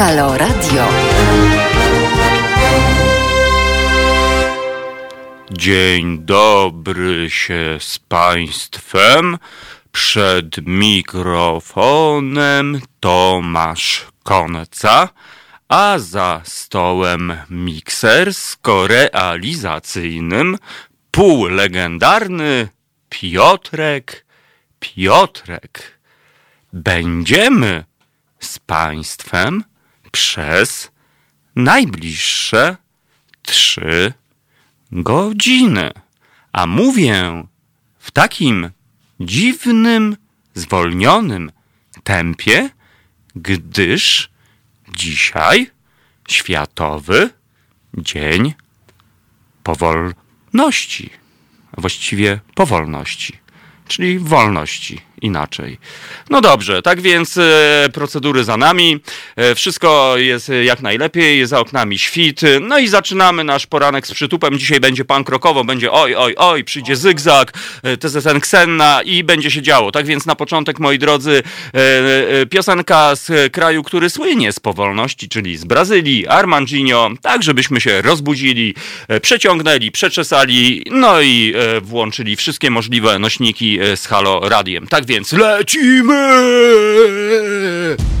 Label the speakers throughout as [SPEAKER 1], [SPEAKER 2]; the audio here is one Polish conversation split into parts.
[SPEAKER 1] Halo Radio.
[SPEAKER 2] Dzień dobry się z Państwem. Przed mikrofonem Tomasz Konca, a za stołem mikser z korealizacyjnym półlegendarny Piotrek Piotrek. Będziemy z Państwem przez najbliższe trzy godziny. A mówię w takim dziwnym, zwolnionym tempie, gdyż dzisiaj Światowy Dzień Powolności, właściwie powolności, czyli wolności inaczej. No dobrze, tak więc e, procedury za nami, e, wszystko jest jak najlepiej, za oknami świt, no i zaczynamy nasz poranek z przytupem. Dzisiaj będzie pan krokowo, będzie oj, oj, oj, przyjdzie zygzak, e, TZN Ksenna i będzie się działo. Tak więc na początek, moi drodzy, piosenka z kraju, który słynie z powolności, czyli z Brazylii, Armandinho, tak żebyśmy się rozbudzili, przeciągnęli, przeczesali, no i włączyli wszystkie możliwe nośniki z Halo Radiem. Tak więc lecimy!
[SPEAKER 1] Halo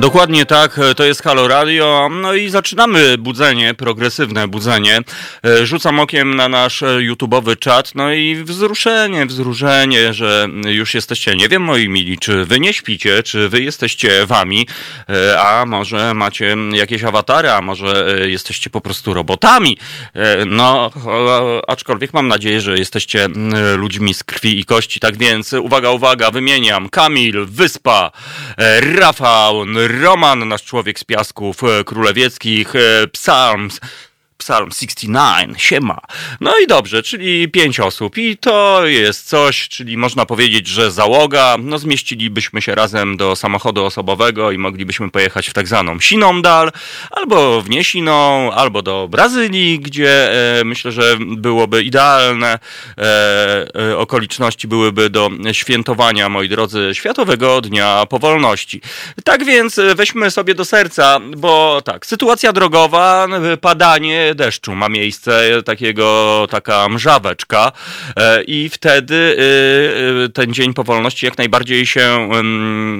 [SPEAKER 2] Dokładnie tak, e, to jest Halo Radio. No i zaczynamy budzenie, progresywne budzenie. E, Rzucam okiem na nasz e, YouTube'owy czat, no i wzruszenie, wzruszenie, że już jesteście, nie wiem moi mili, czy wy nie śpicie, czy wy jesteście wami, a może macie jakieś awatary, a może jesteście po prostu robotami. No, aczkolwiek mam nadzieję, że jesteście ludźmi z krwi i kości. Tak więc, uwaga, uwaga, wymieniam. Kamil, Wyspa, Rafał, Roman, nasz człowiek z piasków e, królewieckich, e, Psalms, Psalm 69, siema. No i dobrze, czyli pięć osób i to jest coś, czyli można powiedzieć, że załoga, no zmieścilibyśmy się razem do samochodu osobowego i moglibyśmy pojechać w tak zwaną siną dal, albo w niesiną, albo do Brazylii, gdzie e, myślę, że byłoby idealne e, e, okoliczności byłyby do świętowania, moi drodzy, Światowego Dnia Powolności. Tak więc weźmy sobie do serca, bo tak, sytuacja drogowa, e, padanie deszczu ma miejsce, takiego, taka mrzaweczka e, i wtedy e, e, ten Dzień Powolności jak najbardziej się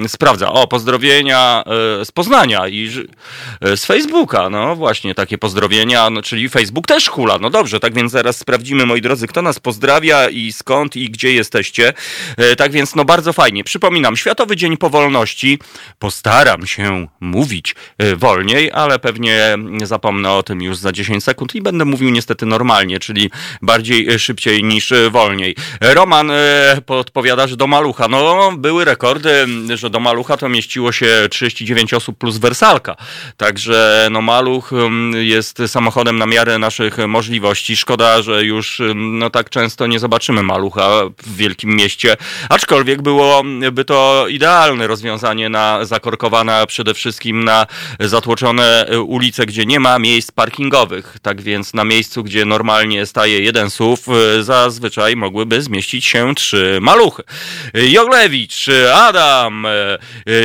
[SPEAKER 2] sprawdza. O, pozdrowienia z Poznania i z Facebooka, no właśnie, takie pozdrowienia, no, czyli Facebook też hula. No dobrze, tak więc zaraz sprawdzimy, moi drodzy, kto nas pozdrawia i skąd i gdzie jesteście. Tak więc, no bardzo fajnie. Przypominam, Światowy Dzień Powolności. Postaram się mówić wolniej, ale pewnie zapomnę o tym już za 10 sekund i będę mówił niestety normalnie, czyli bardziej e, szybciej niż e, wolniej. Roman e, podpowiada, że do Malucha, no były rekordy, że do Malucha to mieściło się 39 osób plus wersalka. Także no Maluch mm, jest samochodem na miarę naszych możliwości. Szkoda, że już mm, no tak często nie zobaczymy Malucha w wielkim mieście, aczkolwiek byłoby to idealne rozwiązanie na zakorkowane, a przede wszystkim na zatłoczone ulice, gdzie nie ma miejsc parkingowych. Tak więc na miejscu, gdzie normalnie staje jeden SUV, e, zazwyczaj mogłyby zmieścić się trzy maluchy. Joglewicz, Adam, e,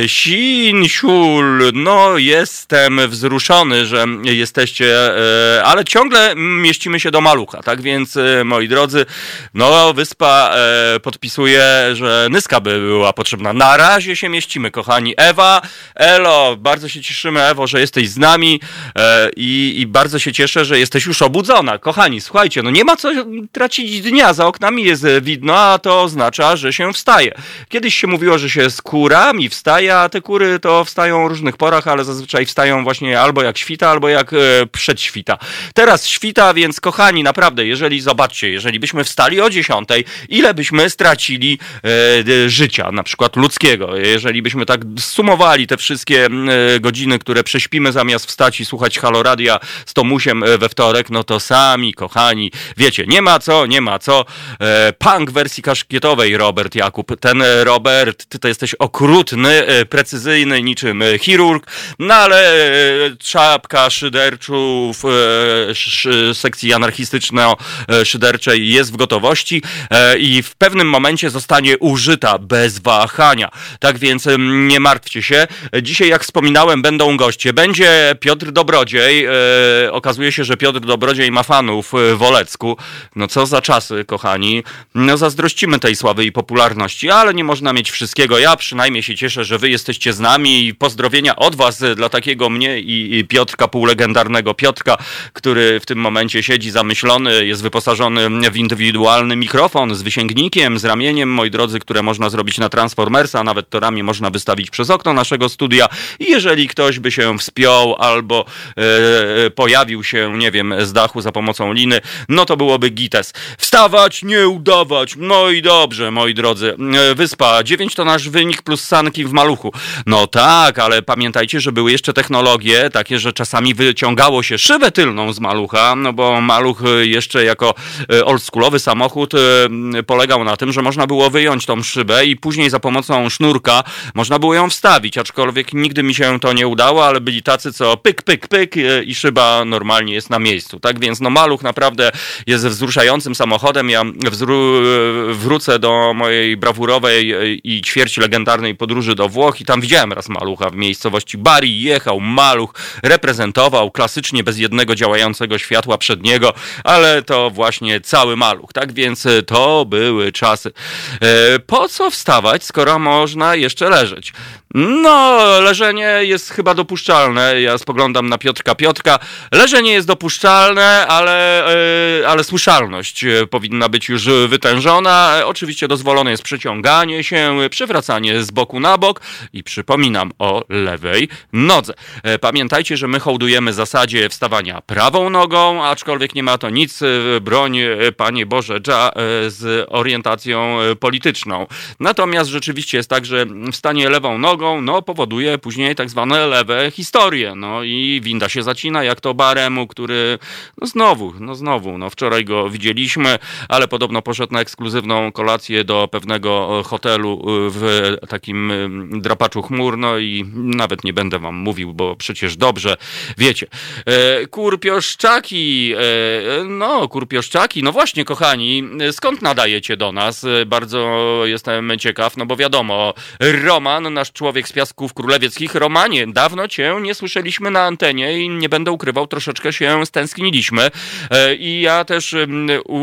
[SPEAKER 2] Sinsiul, no jestem wzruszony, że jesteście, e, ale ciągle mieścimy się do malucha, tak więc moi drodzy, no wyspa podpisuje, że Nyska by była potrzebna. Na razie się mieścimy, kochani. Ewa, Elo, bardzo się cieszymy, Ewo, że jesteś z nami i, i bardzo się cieszę, że jesteś już obudzona. Kochani, słuchajcie, no nie ma co tracić dnia, za oknami jest e, widno, a to oznacza, że się wstaje. Kiedyś się mówiło, że się z kurami wstaje, a te kury to wstają o różnych porach, ale zazwyczaj wstają właśnie albo jak świta, albo jak e, przedświta. Teraz świta, więc kochani, naprawdę, jeżeli zobaczcie, jeżeli byśmy wstali o 10, ile byśmy stracili e, życia, na przykład ludzkiego, jeżeli byśmy tak sumowali te wszystkie e, godziny, które prześpimy zamiast wstać i słuchać haloradia z Tomusiem we wtorek, no to sami, kochani, wiecie, nie ma co, nie ma co. Punk wersji kaszkietowej, Robert Jakub. Ten Robert, ty to jesteś okrutny, precyzyjny, niczym chirurg, no ale czapka szyderczów sekcji anarchistyczno-szyderczej jest w gotowości i w pewnym momencie zostanie użyta bez wahania. Tak więc nie martwcie się. Dzisiaj, jak wspominałem, będą goście. Będzie Piotr Dobrodziej. E, okazuje się, że Piotr Dobrodziej ma fanów w Olecku. No co za czasy, kochani. No zazdrościmy tej sławy i popularności, ale nie można mieć wszystkiego. Ja przynajmniej się cieszę, że wy jesteście z nami i pozdrowienia od was dla takiego mnie i Piotrka, półlegendarnego Piotrka, który w tym momencie siedzi zamyślony, jest wyposażony w indywidualny mikrofon z wysięgnikiem, z ramieniem, moi drodzy, które można zrobić na Transformersa, nawet to ramię można wystawić przez okno naszego studia i jeżeli ktoś by się wspiął albo e, pojawił się, nie wiem, z dachu za pomocą liny, no to byłoby gites. Wstawać, nie udawać. No i dobrze, moi drodzy. E, wyspa 9 to nasz wynik plus sanki w maluchu. No tak, ale pamiętajcie, że były jeszcze technologie takie, że czasami wyciągało się szybę tylną z malucha, no bo maluch jeszcze jako e, oldschoolowy samochód polegał na tym, że można było wyjąć tą szybę i później za pomocą sznurka można było ją wstawić, aczkolwiek nigdy mi się to nie udało, ale byli tacy, co pyk, pyk, pyk i szyba normalnie jest na miejscu. Tak więc no Maluch naprawdę jest wzruszającym samochodem. Ja wzru- wrócę do mojej brawurowej i ćwierci legendarnej podróży do Włoch i tam widziałem raz Malucha w miejscowości Bari. Jechał Maluch, reprezentował klasycznie bez jednego działającego światła przedniego, ale to właśnie cały Maluch. Tak więc to były czasy. E, po co wstawać, skoro można jeszcze leżeć? No, leżenie jest chyba dopuszczalne. Ja spoglądam na Piotrka Piotrka. Leżenie jest dopuszczalne, ale, yy, ale słyszalność e, powinna być już wytężona. Oczywiście dozwolone jest przeciąganie się, przywracanie z boku na bok i przypominam o lewej nodze. E, pamiętajcie, że my hołdujemy zasadzie wstawania prawą nogą, aczkolwiek nie ma to nic, broń, Panie Boże, dża, z orientacją polityczną. Natomiast rzeczywiście jest tak, że wstanie lewą nogą no, powoduje później tak zwane lewe historie. No i winda się zacina, jak to Baremu, który no znowu, no znowu, no wczoraj go widzieliśmy, ale podobno poszedł na ekskluzywną kolację do pewnego hotelu w takim drapaczu chmur, no i nawet nie będę wam mówił, bo przecież dobrze wiecie. E, kurpioszczaki, e, no kurpioszczaki, no właśnie kochani, skąd nadajecie do nas? E, bardzo jestem ciekaw, no bo wiadomo, Roman, nasz człowiek człowiek z Piasków Królewieckich. Romanie, dawno cię nie słyszeliśmy na antenie i nie będę ukrywał, troszeczkę się stęskniliśmy. E, I ja też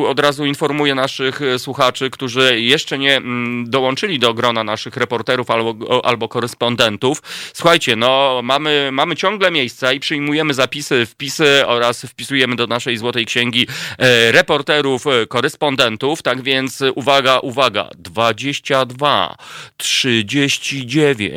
[SPEAKER 2] od razu informuję naszych e, słuchaczy, którzy jeszcze nie dołączyli do grona naszych reporterów albo, albo korespondentów. Słuchajcie, no mamy, mamy ciągle miejsca i przyjmujemy zapisy, wpisy oraz wpisujemy do naszej złotej księgi e, reporterów, korespondentów. Tak więc uwaga, uwaga, 22, 39,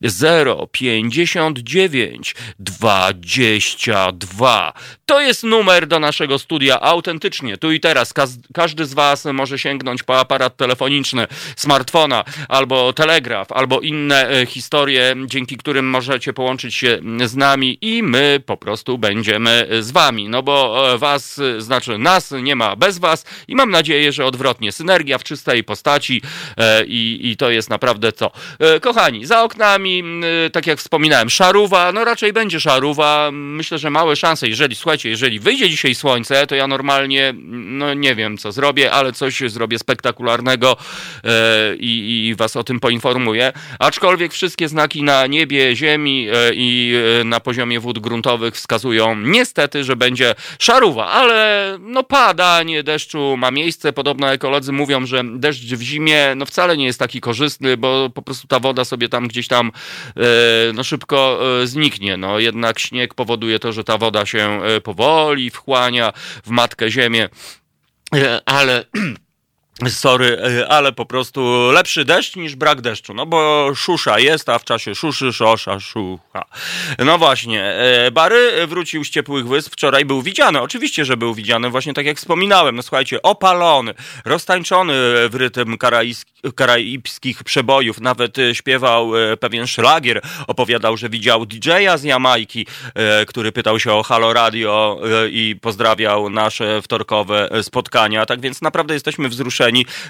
[SPEAKER 2] 0 59 22. To jest numer do naszego studia autentycznie, tu i teraz. każdy z Was może sięgnąć po aparat telefoniczny, smartfona, albo telegraf, albo inne e, historie, dzięki którym możecie połączyć się z nami i my po prostu będziemy z Wami. No bo e, Was, znaczy nas nie ma bez Was i mam nadzieję, że odwrotnie. Synergia w czystej postaci e, i, i to jest naprawdę to. Kochani, za oknami, tak jak wspominałem, szaruwa, no raczej będzie szaruwa. Myślę, że małe szanse, jeżeli, słuchajcie, jeżeli wyjdzie dzisiaj słońce, to ja normalnie, no nie wiem co zrobię, ale coś zrobię spektakularnego e, i, i was o tym poinformuję. Aczkolwiek wszystkie znaki na niebie, ziemi e, i e, na poziomie wód gruntowych wskazują niestety, że będzie szaruwa, ale no padanie deszczu ma miejsce. Podobno ekolodzy mówią, że deszcz w zimie no wcale nie jest taki korzystny, bo po prostu ta woda sobie tam gdzieś tam e, no szybko e, zniknie. No jednak śnieg powoduje to, że ta woda się powoli wchłania w matkę ziemię. Ale Sorry, e, ale po prostu lepszy deszcz niż brak deszczu. No bo szusza jest, a w czasie szuszy, szosza, szucha. No właśnie, e, Bary wrócił z ciepłych wysp. Wczoraj był widziany. Oczywiście, że był widziany, właśnie tak jak wspominałem. No słuchajcie, opalony, roztańczony w rytm karaibskich przebojów. Nawet e, śpiewał pewien szlagier. Opowiadał, że widział DJ-a z Jamajki, który pytał się o Halo Radio i pozdrawiał nasze wtorkowe spotkania. Tak więc naprawdę jesteśmy wzruszeni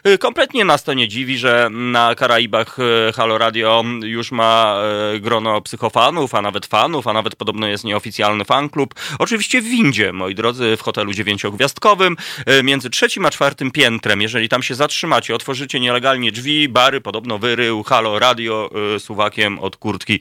[SPEAKER 2] Y, kompletnie nas to nie dziwi, że na Karaibach y, Halo Radio już ma y, grono psychofanów, a nawet fanów, a nawet podobno jest nieoficjalny fanklub. Oczywiście w windzie, moi drodzy, w hotelu dziewięciogwiazdkowym, między trzecim a czwartym piętrem. Jeżeli tam się zatrzymacie, otworzycie nielegalnie drzwi, bary, podobno wyrył Halo Radio suwakiem od kurtki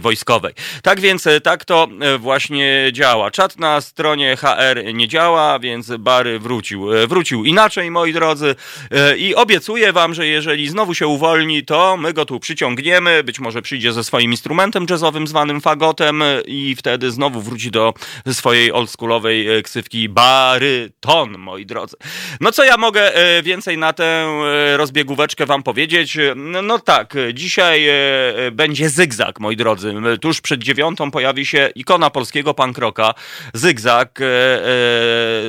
[SPEAKER 2] wojskowej. Tak więc tak to właśnie działa. Czat na stronie HR nie działa, więc bary wrócił. Wrócił inaczej, moi drodzy. E, I obiecuję wam, że jeżeli znowu się uwolni, to my go tu przyciągniemy. Być może przyjdzie ze swoim instrumentem jazzowym zwanym fagotem i wtedy znowu wróci do swojej oldschoolowej e, ksywki baryton, moi drodzy. No co ja mogę e, więcej na tę rozbiegóweczkę wam powiedzieć? No tak, dzisiaj będzie zygzak, moi drodzy. Tuż przed dziewiątą pojawi się ikona polskiego pankroka. Zygzak.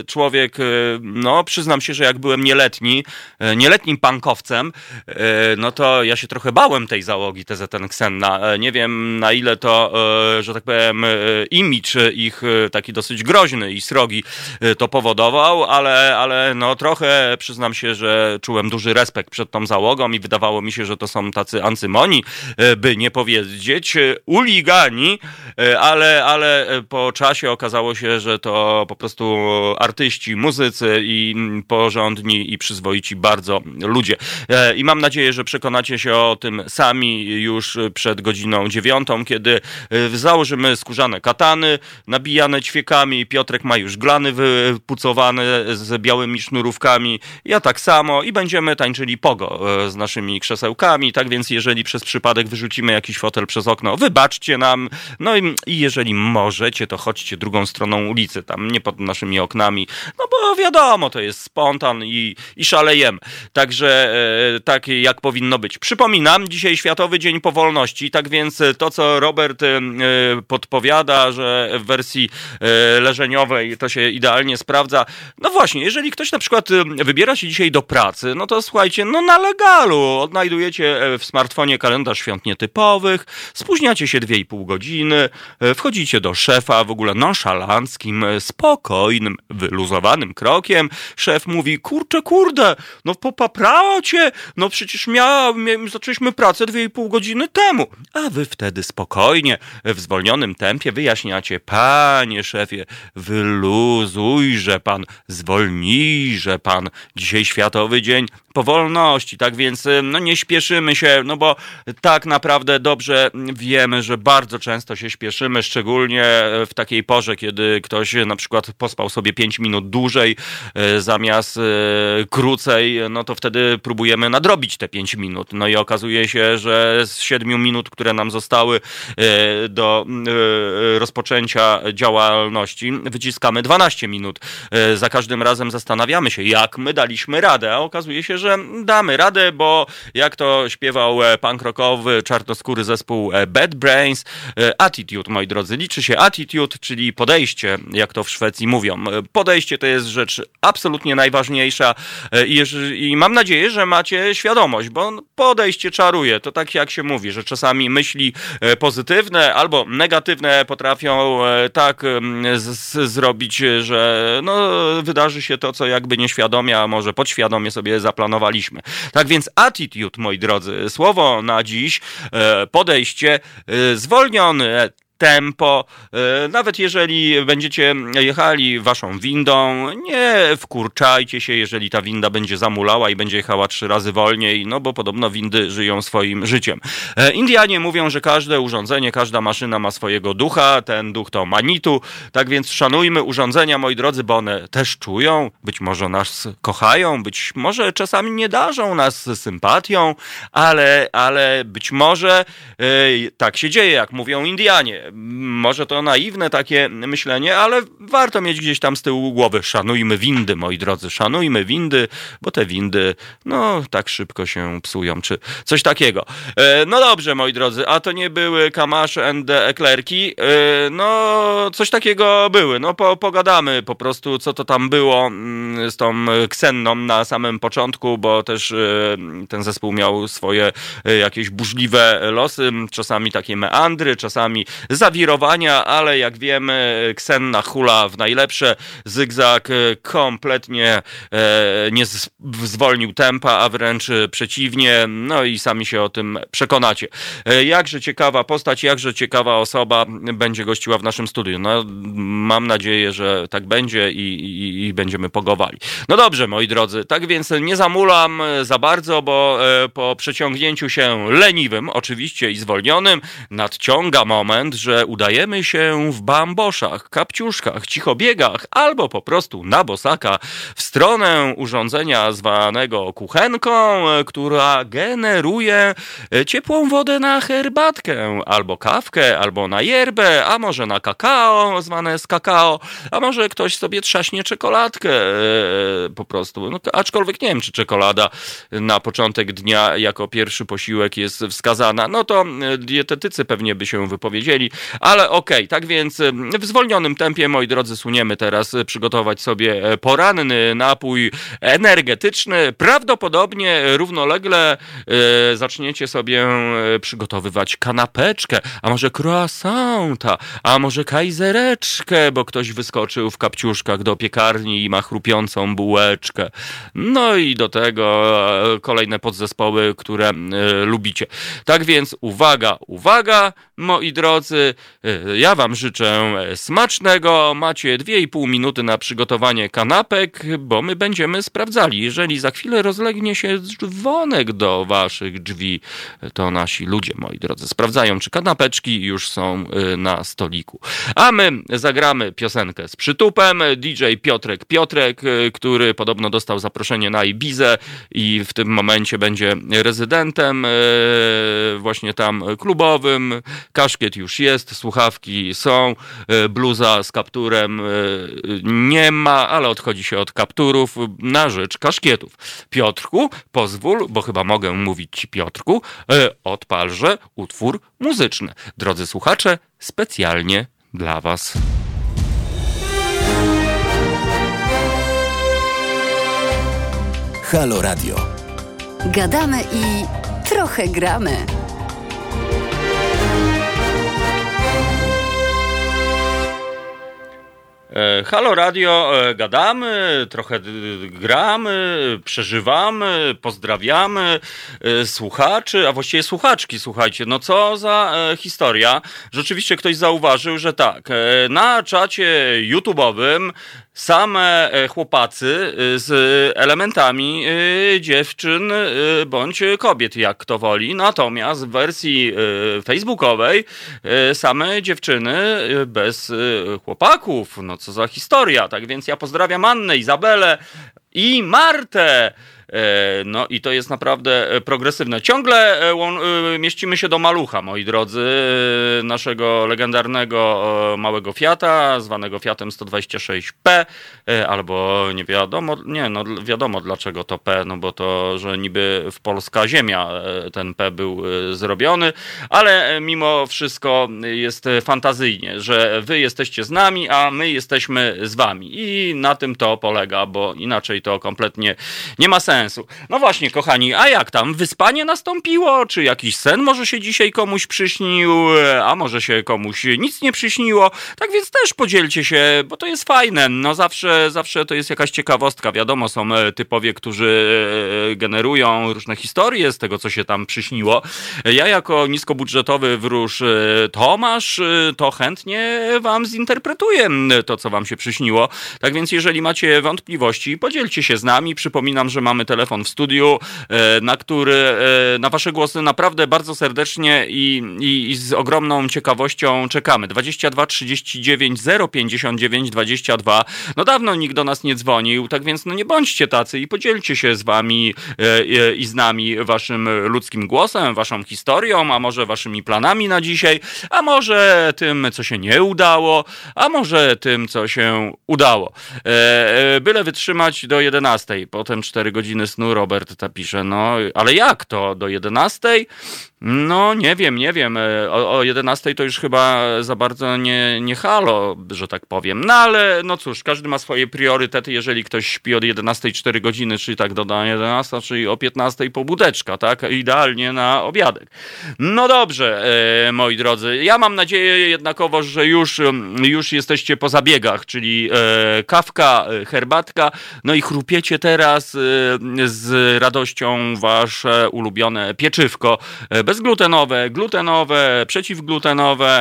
[SPEAKER 2] Człowiek, no przyznam się, że jak byłem nieletni, E, nieletnim pankowcem, e, no to ja się trochę bałem tej załogi TZN Xenna. E, nie wiem na ile to, że tak powiem, imidż ich taki dosyć groźny i srogi to powodował, ale, ale no trochę przyznam się, że czułem duży respekt przed tą załogą i wydawało mi się, że to są tacy ancymoni, by nie powiedzieć, uligani, ale, ale po czasie okazało się, że to po prostu artyści, muzycy i porządni i przyzwoici przyzwoici bardzo ludzie. E, I mam nadzieję, że przekonacie się o tym sami już przed godziną dziewiątą, kiedy e, założymy skórzane katany, nabijane ćwiekami. Piotrek ma już glany wypucowane z białymi sznurówkami. Ja tak samo i będziemy tańczyli pogo e, z naszymi krzesełkami. Tak więc, jeżeli przez przypadek wyrzucimy jakiś fotel przez okno, wybaczcie nam. No i, i jeżeli możecie, to chodźcie drugą stroną ulicy, tam nie pod naszymi oknami. No bo wiadomo, to jest spontan i, i szalejemy. Także e, tak jak powinno być. Przypominam, dzisiaj Światowy Dzień Powolności, tak więc to, co Robert e, podpowiada, że w wersji e, leżeniowej to się idealnie sprawdza. No właśnie, jeżeli ktoś na przykład wybiera się dzisiaj do pracy, no to słuchajcie, no na legalu odnajdujecie w smartfonie kalendarz świąt nietypowych, spóźniacie się 2,5 godziny, wchodzicie do szefa w ogóle nonszalanckim, spokojnym, wyluzowanym krokiem. Szef mówi, kurczę, kurde, no popaprało cię, no przecież miałem, zaczęliśmy pracę dwie i pół godziny temu. A wy wtedy spokojnie, w zwolnionym tempie wyjaśniacie, panie szefie, wyluzujże pan, zwolnijże pan, dzisiaj Światowy Dzień Powolności, tak więc no nie śpieszymy się, no bo tak naprawdę dobrze wiemy, że bardzo często się śpieszymy, szczególnie w takiej porze, kiedy ktoś na przykład pospał sobie 5 minut dłużej e, zamiast e, krócej no to wtedy próbujemy nadrobić te 5 minut. No i okazuje się, że z 7 minut, które nam zostały e, do e, rozpoczęcia działalności, wyciskamy 12 minut. E, za każdym razem zastanawiamy się, jak my daliśmy radę, a okazuje się, że damy radę, bo jak to śpiewał punk rockowy, czarnoskóry zespół Bad Brains, attitude, moi drodzy, liczy się attitude, czyli podejście, jak to w Szwecji mówią. Podejście to jest rzecz absolutnie najważniejsza i, I mam nadzieję, że macie świadomość, bo podejście czaruje. To tak jak się mówi, że czasami myśli e, pozytywne albo negatywne potrafią e, tak zrobić, że no, wydarzy się to, co jakby nieświadomie, a może podświadomie sobie zaplanowaliśmy. Tak więc attitude, moi drodzy, słowo na dziś, e, podejście zwolnione, tempo. E, nawet jeżeli będziecie jechali waszą windą, nie wkurczajcie się, jeżeli ta winda będzie zamulała i będzie jechała trzy razy wolniej, no bo podobno windy żyją swoim życiem. E, Indianie mówią, że każde urządzenie, każda maszyna ma swojego ducha, ten duch to Manitu, tak więc szanujmy urządzenia, moi drodzy, bo one też czują, być może nas kochają, być może czasami nie darzą nas sympatią, ale, ale być może e, tak się dzieje, jak mówią Indianie może to naiwne takie myślenie, ale warto mieć gdzieś tam z tyłu głowy. Szanujmy windy, moi drodzy, szanujmy windy, bo te windy, no, tak szybko się psują, czy coś takiego. E, no dobrze, moi drodzy, a to nie były Kamasze and Eklerki. E, no, coś takiego były. No, po, pogadamy po prostu, co to tam było mm, z tą Ksenną na samym początku, bo też e, ten zespół miał swoje jakieś burzliwe losy, czasami takie meandry, czasami zawirowania, ale jak wiemy, Ksenna hula w najlepsze, zygzak kompletnie nie zwolnił tempa, a wręcz przeciwnie, no i sami się o tym przekonacie. Jakże ciekawa postać, jakże ciekawa osoba będzie gościła w naszym studiu. No, mam nadzieję, że tak będzie i, i, i będziemy pogowali. No dobrze, moi drodzy, tak więc nie zamulam za bardzo, bo e, po przeciągnięciu się leniwym, oczywiście i zwolnionym, nadciąga moment, że udajemy się w bamboszach, kapciuszkach, cichobiegach albo po prostu na bosaka w stronę urządzenia zwanego kuchenką, która generuje ciepłą wodę na herbatkę, albo kawkę, albo na yerbę, a może na kakao, zwane z kakao, a może ktoś sobie trzaśnie czekoladkę e, po prostu. No, aczkolwiek nie wiem, czy czekolada na początek dnia jako pierwszy posiłek jest wskazana. No to e, dietetycy pewnie by się wypowiedzieli, ale okej, okay, tak więc e, w zwolnionym tempie, moi drodzy, suniemy teraz przygotować sobie poranny napój energetyczny. Prawdopodobnie równolegle zaczniecie sobie przygotowywać kanapeczkę, a może croissanta, a może kajzereczkę, bo ktoś wyskoczył w kapciuszkach do piekarni i ma chrupiącą bułeczkę. No i do tego e, kolejne podzespoły, które y, lubicie. Tak więc uwaga, uwaga, moi drodzy, ja wam życzę smacznego. Macie 2,5 minuty na przygotowanie kanapek, bo my będziemy sprawdzali. Jeżeli za chwilę rozlegnie się dzwonek do waszych drzwi, to nasi ludzie, moi drodzy, sprawdzają, czy kanapeczki już są na stoliku. A my zagramy piosenkę z przytupem. DJ Piotrek Piotrek, który podobno dostał zaproszenie na Ibizę i w tym momencie będzie rezydentem właśnie tam klubowym. Kaszkiet już jest, słuchawki są, bluza z kapturem nie ma, ale odchodzi się od kapturów na rzecz kaszkietów. Piotrku, pozwól, bo chyba mogę mówić ci Piotrku, odpalże utwór muzyczny. Drodzy słuchacze, specjalnie dla Was.
[SPEAKER 1] Halo Radio. Gadamy i trochę gramy.
[SPEAKER 2] Halo Radio, e, gadamy, trochę gramy, przeżywamy, pozdrawiamy e, słuchaczy, a właściwie słuchaczki, słuchajcie. No co za historia. Rzeczywiście ktoś zauważył, że tak, na czacie YouTube'owym same chłopacy z elementami dziewczyn bądź kobiet, jak kto woli. Natomiast w wersji facebookowej same dziewczyny bez chłopaków. No co za historia. Tak więc ja pozdrawiam Annę, Izabelę i Martę. E, no i to jest naprawdę e, progresywne. Ciągle e, mieścimy się do malucha, moi drodzy, naszego legendarnego małego Fiata, zwanego Fiatem 126P, albo nie wiadomo, nie, no wiadomo dlaczego to P, no bo to, że niby w polska ziemia ten P był zrobiony, ale mimo wszystko jest fantazyjnie, że wy jesteście z nami, a my jesteśmy z wami i na tym to polega, bo inaczej to kompletnie nie ma sensu sensu. No właśnie, kochani, a jak tam? Wyspanie nastąpiło? Czy jakiś sen może się dzisiaj komuś przyśnił? A może się komuś nic nie przyśniło? Tak więc też podzielcie się, bo to jest fajne. No zawsze, zawsze to jest jakaś ciekawostka. Wiadomo, są e, typowie, którzy e, generują różne historie z tego, co się tam przyśniło. Ja jako niskobudżetowy wróż e, Tomasz, to chętnie wam zinterpretuję to, co wam się przyśniło. Tak więc jeżeli macie wątpliwości, podzielcie się z nami. Przypominam, że mamy mamy telefon w studiu, na który, na wasze głosy naprawdę bardzo serdecznie i, i, i z ogromną ciekawością czekamy. 22 39 059 22. No dawno nikt do nas nie dzwonił, tak więc no nie bądźcie tacy i podzielcie się z wami i z nami waszym ludzkim głosem, waszą historią, a może waszymi planami na dzisiaj, a może tym, co się nie udało, a może tym, co się udało. E, e, byle wytrzymać do 11. Potem 4 godziny snu Robert ta pisze. No, ale jak to? Do 11? No, nie wiem, nie wiem. E, o, o 11 to już chyba za bardzo nie, nie halo, że tak powiem. No ale no cóż, każdy ma swoje priorytety. Jeżeli ktoś śpi od 11 4 godziny, czyli tak do 11, czyli o 15 pobudeczka, tak? Idealnie na obiadek. No dobrze, e, moi drodzy. Ja mam nadzieję jednakowo, że już, już jesteście po zabiegach, czyli e, kawka, herbatka, no i chrupiecie teraz z radością wasze ulubione pieczywko. Bezglutenowe, glutenowe, przeciwglutenowe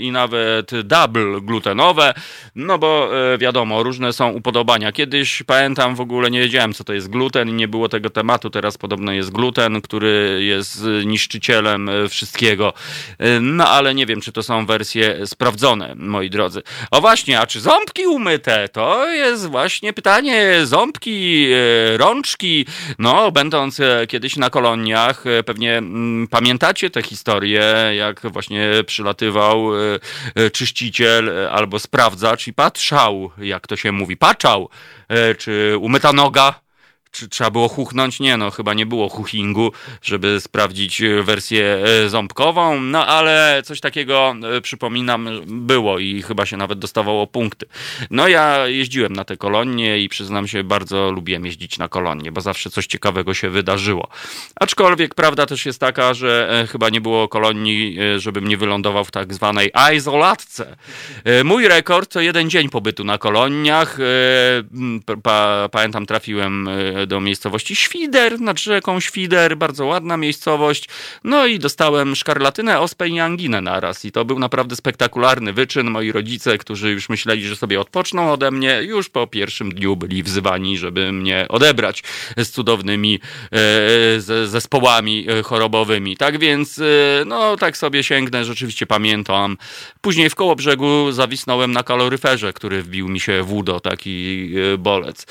[SPEAKER 2] i nawet double glutenowe, no bo e, wiadomo, różne są upodobania. Kiedyś pamiętam w ogóle nie wiedziałem co to jest gluten i nie było tego tematu, teraz podobno jest gluten, który jest niszczycielem e, wszystkiego. E, no ale nie wiem, czy to są wersje sprawdzone, moi drodzy. O właśnie, a czy ząbki umyte? To jest właśnie pytanie. Ząbki, rączki, no będąc kiedyś na koloniach, pewnie pamiętam Pamiętacie tę historię, jak właśnie przylatywał e, e, czyściciel e, albo sprawdzacz i patrzał, jak to się mówi, patrzał, czy umyta noga, czy trzeba było chuchnąć? Nie, no chyba nie było chuchingu, żeby sprawdzić e, wersję e, ząbkową, no ale coś takiego, e, przypominam, było i chyba się nawet dostawało punkty. No ja jeździłem na te kolonie i przyznam się, bardzo lubiłem jeździć na kolonie, bo zawsze coś ciekawego się wydarzyło. Aczkolwiek prawda też jest taka, że chyba nie było kolonii, żebym nie wylądował w tak zwanej izolatce. Mój rekord to jeden dzień pobytu na koloniach. Pamiętam, trafiłem do miejscowości Świder, nad rzeką Świder, bardzo ładna miejscowość. No i dostałem szkarlatynę, ospę i anginę naraz. I to był naprawdę spektakularny wyczyn. Moi rodzice, którzy już myśleli, że sobie odpoczną ode mnie, już po pierwszym dniu byli wzywani, żeby mnie odebrać z cudownymi e, zespołami e, chorobowymi. Tak więc, e, no tak sobie sięgnę, rzeczywiście pamiętam. Później w koło brzegu zawisnąłem na kaloryferze, który wbił mi się w udo, taki e, bolec.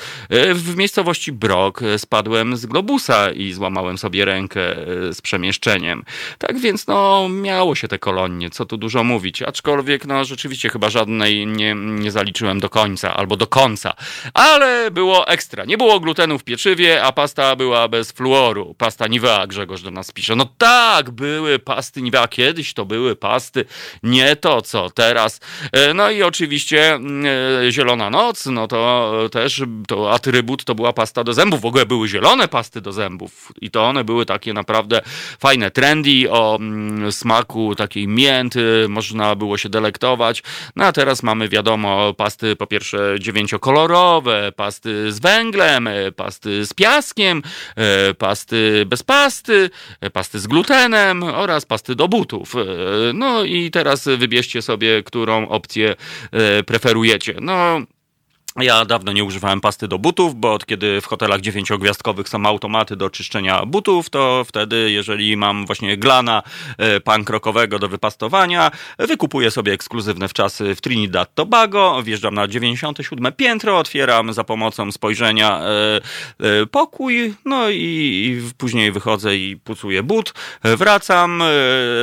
[SPEAKER 2] W miejscowości Bro rok spadłem z globusa i złamałem sobie rękę e, z przemieszczeniem. Tak więc no miało się te kolonie, co tu dużo mówić. Aczkolwiek no rzeczywiście chyba żadnej nie, nie zaliczyłem do końca albo do końca. Ale było ekstra. Nie było glutenu w pieczywie, a pasta była bez fluoru. Pasta Nivea, Grzegorz do nas pisze. No tak, były pasty Nivea. Kiedyś to były pasty, nie to co teraz. E, no i oczywiście mm, e, Zielona Noc, no to też to atrybut to była pasta do zębów zębów. W ogóle były zielone pasty do zębów i to one były takie naprawdę fajne, trendy o mm, smaku takiej mięty, można było się delektować. No a teraz mamy wiadomo pasty po pierwsze dziewięciokolorowe, pasty z węglem, e, pasty z piaskiem, e, pasty bez pasty, e, pasty z glutenem oraz pasty do butów. No i teraz wybierzcie sobie, którą opcję preferujecie. No ja dawno nie używałem pasty do butów, bo od kiedy w hotelach dziewięciogwiazdkowych są automaty do czyszczenia butów, to wtedy, jeżeli mam właśnie glana e, pan krokowego do wypastowania, wykupuję sobie ekskluzywne wczasy w Trinidad Tobago, wjeżdżam na 97 piętro, otwieram za pomocą spojrzenia e, e, pokój, no i później wychodzę i pucuję but, wracam,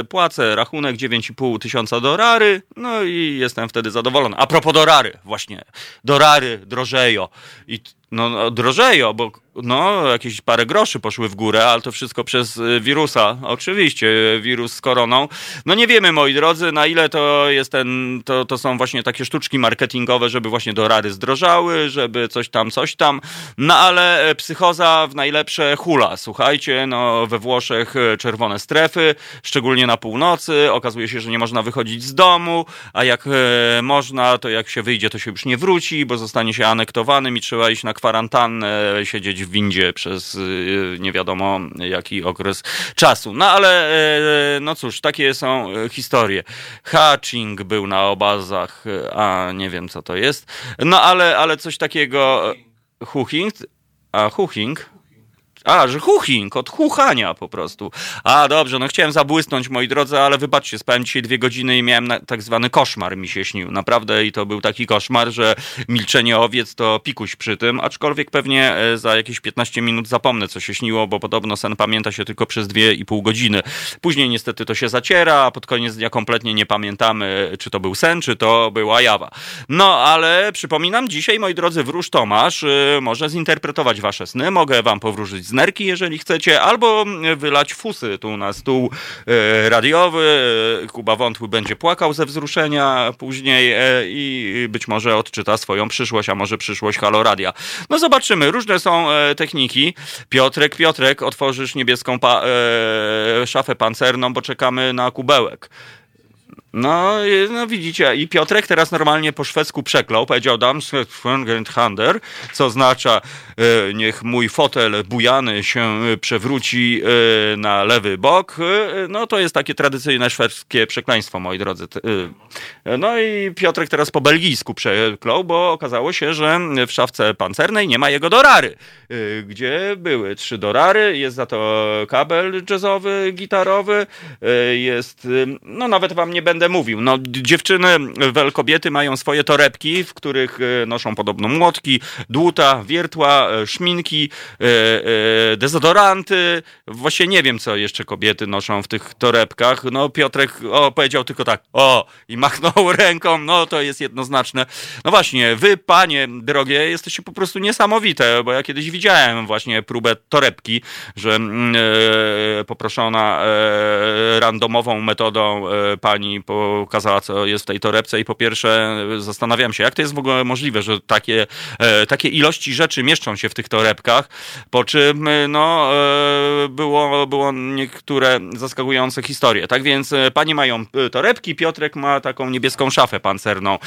[SPEAKER 2] płacę rachunek 9,5 tysiąca dorary, no i jestem wtedy zadowolony. A propos dorary, właśnie, dorary drożeją. I no, no drożeją, bo no, jakieś parę groszy poszły w górę, ale to wszystko przez y, wirusa. Oczywiście, wirus z koroną. No nie wiemy, moi drodzy, na ile to jest ten, to, to są właśnie takie sztuczki marketingowe, żeby właśnie dorary zdrożały, żeby coś tam, coś tam. No ale e, psychoza w najlepsze hula. Słuchajcie, no we Włoszech e, czerwone strefy, szczególnie na północy. Okazuje się, że nie można wychodzić z domu, a jak e, można, to jak się wyjdzie, to się już nie wróci, bo zostanie się anektowanym i trzeba iść na kwarantannę, siedzieć w windzie przez y, nie wiadomo jaki okres czasu. No ale e, no cóż, takie są e, historie. Hatching był na obazach, a nie wiem co to jest. No ale, ale coś takiego... Huching? A Huching? A, że huching, od chuchania po prostu. A, dobrze, no chciałem zabłysnąć, moi drodzy, ale wybaczcie, spałem dzisiaj dwie godziny i miałem na, tak zwany koszmar mi się śnił. Naprawdę i to był taki koszmar, że milczenie owiec to pikuś przy tym, aczkolwiek pewnie e, za jakieś 15 minut zapomnę, co się śniło, bo podobno sen pamięta się tylko przez dwie i pół godziny. Później niestety to się zaciera, a pod koniec dnia kompletnie nie pamiętamy, czy to był sen, czy to była jawa. No, ale przypominam, dzisiaj, moi drodzy, wróż Tomasz y, może zinterpretować wasze sny, mogę wam powróżyć nerki, jeżeli chcecie, albo wylać fusy tu na stół y, radiowy. Kuba Wątły będzie płakał ze wzruszenia później y, i być może odczyta swoją przyszłość, a może przyszłość Halo Radia. No zobaczymy, różne są techniki. Piotrek, Piotrek, otworzysz niebieską pa- szafę pancerną, bo czekamy na kubełek. No, no widzicie, i Piotrek teraz normalnie po szwedzku przeklął, powiedział Hander, co oznacza e, niech mój fotel bujany się przewróci e, na lewy bok. E, no to jest takie tradycyjne szwedzkie przekleństwo, moi drodzy. E, no i Piotrek teraz po belgijsku przeklął, bo okazało się, że w szafce pancernej nie ma jego dorary, e, gdzie były trzy dorary, jest za to kabel jazzowy, gitarowy, e, jest, no nawet wam nie będę mówił. No, dziewczyny, kobiety mają swoje torebki, w których e, noszą podobno młotki, dłuta, wiertła, e, szminki, e, dezodoranty. Właśnie nie wiem, co jeszcze kobiety noszą w tych torebkach. No, Piotrek o, powiedział tylko tak, o, i machnął ręką, no to jest jednoznaczne. No właśnie, wy, panie drogie, jesteście po prostu niesamowite, bo ja kiedyś widziałem właśnie próbę torebki, że mm, e, poproszona e, randomową metodą e, pani pokazała, co jest w tej torebce i po pierwsze zastanawiam się, jak to jest w ogóle możliwe, że takie, e, takie ilości rzeczy mieszczą się w tych torebkach, po czym e, no, e, było, było niektóre zaskakujące historie. Tak więc panie mają torebki, Piotrek ma taką niebieską szafę pancerną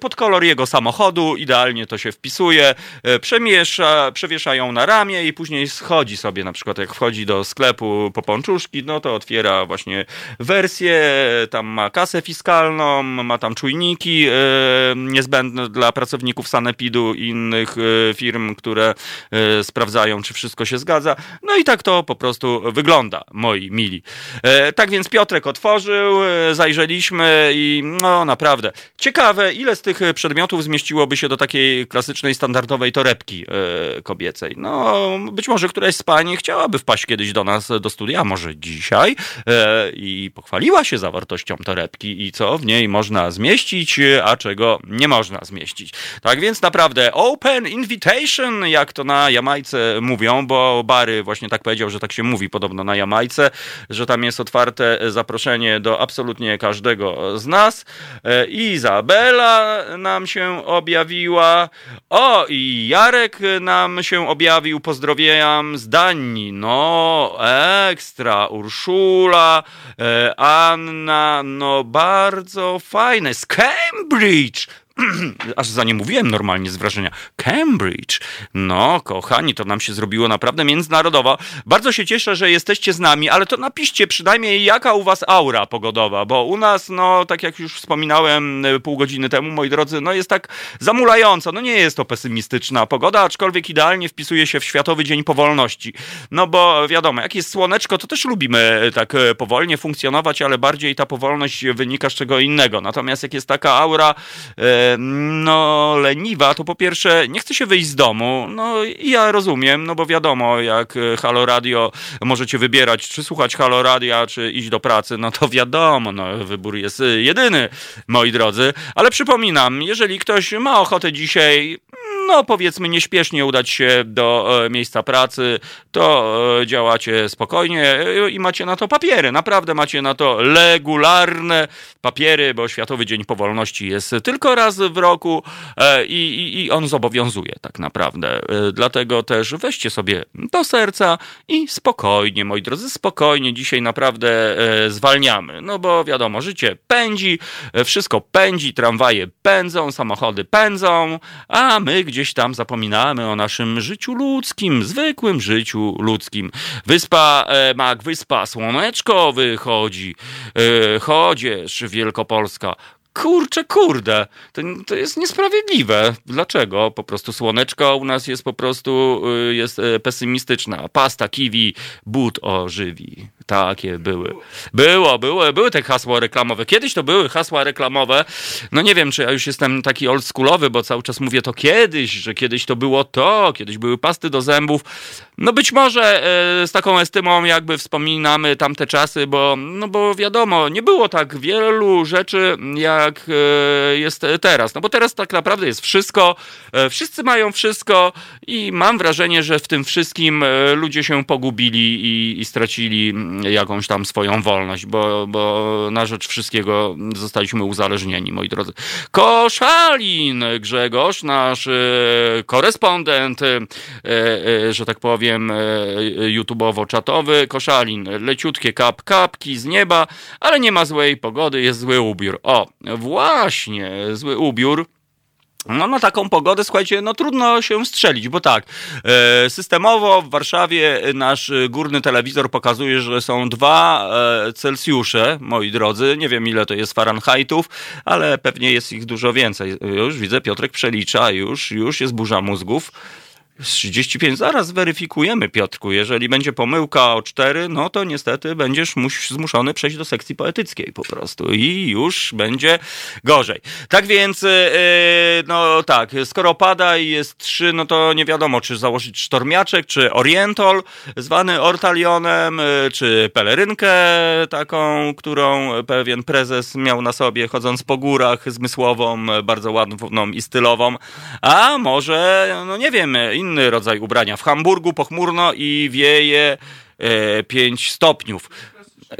[SPEAKER 2] pod kolor jego samochodu, idealnie to się wpisuje, przemiesza, przewieszają na ramię i później schodzi sobie, na przykład jak wchodzi do sklepu po pączuszki, no to otwiera właśnie wersję, tam ma kasę fiskalną, ma tam czujniki e, niezbędne dla pracowników Sanepidu i innych e, które e, sprawdzają, czy wszystko się zgadza. No i tak to po prostu wygląda, moi mili. Tak więc Piotrek otworzył, zajrzeliśmy i no naprawdę ciekawe, ile z tych przedmiotów zmieściłoby się do takiej klasycznej, standardowej torebki kobiecej. No, być może któraś z pani chciałaby wpaść kiedyś do nas do studia, może dzisiaj i pochwaliła się zawartością torebki i co w niej można zmieścić, a czego nie można zmieścić. Tak więc naprawdę open invitation, jak to na Jamajce mówią, bo Bary właśnie tak powiedział, że tak się mówi podobno na Jamajce, że tam jest otwarte zaproszenie do absolutnie każdego z nas. E, Izabela nam się objawiła. O, i Jarek nam się objawił. Pozdrowieniam z Danii. No, ekstra. Urszula, e, Anna, no bardzo fajne. Z Cambridge! aż za nie mówiłem normalnie z wrażenia. Cambridge. No, kochani, to nam się zrobiło naprawdę międzynarodowo. Bardzo się cieszę, że jesteście z nami, ale to napiszcie przynajmniej, jaka u was aura pogodowa, bo u nas, no, tak jak już wspominałem e, pół godziny temu, moi drodzy, no jest tak zamulająco. No nie jest to pesymistyczna pogoda, aczkolwiek idealnie wpisuje się w Światowy Dzień Powolności. No bo wiadomo, jak jest słoneczko, to też lubimy e, tak e, powolnie funkcjonować, ale bardziej ta powolność wynika z czego innego. Natomiast jak jest taka aura, no, leniwa, to po pierwsze nie chce się wyjść z domu. No i ja rozumiem, no bo wiadomo, jak e, Halo Radio możecie wybierać, czy słuchać Halo Radia, czy iść do pracy, no to wiadomo, no wybór jest e, jedyny, moi drodzy. Ale przypominam, jeżeli ktoś ma ochotę dzisiaj no powiedzmy nieśpiesznie udać się do e, miejsca pracy, to e, działacie spokojnie e, i macie na to papiery. Naprawdę macie na to regularne papiery, bo Światowy Dzień Powolności jest tylko raz w roku i, i, i on zobowiązuje tak naprawdę. Dlatego też weźcie sobie do serca i spokojnie, moi drodzy, spokojnie dzisiaj naprawdę zwalniamy. No bo wiadomo, życie pędzi, wszystko pędzi, tramwaje pędzą, samochody pędzą, a my gdzieś tam zapominamy o naszym życiu ludzkim, zwykłym życiu ludzkim. Wyspa e, Mag, wyspa Słoneczko wychodzi, e, chodzież Wielkopolska, kurczę, kurde, to, to jest niesprawiedliwe. Dlaczego? Po prostu słoneczko u nas jest po prostu y, jest e, pesymistyczna. Pasta, kiwi, but ożywi. Takie były. Było, było, były te hasła reklamowe. Kiedyś to były hasła reklamowe. No nie wiem, czy ja już jestem taki oldschoolowy, bo cały czas mówię to kiedyś, że kiedyś to było to, kiedyś były pasty do zębów. No być może e, z taką estymą jakby wspominamy tamte czasy, bo, no bo wiadomo, nie było tak wielu rzeczy, jak e, jest teraz. No bo teraz tak naprawdę jest wszystko, e, wszyscy mają wszystko i mam wrażenie, że w tym wszystkim ludzie się pogubili i, i stracili mm, jakąś tam swoją wolność, bo, bo na rzecz wszystkiego zostaliśmy uzależnieni, moi drodzy. Koszalin Grzegorz, nasz e, korespondent, e, e, że tak powiem, YouTubeowo-czatowy. Koszalin, leciutkie kap, kapki z nieba, ale nie ma złej pogody, jest zły ubiór. O, właśnie, zły ubiór. No na taką pogodę, słuchajcie, no trudno się strzelić, bo tak, e, systemowo w Warszawie nasz górny telewizor pokazuje, że są dwa e, Celsjusze, moi drodzy, nie wiem ile to jest Fahrenheitów, ale pewnie jest ich dużo więcej. Już widzę, Piotrek przelicza, już, już jest burza mózgów. 35, zaraz weryfikujemy, Piotrku. Jeżeli będzie pomyłka o 4, no to niestety będziesz mus, zmuszony przejść do sekcji poetyckiej po prostu i już będzie gorzej. Tak więc, yy, no tak, skoro pada i jest 3, no to nie wiadomo, czy założyć sztormiaczek, czy orientol, zwany ortalionem, yy, czy pelerynkę taką, którą pewien prezes miał na sobie, chodząc po górach, zmysłową, bardzo ładną i stylową, a może, no nie wiem, inny rodzaj ubrania. W Hamburgu pochmurno i wieje e, 5 stopniów.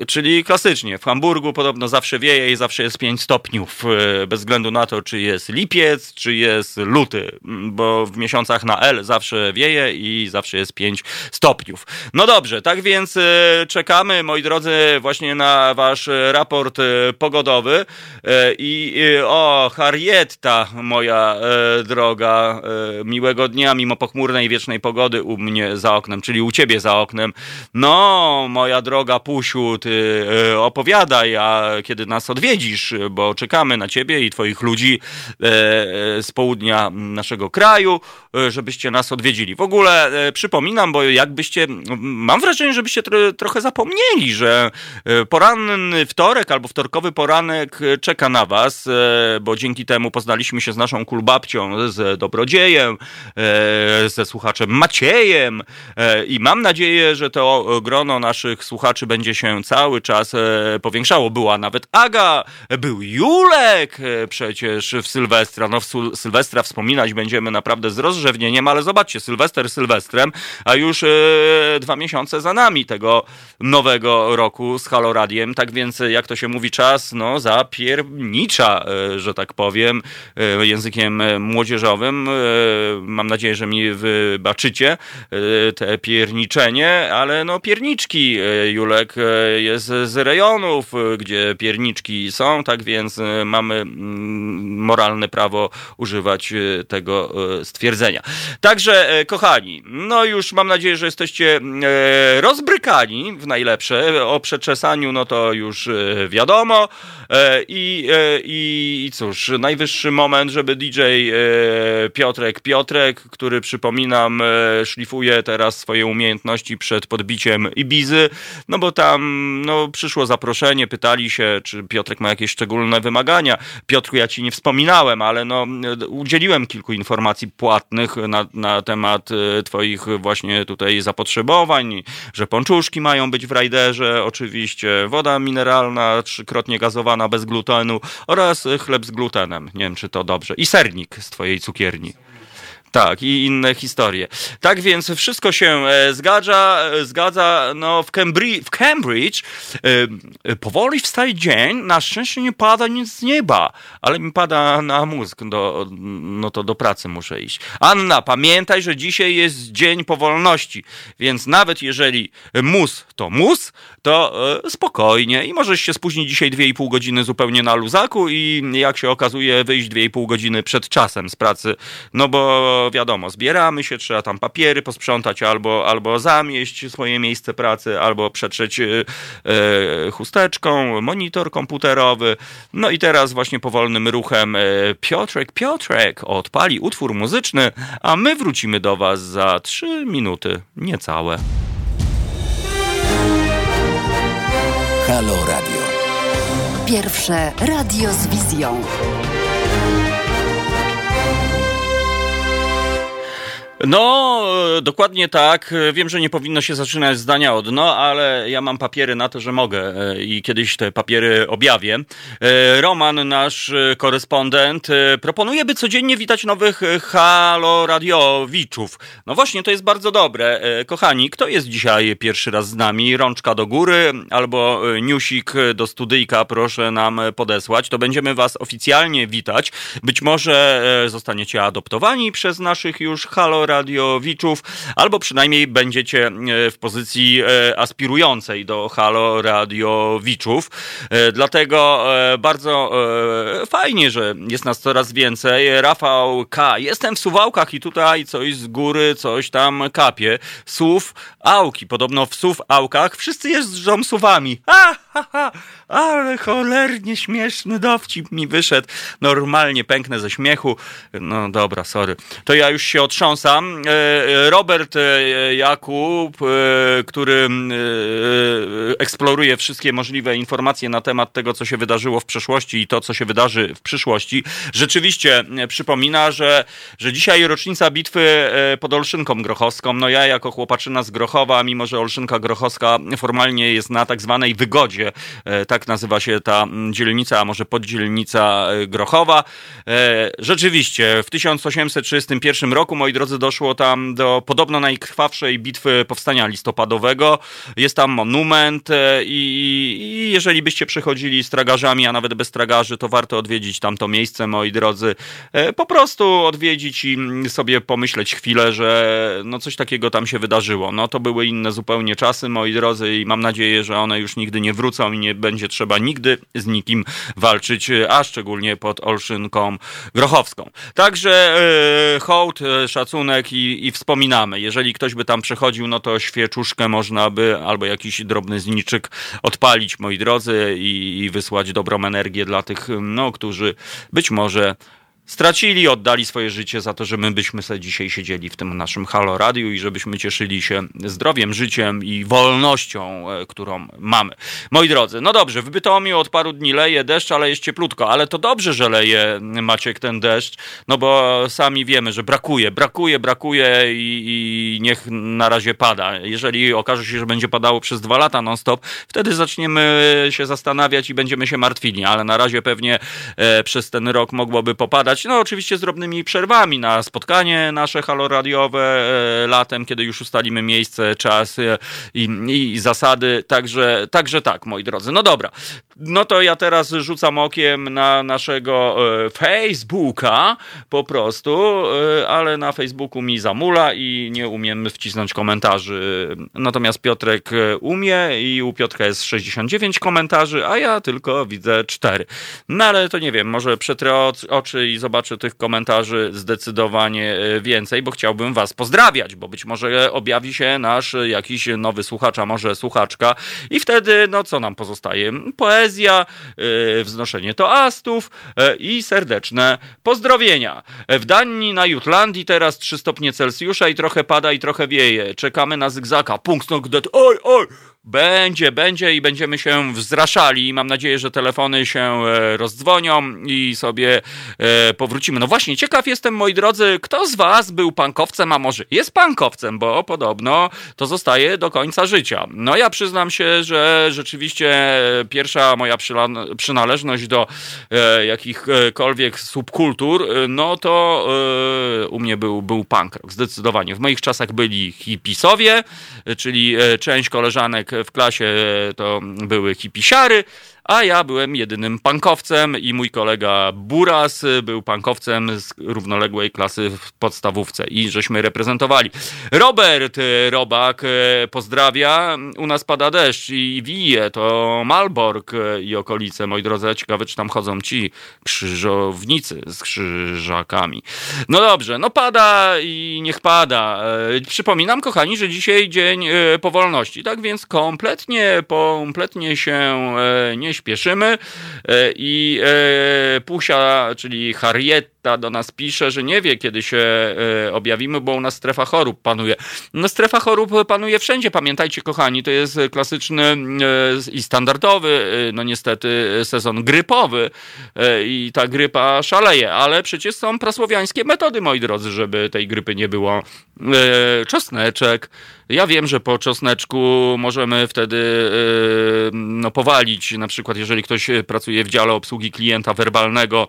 [SPEAKER 2] Czyli klasycznie, w Hamburgu podobno zawsze wieje i zawsze jest 5 stopniów, e, bez względu na to, czy jest lipiec, czy jest luty, bo w miesiącach na L zawsze wieje i zawsze jest 5 stopniów. No dobrze, tak więc e, czekamy, moi drodzy, właśnie na wasz raport e, pogodowy i o, Harrietta, moja droga, miłego dnia, mimo pochmurnej wiecznej pogody u mnie za oknem, czyli u ciebie za oknem. No, moja droga Pusiu, ty e, opowiadaj, a kiedy nas odwiedzisz, bo czekamy na ciebie i twoich ludzi e, e, z południa naszego kraju, żebyście nas odwiedzili. W ogóle przypominam, bo jakbyście, mam wrażenie, żebyście trochę zapomnieli, że poranny wtorek albo wtorkowy poranek czeka na was, bo dzięki temu poznaliśmy się z naszą kulbabcią, z Dobrodziejem, ze słuchaczem Maciejem i mam nadzieję, że to grono naszych słuchaczy będzie się cały czas e, powiększało. Była nawet Aga, był Julek e, przecież w Sylwestra. No Sylwestra wspominać będziemy naprawdę z rozrzewnieniem, ale zobaczcie, Sylwester Sylwestrem, a już e, dwa miesiące za nami tego nowego roku z Haloradiem. Tak więc, jak to się mówi, czas no zapiernicza, że tak powiem, językiem młodzieżowym. Mam nadzieję, że mi wybaczycie te pierniczenie, ale no pierniczki, Julek jest z rejonów, gdzie pierniczki są, tak więc e, mamy mm, moralne prawo używać e, tego e, stwierdzenia. Także, kochani, no już mam nadzieję, że jesteście rozbrykani w najlepsze. O przeczesaniu, no to już wiadomo. I, i, i cóż, najwyższy moment, żeby DJ Piotrek Piotrek, który przypominam, szlifuje teraz swoje umiejętności przed podbiciem Ibizy, no bo tam no, przyszło zaproszenie, pytali się, czy Piotrek ma jakieś szczególne wymagania. Piotrku, ja ci nie wspominałem, ale no, udzieliłem kilku informacji płatnych na, na temat e, twoich właśnie tutaj zapotrzebowań, że pączuszki mają być w rajderze, oczywiście, woda mineralna, trzykrotnie gazowana bez glutenu oraz chleb z glutenem. Nie wiem, czy to dobrze. I sernik z twojej cukierni. Tak, i inne historie. Tak więc wszystko się e, zgadza, e, zgadza no w, Cambridge, w Cambridge e, powoli wstaje dzień, na szczęście nie pada nic z nieba, ale mi pada na mózg, do, no to do pracy muszę iść. Anna, pamiętaj, że dzisiaj jest dzień powolności, więc nawet jeżeli mus to mus, to e, spokojnie i możesz się spóźnić dzisiaj 2,5 godziny zupełnie na luzaku i jak się okazuje wyjść 2,5 godziny przed czasem z pracy, no bo wiadomo, zbieramy się, trzeba tam papiery posprzątać albo, albo zamieść swoje miejsce pracy, albo przetrzeć e, e, chusteczką, monitor komputerowy. No i teraz właśnie powolnym ruchem Piotrek, Piotrek odpali utwór muzyczny, a my wrócimy do Was za trzy minuty niecałe.
[SPEAKER 1] Halo Radio. Pierwsze radio z wizją.
[SPEAKER 2] No, dokładnie tak. Wiem, że nie powinno się zaczynać zdania od no, ale ja mam papiery na to, że mogę e, i kiedyś te papiery objawię. E, Roman, nasz e, korespondent, proponuje, by codziennie witać nowych halo radiowiczów. No właśnie, to jest bardzo dobre. Kochani, kto jest dzisiaj pierwszy raz z nami? Rączka do góry albo newsik do studyjka proszę nam podesłać. To będziemy was oficjalnie witać. Być może zostaniecie adoptowani przez naszych już halo radiowiczów, albo przynajmniej będziecie e, w pozycji e, aspirującej do halo radiowiczów. E, dlatego bardzo fajnie, że jest nas coraz więcej. Rafał K. Jestem w Suwałkach i tutaj coś z góry, coś tam kapie. Suw, Auki. Podobno w Suw, Aukach wszyscy jeżdżą suwami. Ha, Ale cholernie śmieszny dowcip mi wyszedł. Normalnie pęknę ze śmiechu. No dobra, sorry. To ja już się otrząsam. E, Robert e, Jakub, e, który eksploruje wszystkie możliwe informacje na temat tego, co się wydarzyło w przeszłości i to, co się wydarzy w przyszłości, rzeczywiście przypomina, że, że dzisiaj rocznica bitwy pod Olszynką Grochowską. No ja jako chłopaczyna z Grochowa, mimo że Olszynka Grochowska formalnie jest na tak zwanej wygodzie, tak nazywa się ta dzielnica, a może poddzielnica Grochowa. Rzeczywiście w 1831 roku, moi drodzy, doszło tam do podobno najkrwawszej bitwy powstania listopadowego. Jest tam monument e, i, i jeżeli byście przechodzili z tragarzami, a nawet bez tragarzy, to warto odwiedzić tamto miejsce, moi drodzy. E, po prostu odwiedzić i sobie pomyśleć chwilę, że no coś takiego tam się wydarzyło. No to były inne zupełnie czasy, moi drodzy, i mam nadzieję, że one już nigdy nie wrócą i nie będzie trzeba nigdy z nikim walczyć, a szczególnie pod Olszynką Grochowską. Także yy, hołd, szacunek i, i wspominamy. Jeżeli ktoś by tam przechodził, no to świeczuszkę można by albo jakiś drobny zniczyk odpalić, moi drodzy, i, i wysłać dobrą energię dla tych, no, którzy być może stracili, oddali swoje życie za to, że my byśmy sobie dzisiaj siedzieli w tym naszym Halo Radiu i żebyśmy cieszyli się zdrowiem, życiem i wolnością, e, którą mamy. Moi drodzy, no dobrze, w Bytomiu od paru dni leje deszcz, ale jest cieplutko, ale to dobrze, że leje Maciek ten deszcz, no bo sami wiemy, że brakuje, brakuje, brakuje i, i niech na razie pada. Jeżeli okaże się, że będzie padało przez dwa lata non-stop, wtedy zaczniemy się zastanawiać i będziemy się martwili, ale na razie pewnie e, przez ten rok mogłoby popadać no oczywiście z drobnymi przerwami na spotkanie nasze haloradiowe e, latem, kiedy już ustalimy miejsce, czas e, i, i zasady. Także, także tak, moi drodzy. No dobra, no to ja teraz rzucam okiem na naszego e, Facebooka po prostu, ale na Facebooku mi zamula i nie umiem wcisnąć komentarzy. Natomiast Piotrek umie i u Piotrka jest 69 komentarzy, a ja tylko widzę 4. No ale to nie wiem, może przetrę oczy i zobaczę tych komentarzy zdecydowanie e, więcej, bo chciałbym Was pozdrawiać, bo być może objawi się nasz jakiś nowy słuchacz, a może słuchaczka i wtedy, no co nam pozostaje? Poezja, e, wznoszenie toastów e, i serdeczne pozdrowienia. W Danii na Jutlandii teraz 3 stopnie Celsjusza i trochę pada i trochę wieje. Czekamy na zygzaka. Punkt, oj, oj! Będzie, będzie i będziemy się wzraszali. Mam nadzieję, że telefony się e, rozdzwonią i sobie e, powrócimy. No właśnie, ciekaw jestem, moi drodzy, kto z Was był pankowcem, a może jest pankowcem, bo podobno to zostaje do końca życia. No ja przyznam się, że rzeczywiście pierwsza moja przynależność do e, jakichkolwiek subkultur, no to u mnie był, był punk rock, zdecydowanie. W moich czasach byli hipisowie, czyli część koleżanek w klasie to były hipisiary, a ja byłem jedynym pankowcem i mój kolega Buras był pankowcem z równoległej klasy w podstawówce i żeśmy reprezentowali. Robert Robak pozdrawia. U nas pada deszcz i wije, to Malbork i okolice. Moi drodzy, ciekawe, czy tam chodzą ci krzyżownicy z krzyżakami. No dobrze, no pada i niech pada. E, przypominam, kochani, że dzisiaj dzień e, powolności, tak więc kompletnie, kompletnie się e, nie śpieszymy i Pusia, czyli Harrietta do nas pisze, że nie wie, kiedy się objawimy, bo u nas strefa chorób panuje. No strefa chorób panuje wszędzie, pamiętajcie, kochani, to jest klasyczny i standardowy, no niestety, sezon grypowy i ta grypa szaleje, ale przecież są prasłowiańskie metody, moi drodzy, żeby tej grypy nie było. Czosneczek, ja wiem, że po czosneczku możemy wtedy no, powalić, na przykład jeżeli ktoś pracuje w dziale obsługi klienta werbalnego,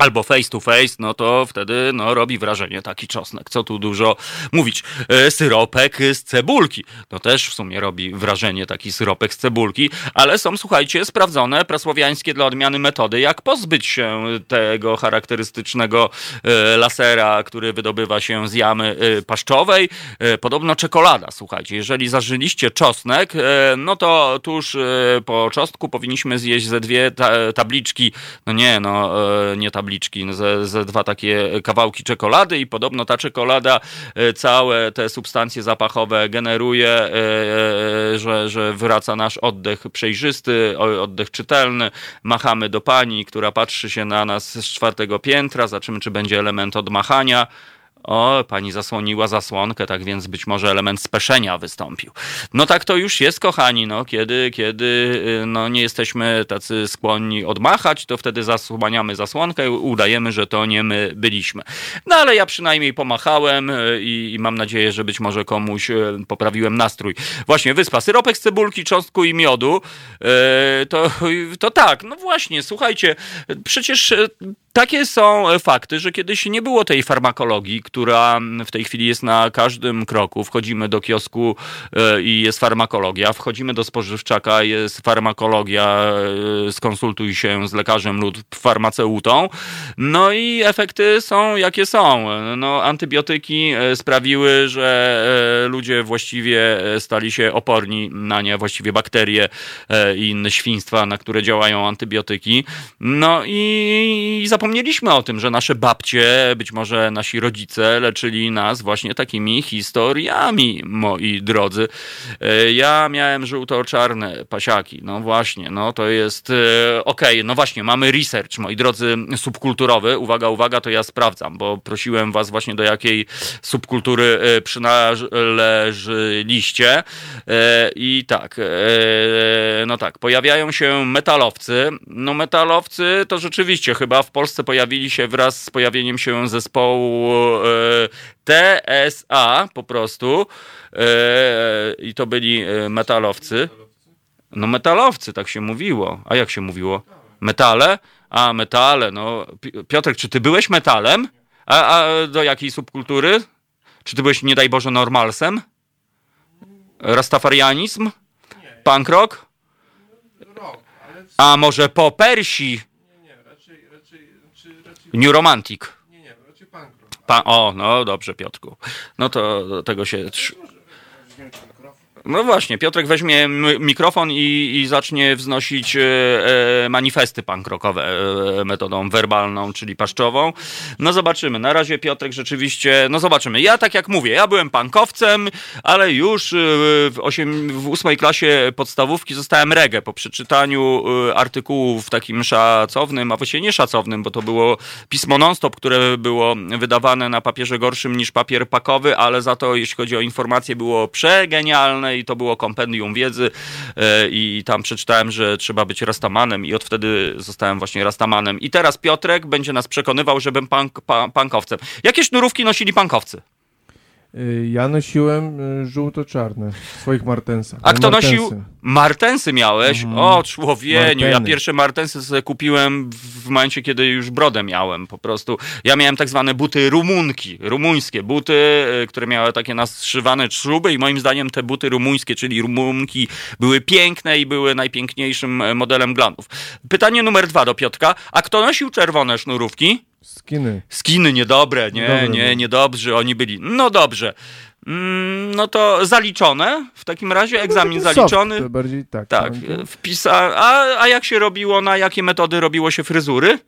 [SPEAKER 2] albo face to face, no to wtedy no, robi wrażenie taki czosnek. Co tu dużo mówić. E, syropek z cebulki. No też w sumie robi wrażenie taki syropek z cebulki, ale są, słuchajcie, sprawdzone prasłowiańskie dla odmiany metody, jak pozbyć się tego charakterystycznego e, lasera, który wydobywa się z jamy e, paszczowej. Podobno czekolada, słuchajcie. Jeżeli zażyliście czosnek, no to tuż po czosnku powinniśmy zjeść ze dwie ta tabliczki, no nie, no nie tabliczki, tabliczki, no, ze, ze dwa takie kawałki czekolady i podobno ta czekolada e, całe te substancje zapachowe generuje, e, e, że, że wraca nasz oddech przejrzysty, oddech czytelny. Machamy do pani, która patrzy się na nas z czwartego piętra, zobaczymy, czy będzie element odmachania. O, pani zasłoniła zasłonkę, tak więc być może element speszenia wystąpił. No tak to już jest, kochani, no kiedy, kiedy y, no, nie jesteśmy tacy skłonni odmachać, to wtedy zasłaniamy zasłonkę udajemy, że to nie my byliśmy. No ale ja przynajmniej pomachałem y, i, i mam nadzieję, że być może komuś y, poprawiłem nastrój. Właśnie, wyspa, syropek z cebulki, cząstku i miodu, to, to tak, no właśnie, słuchajcie, przecież takie są fakty, że kiedyś nie było tej farmakologii, która w tej chwili jest na każdym kroku. Wchodzimy do kiosku e, i jest farmakologia, wchodzimy do spożywczaka, jest farmakologia, e, skonsultuj się z lekarzem lub farmaceutą. No i efekty są jakie są. No, antybiotyki e, sprawiły, że ludzie właściwie stali się oporni na nie, właściwie bakterie i inne świństwa, na które działają antybiotyki. No i zapomnieliśmy o tym, że nasze babcie, być może nasi rodzice leczyli nas właśnie takimi historiami, moi drodzy. E, ja miałem żółto-czarne pasiaki, no właśnie, no to jest e, okej, okay. no właśnie, mamy research, moi drodzy, subkulturowy. Uwaga, uwaga, to ja sprawdzam, bo prosiłem was właśnie do jakiej subkultury e, przynależyliście. I tak, no tak, pojawiają się metalowcy. No metalowcy to rzeczywiście chyba w Polsce Polsce pojawili się wraz z pojawieniem się zespołu e, TSA po prostu e, i to byli e, metalowcy. No metalowcy, tak się mówiło. A jak się mówiło? Metale? A, metale, no. Piotrek, czy ty byłeś metalem? A, a do jakiej subkultury? Czy ty byłeś, nie daj Boże, normalsem? Rastafarianizm? Punk rock? A może po Persji? New Romantic. Nie, nie, raczej punk rock. Pa o, no dobrze, Piotrku. No to tego się... No właśnie, Piotrek weźmie mikrofon i, i zacznie wznosić e, e manifesty pankrokowe e, metodą werbalną, czyli paszczową. No zobaczymy. Na razie Piotrek rzeczywiście, no zobaczymy. Ja tak jak mówię, ja byłem pankowcem, ale już e, w, osiem, w ósmej klasie podstawówki zostałem regę po przeczytaniu e, artykułu w takim szacownym, a właściwie nie szacownym, bo to było pismo non-stop, które było wydawane na papierze gorszym niż papier pakowy, ale za to, jeśli chodzi o informacje, było przegenialne i to było kompendium wiedzy e, i tam przeczytałem, że trzeba być rastamanem i od wtedy zostałem właśnie rastamanem. I teraz Piotrek będzie nas przekonywał, żebym punk, pankowcem. Jakie sznurówki nosili pankowcy?
[SPEAKER 3] Y, Ja nosiłem y, żółto-czarne w swoich martensach.
[SPEAKER 2] A kto
[SPEAKER 3] Martensy.
[SPEAKER 2] nosił? Martensy miałeś?
[SPEAKER 3] Mhm.
[SPEAKER 2] O, człowieniu. Ja
[SPEAKER 3] Marteny.
[SPEAKER 2] pierwsze martensy sobie kupiłem w momencie, kiedy już brodę miałem po prostu. Ja miałem tak zwane buty rumunki, rumuńskie buty, y, które miały takie naszywane szruby i moim zdaniem te buty rumuńskie, czyli rumunki, były piękne i były najpiękniejszym e, modelem glandów. Pytanie numer dwa do Piotka. A kto nosił czerwone sznurówki?
[SPEAKER 3] Skiny.
[SPEAKER 2] Skiny niedobre, nie,
[SPEAKER 3] Dobre
[SPEAKER 2] nie,
[SPEAKER 3] były.
[SPEAKER 2] niedobrzy oni byli. No dobrze. Mm, no to zaliczone w takim razie, egzamin
[SPEAKER 3] Taki
[SPEAKER 2] zaliczony.
[SPEAKER 3] Soft, bardziej tak.
[SPEAKER 2] Tak,
[SPEAKER 3] no,
[SPEAKER 2] wpisa. A, a jak się robiło, na jakie metody robiło się fryzury?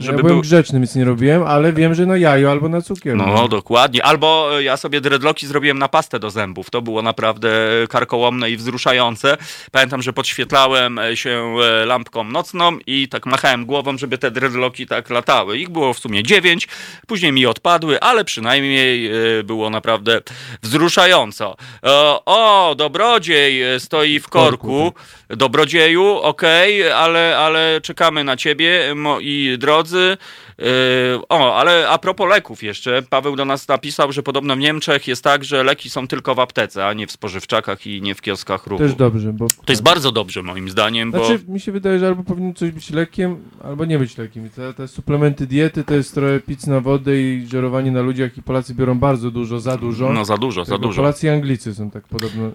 [SPEAKER 3] Ja byłem
[SPEAKER 2] był-
[SPEAKER 3] grzeczny, nic nie robiłem, ale wiem, że na jajo albo na cukier.
[SPEAKER 2] No, dokładnie. Albo e, ja sobie dreadlocki zrobiłem na pastę do zębów. To było naprawdę karkołomne i wzruszające. Pamiętam, że podświetlałem e, się e, lampką nocną i tak machałem głową, żeby te dreadlocki tak latały. Ich było w sumie dziewięć, później mi odpadły, ale przynajmniej było naprawdę wzruszająco. O, dobrodziej stoi w korku. Dobrodzieju, okej, ale, ale czekamy na ciebie, moi drodzy. Yy, o, ale a propos leków jeszcze, Paweł do nas napisał, że podobno w Niemczech jest tak, że leki są tylko w aptece, a nie w spożywczakach i nie w kioskach ruchu.
[SPEAKER 3] Też dobrze, bo...
[SPEAKER 2] To jest bardzo dobrze moim zdaniem, bo
[SPEAKER 3] Znaczy, mi się wydaje, że albo powinno coś być lekiem, albo nie być lekiem. Te, te suplementy diety to jest trochę pic na wodę i żerowanie na ludziach i Polacy biorą bardzo dużo, za dużo.
[SPEAKER 2] no za dużo, za
[SPEAKER 3] Tak, bo
[SPEAKER 2] dużo.
[SPEAKER 3] Polacy i Anglicy są tak podobno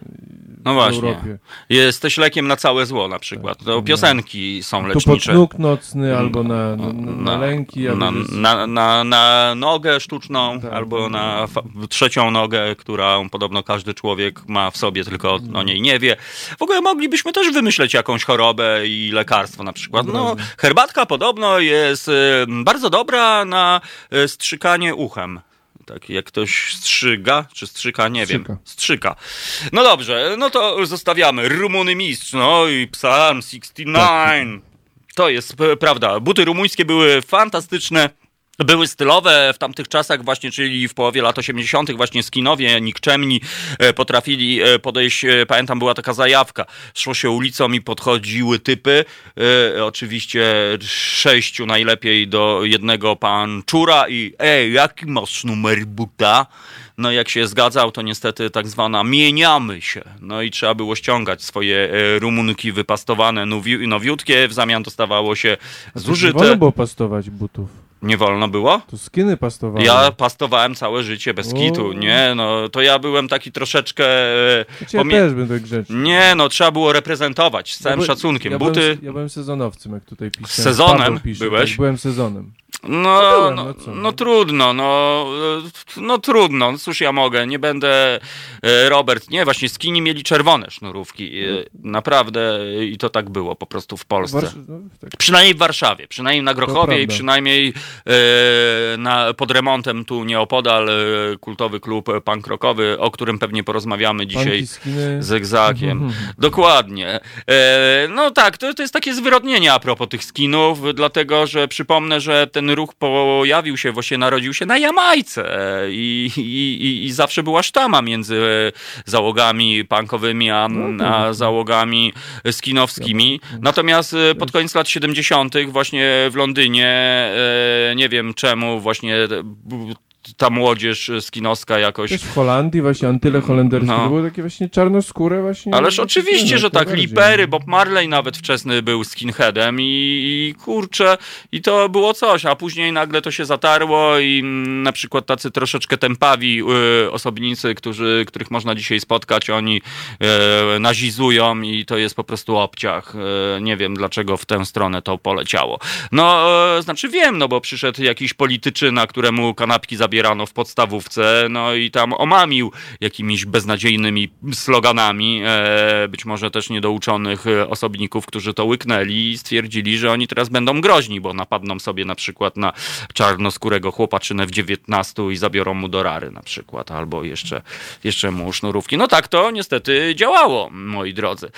[SPEAKER 2] No właśnie.
[SPEAKER 3] Europie.
[SPEAKER 2] Jesteś lekiem na całe zło na przykład. To piosenki są
[SPEAKER 3] Tu
[SPEAKER 2] lecznicze.
[SPEAKER 3] nóg nocny, albo na, na, na, na lęki,
[SPEAKER 2] na, na, na, na nogę sztuczną,
[SPEAKER 3] Tak.
[SPEAKER 2] albo na trzecią nogę, którą podobno każdy człowiek ma w sobie, tylko o niej nie wie. W ogóle moglibyśmy też wymyśleć jakąś chorobę i lekarstwo na przykład. No, herbatka podobno jest bardzo dobra na y, strzykanie uchem. Tak, jak ktoś strzyga, czy strzyka, nie wiem.
[SPEAKER 3] Strzyka.
[SPEAKER 2] Strzyka. No dobrze, no to zostawiamy. Rumuny mistrz, no i Psalm 69. To jest p- prawda. Buty rumuńskie były fantastyczne. Były stylowe w tamtych czasach właśnie, czyli w połowie lat 80. właśnie skinowie, nikczemni e, potrafili e, podejść, e, pamiętam była taka zajawka, szło się ulicą i podchodziły typy, e, oczywiście sześciu najlepiej do jednego panczura i ej, jaki masz numer buta? No jak się zgadzał, to niestety tak zwana mieniamy się. No i trzeba było ściągać swoje e, rumunki wypastowane, nowi- nowiutkie, w zamian dostawało się
[SPEAKER 3] to Nie
[SPEAKER 2] zużyte.
[SPEAKER 3] wolno było pastować butów.
[SPEAKER 2] Nie wolno było?
[SPEAKER 3] To skiny pastowały.
[SPEAKER 2] Ja pastowałem całe życie bez
[SPEAKER 3] O.
[SPEAKER 2] kitu, nie, no to ja byłem taki troszeczkę... e,
[SPEAKER 3] Znaczy, ja
[SPEAKER 2] pomie-
[SPEAKER 3] też będę grzeczny.
[SPEAKER 2] Nie, no trzeba było reprezentować z całym
[SPEAKER 3] Ja by-
[SPEAKER 2] szacunkiem.
[SPEAKER 3] Ja
[SPEAKER 2] Buty,
[SPEAKER 3] Byłem, ja byłem sezonowcem, jak tutaj piszę.
[SPEAKER 2] sezonem
[SPEAKER 3] pisze,
[SPEAKER 2] byłeś?
[SPEAKER 3] Tak, byłem sezonem.
[SPEAKER 2] No,
[SPEAKER 3] byłem,
[SPEAKER 2] no,
[SPEAKER 3] no co,
[SPEAKER 2] no
[SPEAKER 3] no.
[SPEAKER 2] trudno, no, no trudno, no cóż ja mogę, nie będę e, Robert, nie, właśnie skini mieli czerwone sznurówki, e, naprawdę e, i to tak było po prostu w Polsce.
[SPEAKER 3] No, tak.
[SPEAKER 2] Przynajmniej w Warszawie, przynajmniej na Grochowie i przynajmniej na, pod remontem tu nieopodal kultowy klub punk rockowy, o którym pewnie porozmawiamy dzisiaj z Egzakiem.
[SPEAKER 3] Mhm.
[SPEAKER 2] Dokładnie. No tak, to, to jest takie zwyrodnienie a propos tych skinów, dlatego że przypomnę, że ten ruch pojawił się, właśnie narodził się na Jamajce i, i, i, zawsze była sztama między e, załogami punkowymi, a, a załogami skinowskimi. Natomiast e, pod koniec lat 70. właśnie w Londynie, e, nie wiem czemu, właśnie ta młodzież skinowska jakoś
[SPEAKER 3] Też w Holandii właśnie Antyle holenderskie
[SPEAKER 2] No.
[SPEAKER 3] były takie właśnie czarnoskóre właśnie.
[SPEAKER 2] Ależ
[SPEAKER 3] no,
[SPEAKER 2] oczywiście,
[SPEAKER 3] no,
[SPEAKER 2] że tak.
[SPEAKER 3] najbardziej.
[SPEAKER 2] Lipery, Bob Marley nawet wczesny był skinheadem i, i kurczę, i to było coś, a później nagle to się zatarło i mm, na przykład tacy troszeczkę tempawi y, osobnicy, którzy, których można dzisiaj spotkać, oni y, nazizują i to jest po prostu obciach. Y, nie wiem, dlaczego w tę stronę to poleciało. No, y, znaczy wiem, no bo przyszedł jakiś polityczyna, któremu kanapki zabierano w podstawówce, no i tam omamił jakimiś beznadziejnymi sloganami, e, być może też niedouczonych e, osobników, którzy to łyknęli i stwierdzili, że oni teraz będą groźni, bo napadną sobie na przykład na czarnoskórego chłopaczynę w 19 i zabiorą mu dorary na przykład, albo jeszcze, jeszcze mu sznurówki. No tak to niestety działało, moi drodzy.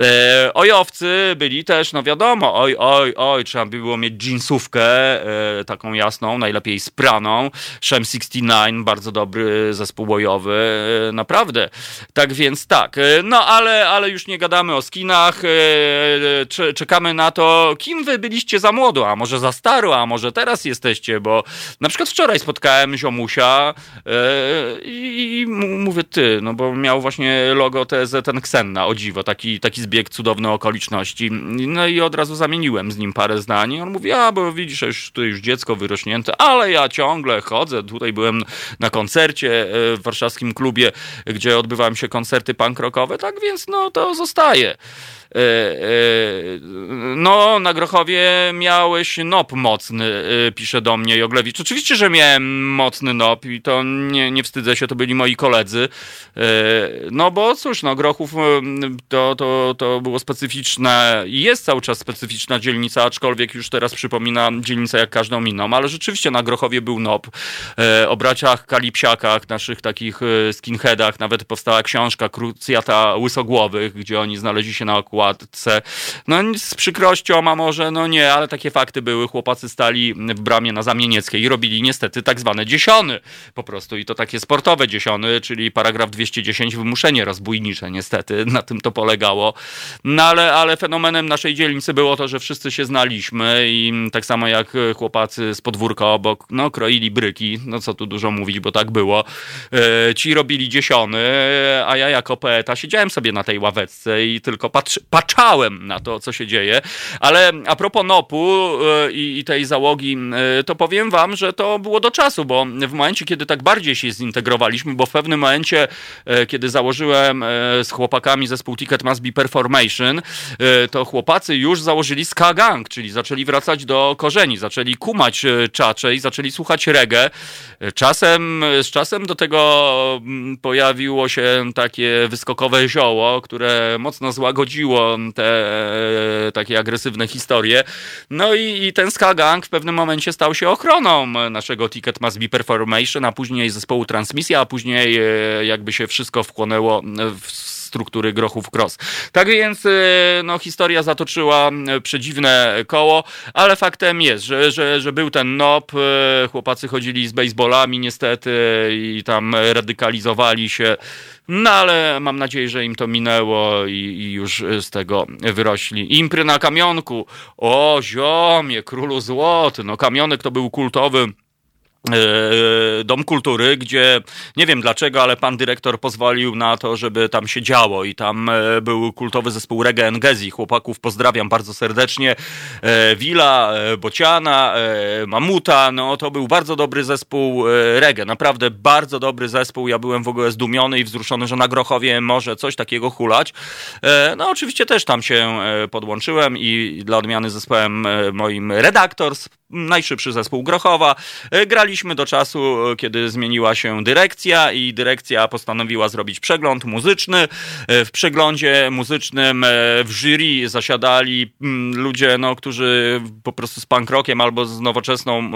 [SPEAKER 2] E, ojowcy byli też, no wiadomo, oj, oj, oj, trzeba by było mieć jeansówkę e, taką jasną, najlepiej spraną, M69, bardzo dobry zespół bojowy, e, naprawdę. Tak więc tak, e, no ale, ale już nie gadamy o skinach, e, czekamy na to, kim wy byliście za młodo, a może za staro, a może teraz jesteście, bo na przykład wczoraj spotkałem ziomusia i mówię ty, no bo miał właśnie logo TZ ten Xenna, o dziwo, taki, taki zbieg cudowny okoliczności. No i od razu zamieniłem z nim parę zdań. On mówi, a bo widzisz, już, tu już dziecko wyrośnięte, ale ja ciągle chodzę. Tutaj byłem na koncercie e, w warszawskim klubie, gdzie odbywają się koncerty punk rockowe, tak więc no to zostaje. E, e, no, na Grochowie miałeś nop mocny, e, pisze do mnie Joglewicz. Oczywiście, że miałem mocny nop i to nie, nie wstydzę się, to byli moi koledzy. No bo cóż, no Grochów to, to, to było specyficzne i jest cały czas specyficzna dzielnica, aczkolwiek już teraz przypomina dzielnicę jak każdą inną, ale rzeczywiście na Grochowie był nop. O braciach Kalipsiakach, naszych takich skinheadach, nawet powstała książka Krucjata Łysogłowych, gdzie oni znaleźli się na okładce okładce. No z przykrością, a może no nie, ale takie fakty były. Chłopacy stali w bramie na Zamienieckiej i robili niestety tak zwane dziesiony po prostu i to takie sportowe dziesiony, czyli paragraf 210 wymuszenie rozbójnicze niestety, na tym to polegało. No ale, ale fenomenem naszej dzielnicy było to, że wszyscy się znaliśmy i tak samo jak chłopacy z podwórka obok, no kroili bryki, no co tu dużo mówić, bo tak było. E, ci robili dziesiony, a ja jako poeta siedziałem sobie na tej ławeczce i tylko patrzy, patrzałem na to, co się dzieje. Ale a propos NOP-u e, i, i tej załogi, e, to powiem wam, że to było do czasu, bo w momencie, kiedy tak bardziej się zintegrowaliśmy, bo w pewnym momencie, e, kiedy założyłem z chłopakami zespół Ticket Must Be Performation, to chłopacy już założyli ska gang, czyli zaczęli wracać do korzeni, zaczęli kumać czacze i zaczęli słuchać reggae. Czasem, z czasem do tego mm, pojawiło się takie wyskokowe zioło, które mocno złagodziło te e, takie agresywne historie. No i, i ten Ska Gang w pewnym momencie stał się ochroną naszego Ticket Must Be Performation, a później zespołu Transmisja, a później e, jakby się wszystko wchłonęło w struktury Grochów Cross. Tak więc no, historia zatoczyła przedziwne koło, ale faktem jest, że, że, że był ten NOP, chłopacy chodzili z baseballami niestety i tam radykalizowali się no ale mam nadzieję, że im to minęło i, i już z tego wyrośli. Impry na kamionku. O, ziomie, królu złoty. No kamionek to był kultowy E, Dom Kultury, gdzie nie wiem dlaczego, ale pan dyrektor pozwolił na to, żeby tam się działo i tam e, był kultowy zespół Reggae Engezi. Chłopaków pozdrawiam bardzo serdecznie. Wila, e, Bociana, Mamuta, no to był bardzo dobry zespół reggae, naprawdę bardzo dobry zespół. Ja byłem w ogóle zdumiony i wzruszony, że na Grochowie może coś takiego hulać. No oczywiście też tam się podłączyłem i dla odmiany zespołem moim redaktor, najszybszy zespół Grochowa. Grali Czekaliśmy do czasu, kiedy zmieniła się dyrekcja i dyrekcja postanowiła zrobić przegląd muzyczny. W przeglądzie muzycznym e, w jury zasiadali mm, ludzie, no, którzy po prostu z punk rockiem albo z nowoczesną, e,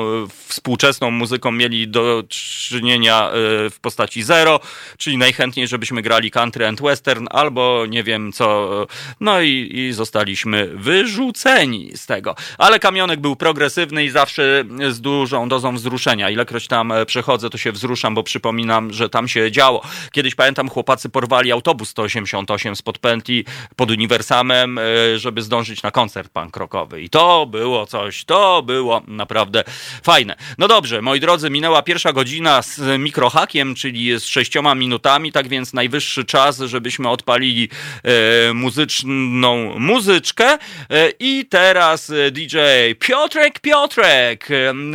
[SPEAKER 2] współczesną muzyką mieli do czynienia e, w postaci zero, czyli najchętniej, żebyśmy grali country and western albo nie wiem co. No i, i zostaliśmy wyrzuceni z tego. Ale kamionek był progresywny i zawsze z dużą dozą wzruszenia Ilekroć tam e, przechodzę, to się wzruszam, bo przypominam, że tam się działo. Kiedyś pamiętam, chłopacy porwali autobus 188 spod pętli pod Uniwersamem, e, żeby zdążyć na koncert punk. I to było coś, to było naprawdę fajne. No dobrze, moi drodzy, minęła pierwsza godzina z mikrohakiem, czyli z sześcioma minutami, tak więc najwyższy czas, żebyśmy odpalili e, muzyczną muzyczkę. I teraz DJ Piotrek Piotrek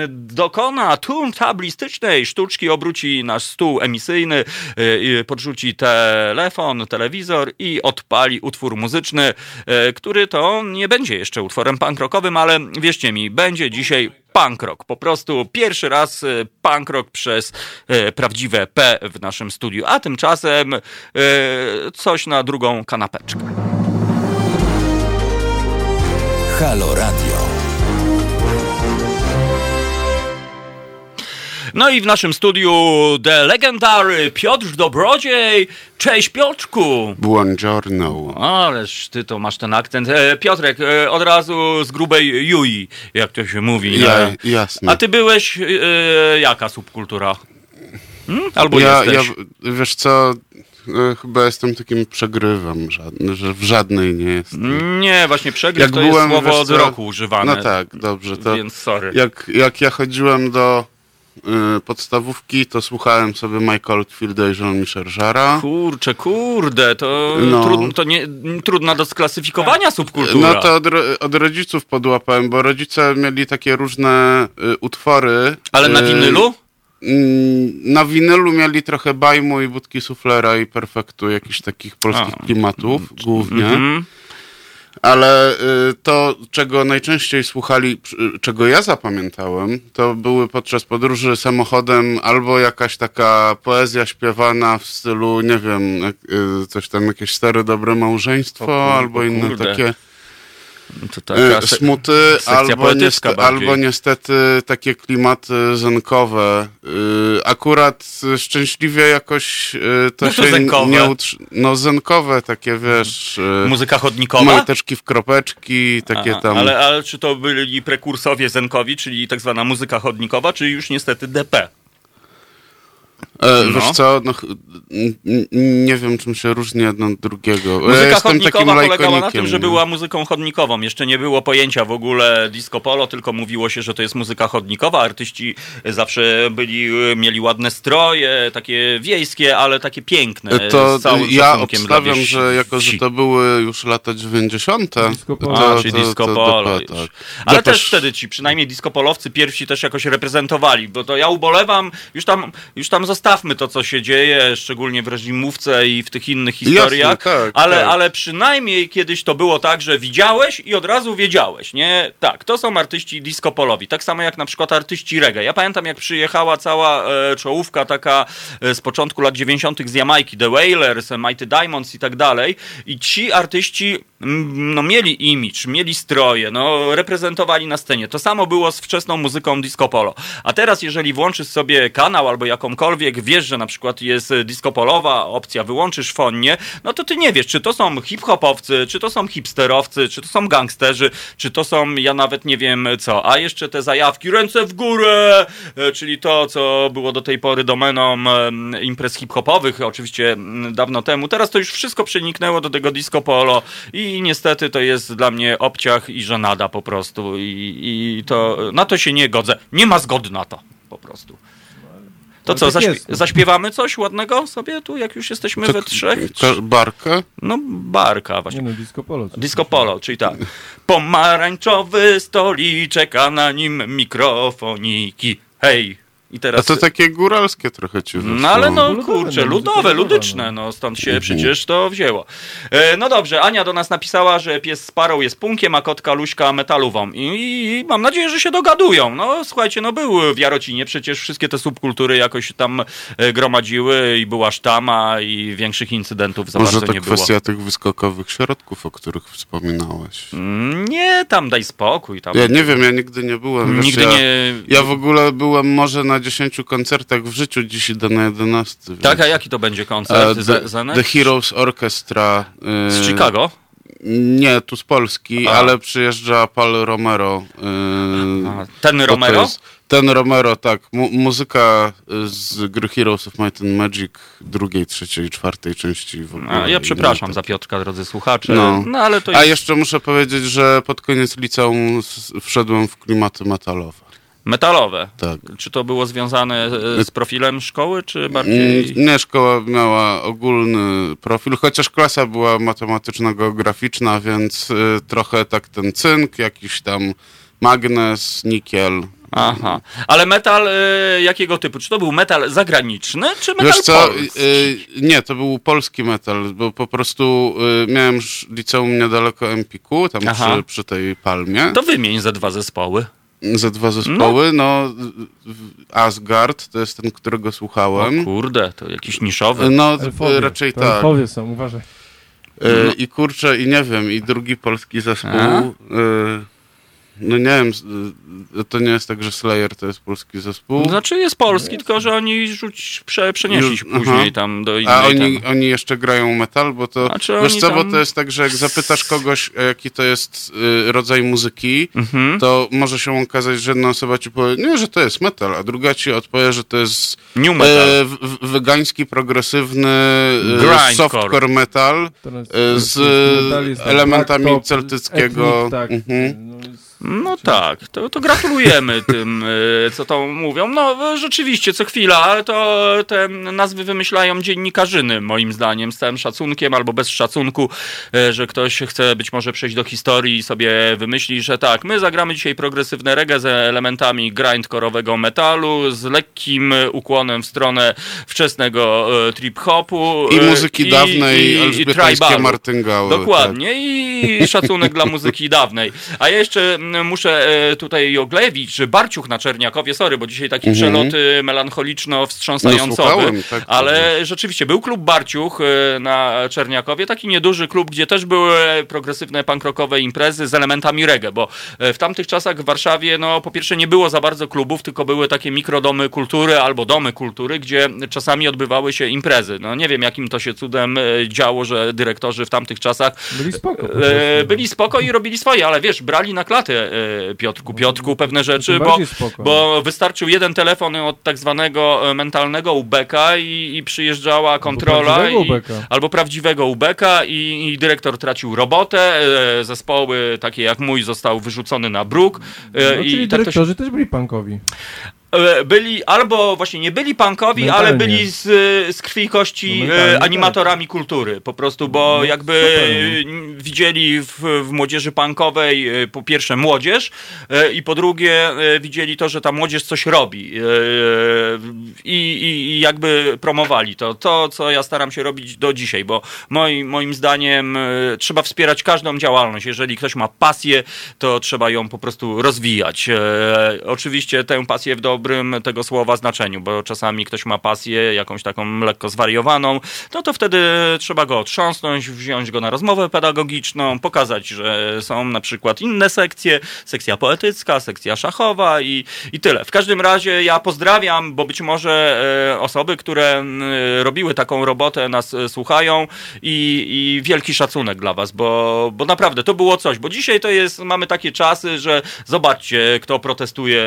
[SPEAKER 2] dokona tu tablistycznej sztuczki obróci nasz stół emisyjny, y, podrzuci telefon, telewizor i odpali utwór muzyczny, y, który to nie będzie jeszcze utworem punk rockowym, ale wierzcie mi, będzie dzisiaj punk rock. Po prostu pierwszy raz y, punk rock przez prawdziwe P w naszym studiu. A tymczasem coś na drugą kanapeczkę. Halo Radio. No i w naszym studiu The Legendary Piotr Dobrodziej. Cześć Piotrku!
[SPEAKER 4] Buongiorno.
[SPEAKER 2] Ależ ty to masz ten akcent. E, Piotrek, e, od razu z grubej Jui, jak to się mówi.
[SPEAKER 4] Ja,
[SPEAKER 2] E,
[SPEAKER 4] jasne.
[SPEAKER 2] A ty byłeś, e, jaka subkultura? Hmm? Albo
[SPEAKER 4] ja, ja,
[SPEAKER 2] jesteś?
[SPEAKER 4] wiesz co, e, chyba jestem takim przegrywem, żadny, że w żadnej nie jestem.
[SPEAKER 2] Nie, właśnie przegryw
[SPEAKER 4] Jak
[SPEAKER 2] to jest
[SPEAKER 4] byłem,
[SPEAKER 2] słowo
[SPEAKER 4] wiesz
[SPEAKER 2] od roku używane.
[SPEAKER 4] No tak, dobrze. To
[SPEAKER 2] Więc sorry.
[SPEAKER 4] jak, jak ja chodziłem do podstawówki, to słuchałem sobie Michael Oldfielda i Jean-Michel Jarra.
[SPEAKER 2] Kurczę, kurde, to,
[SPEAKER 4] No.
[SPEAKER 2] trudno, to nie, trudna do sklasyfikowania subkultura.
[SPEAKER 4] No to od, od rodziców podłapałem, bo rodzice mieli takie różne y, utwory.
[SPEAKER 2] Ale na
[SPEAKER 4] y,
[SPEAKER 2] winylu?
[SPEAKER 4] Mm, Na winylu mieli trochę bajmu i budki suflera i perfektu, jakichś takich polskich
[SPEAKER 2] A.
[SPEAKER 4] klimatów głównie.
[SPEAKER 2] Mhm.
[SPEAKER 4] Ale y, to, czego najczęściej słuchali, przy- czego ja zapamiętałem, to były podczas podróży samochodem albo jakaś taka poezja śpiewana w stylu, nie wiem, y, coś tam, jakieś stare dobre małżeństwo, albo inne takie
[SPEAKER 2] taka
[SPEAKER 4] y, smuty, albo,
[SPEAKER 2] poetycka
[SPEAKER 4] nieste-
[SPEAKER 2] bardziej.
[SPEAKER 4] albo niestety takie klimaty zenkowe. Y, Akurat szczęśliwie jakoś y, to
[SPEAKER 2] No
[SPEAKER 4] się
[SPEAKER 2] zenkowe.
[SPEAKER 4] nie utrzy- No zenkowe takie, wiesz...
[SPEAKER 2] Muzyka chodnikowa?
[SPEAKER 4] Majteczki w kropeczki, takie
[SPEAKER 2] Aha,
[SPEAKER 4] tam...
[SPEAKER 2] ale, ale czy to byli prekursowie Zenkowi, czyli tak zwana muzyka chodnikowa, czy już niestety DP?
[SPEAKER 4] E,
[SPEAKER 2] No.
[SPEAKER 4] Wiesz co, no, nie wiem czym się różni jedno od drugiego. ja
[SPEAKER 2] Muzyka
[SPEAKER 4] jestem takim
[SPEAKER 2] chodnikowa polegała na tym, że była muzyką chodnikową. Jeszcze nie było pojęcia w ogóle disco polo, tylko mówiło się, że to jest muzyka chodnikowa. Artyści zawsze byli, mieli ładne stroje, takie wiejskie, ale takie piękne.
[SPEAKER 4] E, To
[SPEAKER 2] z całym
[SPEAKER 4] ja obstawiam,
[SPEAKER 2] wieś-
[SPEAKER 4] że jako, że to były już lata 90.
[SPEAKER 3] Disco
[SPEAKER 4] to,
[SPEAKER 3] polo.
[SPEAKER 2] A, czyli disco polo
[SPEAKER 4] to, tak.
[SPEAKER 2] Ale też wtedy ci, przynajmniej diskopolowcy pierwsi też jakoś reprezentowali, bo to ja ubolewam, już tam, już tam zostawmy to, co się dzieje, szczególnie w reżimówce i w tych innych historiach,
[SPEAKER 4] tak,
[SPEAKER 2] ale,
[SPEAKER 4] tak.
[SPEAKER 2] ale przynajmniej kiedyś to było tak, że widziałeś i od razu wiedziałeś, nie? Tak, to są artyści diskopolowi, tak samo jak na przykład artyści reggae. Ja pamiętam, jak przyjechała cała e, czołówka taka e, z początku lat 90. z Jamajki, The Wailers, Mighty Diamonds i tak dalej i ci artyści no, mieli imidż, mieli stroje, no, reprezentowali na scenie. To samo było z wczesną muzyką disco polo. A teraz, jeżeli włączysz sobie kanał albo jakąkolwiek, wiesz, że na przykład jest disco polowa opcja, wyłączysz fonnie, no to ty nie wiesz, czy to są hip-hopowcy, czy to są hipsterowcy, czy to są gangsterzy, czy to są, ja nawet nie wiem co. A jeszcze te zajawki, ręce w górę, e, czyli to, co było do tej pory domeną imprez hip-hopowych, oczywiście dawno temu. Teraz to już wszystko przeniknęło do tego disco polo i niestety to jest dla mnie obciach i żenada po prostu i, i to, na to się nie godzę. Nie ma zgody na to po prostu. To co,
[SPEAKER 3] tak
[SPEAKER 2] zaśpie-
[SPEAKER 3] no.
[SPEAKER 2] zaśpiewamy coś ładnego sobie tu, jak już jesteśmy
[SPEAKER 4] To-
[SPEAKER 2] we trzech?
[SPEAKER 4] ka- Barkę?
[SPEAKER 2] No, barka właśnie.
[SPEAKER 3] Nie no, disco polo. co?
[SPEAKER 2] Disco polo, czyli tak. Pomarańczowy stoliczek, a na nim mikrofoniki. Hej. I
[SPEAKER 4] A
[SPEAKER 2] teraz...
[SPEAKER 4] to takie góralskie trochę ci wyszło.
[SPEAKER 2] No ale no
[SPEAKER 3] Ludowe,
[SPEAKER 2] kurczę,
[SPEAKER 3] no,
[SPEAKER 2] ludowe, ludyczne,
[SPEAKER 3] no.
[SPEAKER 2] stąd się przecież to wzięło. E, no dobrze, Ania do nas napisała, że pies z parą jest punkiem, a kotka Luśka metalową. I, i mam nadzieję, że się dogadują. No słuchajcie, no był w Jarocinie, przecież wszystkie te subkultury jakoś tam e, gromadziły i była sztama i większych incydentów za
[SPEAKER 4] Może
[SPEAKER 2] bardzo
[SPEAKER 4] to
[SPEAKER 2] nie było.
[SPEAKER 4] kwestia tych wyskokowych środków, o których wspominałeś.
[SPEAKER 2] Mm, Nie, tam daj spokój. Tam.
[SPEAKER 4] Ja nie wiem, ja nigdy nie byłem. Wiesz,
[SPEAKER 2] Nigdy
[SPEAKER 4] ja,
[SPEAKER 2] nie...
[SPEAKER 4] Ja w ogóle byłem może na 10 koncertach w życiu, dziś idę na 11.
[SPEAKER 2] Tak, a jaki to będzie
[SPEAKER 4] E,
[SPEAKER 2] koncert?
[SPEAKER 4] The,
[SPEAKER 2] Z- Zenek?
[SPEAKER 4] The Heroes Orchestra. e,
[SPEAKER 2] Z Chicago?
[SPEAKER 4] Nie, tu z Polski,
[SPEAKER 2] A.
[SPEAKER 4] ale przyjeżdża Paul Romero. e,
[SPEAKER 2] A, ten Romero?
[SPEAKER 4] jest- ten Romero, tak. Mu, muzyka z gry Heroes of Might and Magic drugiej, trzeciej, czwartej części w ogóle.
[SPEAKER 2] A, ja przepraszam
[SPEAKER 4] tak.
[SPEAKER 2] za Piotrka, drodzy słuchacze.
[SPEAKER 4] No.
[SPEAKER 2] No, ale to
[SPEAKER 4] A
[SPEAKER 2] jest
[SPEAKER 4] jeszcze muszę powiedzieć, że pod koniec liceum wszedłem w klimaty metalowe.
[SPEAKER 2] Metalowe.
[SPEAKER 4] Tak.
[SPEAKER 2] Czy to było związane e, z profilem szkoły, czy
[SPEAKER 4] Mm,
[SPEAKER 2] bardziej...
[SPEAKER 4] Nie, szkoła miała ogólny profil, chociaż klasa była matematyczno-geograficzna, więc y, trochę tak ten cynk, jakiś tam magnes, nikiel.
[SPEAKER 2] Aha. Ale metal e, jakiego typu? Czy to był metal zagraniczny, czy metal
[SPEAKER 4] Wiesz co,
[SPEAKER 2] polski?
[SPEAKER 4] y, nie, to był polski metal, bo po prostu y, miałem liceum niedaleko Empiku, tam przy, przy tej palmie.
[SPEAKER 2] To wymień ze dwa zespoły.
[SPEAKER 4] Ze dwa zespoły, no, y, Asgard, to jest ten, którego
[SPEAKER 2] O
[SPEAKER 4] słuchałem.
[SPEAKER 2] kurde, to jakiś niszowy.
[SPEAKER 4] No,
[SPEAKER 3] Elfowie.
[SPEAKER 4] raczej
[SPEAKER 3] To
[SPEAKER 4] tak.
[SPEAKER 3] Elfowie są, uważaj.
[SPEAKER 4] Y, I kurczę, i nie wiem, i drugi polski zespół.
[SPEAKER 2] A?
[SPEAKER 4] No nie wiem, y, to nie jest tak, że Slayer to jest polski zespół.
[SPEAKER 2] Znaczy jest polski, tylko że oni rzuć, prze, przenieśli się później
[SPEAKER 4] aha.
[SPEAKER 2] tam do innej.
[SPEAKER 4] A oni,
[SPEAKER 2] tam.
[SPEAKER 4] oni jeszcze grają metal, bo to.
[SPEAKER 2] Znaczy
[SPEAKER 4] wiesz co,
[SPEAKER 2] tam-
[SPEAKER 4] bo to jest tak, że jak zapytasz kogoś, e, jaki to jest y, rodzaj muzyki,
[SPEAKER 2] Mhm.
[SPEAKER 4] to może się okazać, że jedna osoba ci powie, nie, że to jest metal, a druga ci odpowie, że to jest
[SPEAKER 2] New metal.
[SPEAKER 4] e, w- wegański, progresywny e,
[SPEAKER 2] Grindcore.
[SPEAKER 4] softcore metal. E, z
[SPEAKER 3] metal jest
[SPEAKER 4] elementami
[SPEAKER 3] blacktop,
[SPEAKER 4] celtyckiego.
[SPEAKER 3] Ethnic, tak.
[SPEAKER 4] Mhm.
[SPEAKER 3] No,
[SPEAKER 2] tak, to, to gratulujemy tym, y, co to mówią. No y, rzeczywiście, co chwila to te nazwy wymyślają dziennikarzyny, moim zdaniem, z całym szacunkiem albo bez szacunku, y, że ktoś chce być może przejść do historii i sobie wymyśli, że tak, my zagramy dzisiaj progresywne reggae z elementami grindcore'owego metalu, z lekkim ukłonem w stronę wczesnego trip-hopu.
[SPEAKER 4] I muzyki dawnej,
[SPEAKER 2] i- i
[SPEAKER 4] elżbietańskie martyngały. tak.
[SPEAKER 2] Dokładnie i szacunek dla muzyki dawnej. A ja jeszcze mm, muszę e, tutaj oglewić, że Barciuch na Czerniakowie, sorry, bo dzisiaj taki
[SPEAKER 4] Mhm.
[SPEAKER 2] przelot e, melancholiczno-wstrząsającowy,
[SPEAKER 4] No, słuchałem, tak,
[SPEAKER 2] ale rzeczywiście był klub Barciuch e, na Czerniakowie, taki nieduży klub, gdzie też były progresywne punkrockowe imprezy z elementami reggae, bo w tamtych czasach w Warszawie, no po pierwsze nie było za bardzo klubów, tylko były takie mikrodomy kultury albo domy kultury, gdzie czasami odbywały się imprezy. No nie wiem, jakim to się cudem działo, że dyrektorzy w tamtych czasach
[SPEAKER 3] Byli spoko.
[SPEAKER 2] byli spoko i robili swoje, ale wiesz, brali na klatę e, Piotrku, Piotrku pewne rzeczy, bo, bo wystarczył jeden telefon od tak zwanego e, mentalnego ubeka i, i przyjeżdżała kontrola
[SPEAKER 3] prawdziwego
[SPEAKER 2] i,
[SPEAKER 3] ubeka.
[SPEAKER 2] albo prawdziwego ubeka i, i dyrektor tracił robotę, e, zespoły takie jak mój został wyrzucony na bruk
[SPEAKER 3] No,
[SPEAKER 2] i
[SPEAKER 3] czyli
[SPEAKER 2] tak to się
[SPEAKER 3] dyrektorzy też byli punkowi.
[SPEAKER 2] E, byli albo właśnie nie byli punkowi,
[SPEAKER 3] Mentalnie.
[SPEAKER 2] ale byli z, z krwi i kości
[SPEAKER 3] No mentalnie,
[SPEAKER 2] e,
[SPEAKER 3] tak.
[SPEAKER 2] animatorami kultury. Po prostu, bo
[SPEAKER 3] No,
[SPEAKER 2] jakby
[SPEAKER 3] super,
[SPEAKER 2] widzieli w, w młodzieży punkowej e, po pierwsze młodzież i po drugie widzieli to, że ta młodzież coś robi i, i, i jakby promowali to. To, co ja staram się robić do dzisiaj, bo moim, moim zdaniem trzeba wspierać każdą działalność. Jeżeli ktoś ma pasję, to trzeba ją po prostu rozwijać. Oczywiście tę pasję w dobrym tego słowa znaczeniu, bo czasami ktoś ma pasję jakąś taką lekko zwariowaną, no to wtedy trzeba go otrząsnąć, wziąć go na rozmowę pedagogiczną, pokazać, że są na przykład inne sekcje, sekcja poetycka, sekcja szachowa i, i tyle. W każdym razie ja pozdrawiam, bo być może e, osoby, które robiły taką robotę nas e, słuchają i, i wielki szacunek dla was, bo, bo naprawdę to było coś, bo dzisiaj to jest, mamy takie czasy, że zobaczcie, kto protestuje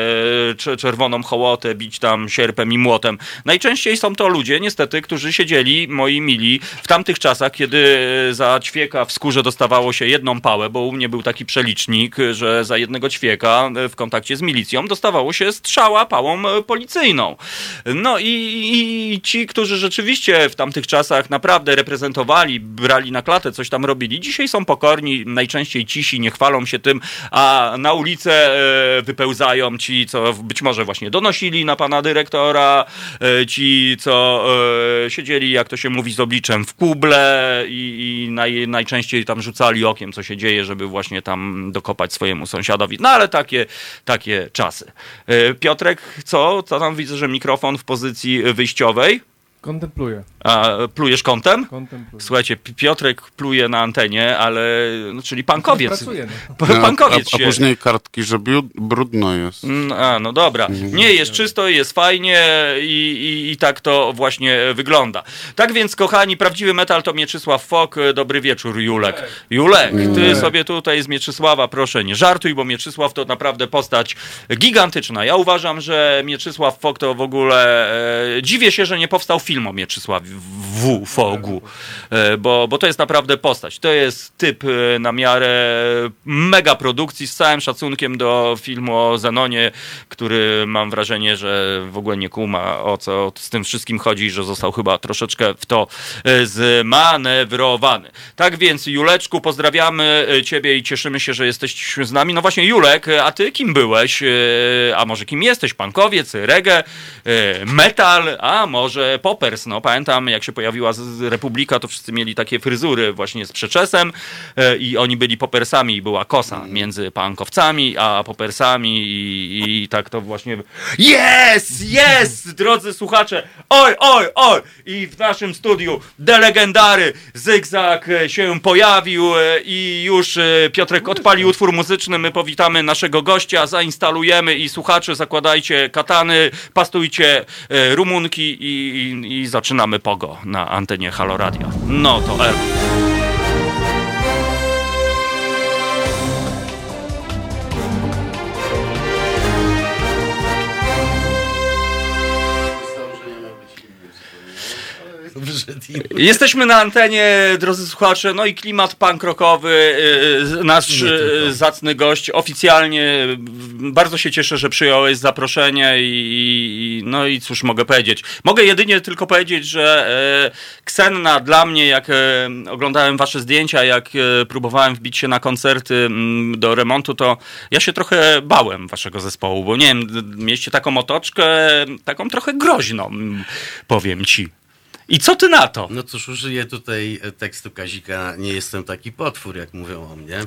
[SPEAKER 2] cze- czerwoną hołotę, bić tam sierpem i młotem. Najczęściej są to ludzie, niestety, którzy siedzieli, moi mili, w tamtych czasach, kiedy za ćwieka w skórze dostawało się jedną pałę, bo u mnie był taki przelicznik, że za jednego ćwieka w kontakcie z milicją dostawało się strzała pałą e, policyjną. No i, i ci, którzy rzeczywiście w tamtych czasach naprawdę reprezentowali, brali na klatę, coś tam robili, dzisiaj są pokorni, najczęściej cisi, nie chwalą się tym, a na ulicę e, wypełzają ci, co być może właśnie donosili na pana dyrektora, e, ci, co e, siedzieli, jak to się mówi, z obliczem w kuble i, i naj, najczęściej tam rzucali okiem, co się dzieje, żeby właśnie tam dokopać swojemu sąsiadowi. No ale takie, takie czasy. E, Piotrek, co? Co tam widzę, że mikrofon w pozycji wyjściowej?
[SPEAKER 3] Kontempluję.
[SPEAKER 2] A plujesz kątem?
[SPEAKER 3] Kontempluję.
[SPEAKER 2] Słuchajcie, Pi- Piotrek pluje na antenie, ale, no, czyli pankowiec.
[SPEAKER 3] Pracuję. No.
[SPEAKER 4] No,
[SPEAKER 2] Pankowiec
[SPEAKER 4] a, a
[SPEAKER 2] się.
[SPEAKER 4] później kartki, że brudno jest.
[SPEAKER 2] Mm, A, no dobra. Nie, jest czysto, jest fajnie i, i, i tak to właśnie wygląda. Tak więc, kochani, prawdziwy metal to Mieczysław Fok. Dobry wieczór, Julek. Julek, ty sobie tutaj z Mieczysława, proszę, nie żartuj, bo Mieczysław to naprawdę postać gigantyczna. Ja uważam, że Mieczysław Fok to w ogóle... E, dziwię się, że nie powstał film o Mieczysławie W. Fogu, e, bo, bo to jest naprawdę postać. To jest typ e, na miarę mega produkcji, z całym szacunkiem do filmu o Zenonie, który mam wrażenie, że w ogóle nie kuma o co z tym wszystkim chodzi, że został chyba troszeczkę w to e, zmanewrowany. Tak więc, Juleczku, pozdrawiamy Ciebie i cieszymy się, że jesteś z nami. No właśnie, Julek, a Ty kim byłeś? A może kim jesteś? Punkowiec, reggae, metal, a może poppers? No pamiętam, jak się pojawił pojawiła Republika, to wszyscy mieli takie fryzury właśnie z przeczesem e, i oni byli popersami i była kosa między pankowcami a popersami i, i tak to właśnie... Jest! Jest! Drodzy słuchacze! Oj, oj, oj! I w naszym studiu de legendary Zygzak e, się pojawił e, i już Piotrek odpalił utwór muzyczny. My powitamy naszego gościa, zainstalujemy i słuchacze zakładajcie katany, pastujcie rumunki i, i, zaczynamy pogo na antenie Halo Radio. No to El. Jesteśmy na antenie, drodzy słuchacze, no i klimat punk rockowy, yy, nasz
[SPEAKER 5] Nie tylko.
[SPEAKER 2] yy, zacny gość oficjalnie, bardzo się cieszę, że przyjąłeś zaproszenie i, no i cóż mogę powiedzieć. Mogę jedynie tylko powiedzieć, że Ksenna dla mnie, jak oglądałem wasze zdjęcia, jak próbowałem wbić się na koncerty mm, do remontu, to ja się trochę bałem waszego zespołu, bo nie wiem, mieliście taką otoczkę, taką trochę groźną, mm, powiem ci. I co ty na to?
[SPEAKER 5] No cóż, użyję tutaj e, tekstu Kazika, nie jestem taki potwór, jak mówią o mnie.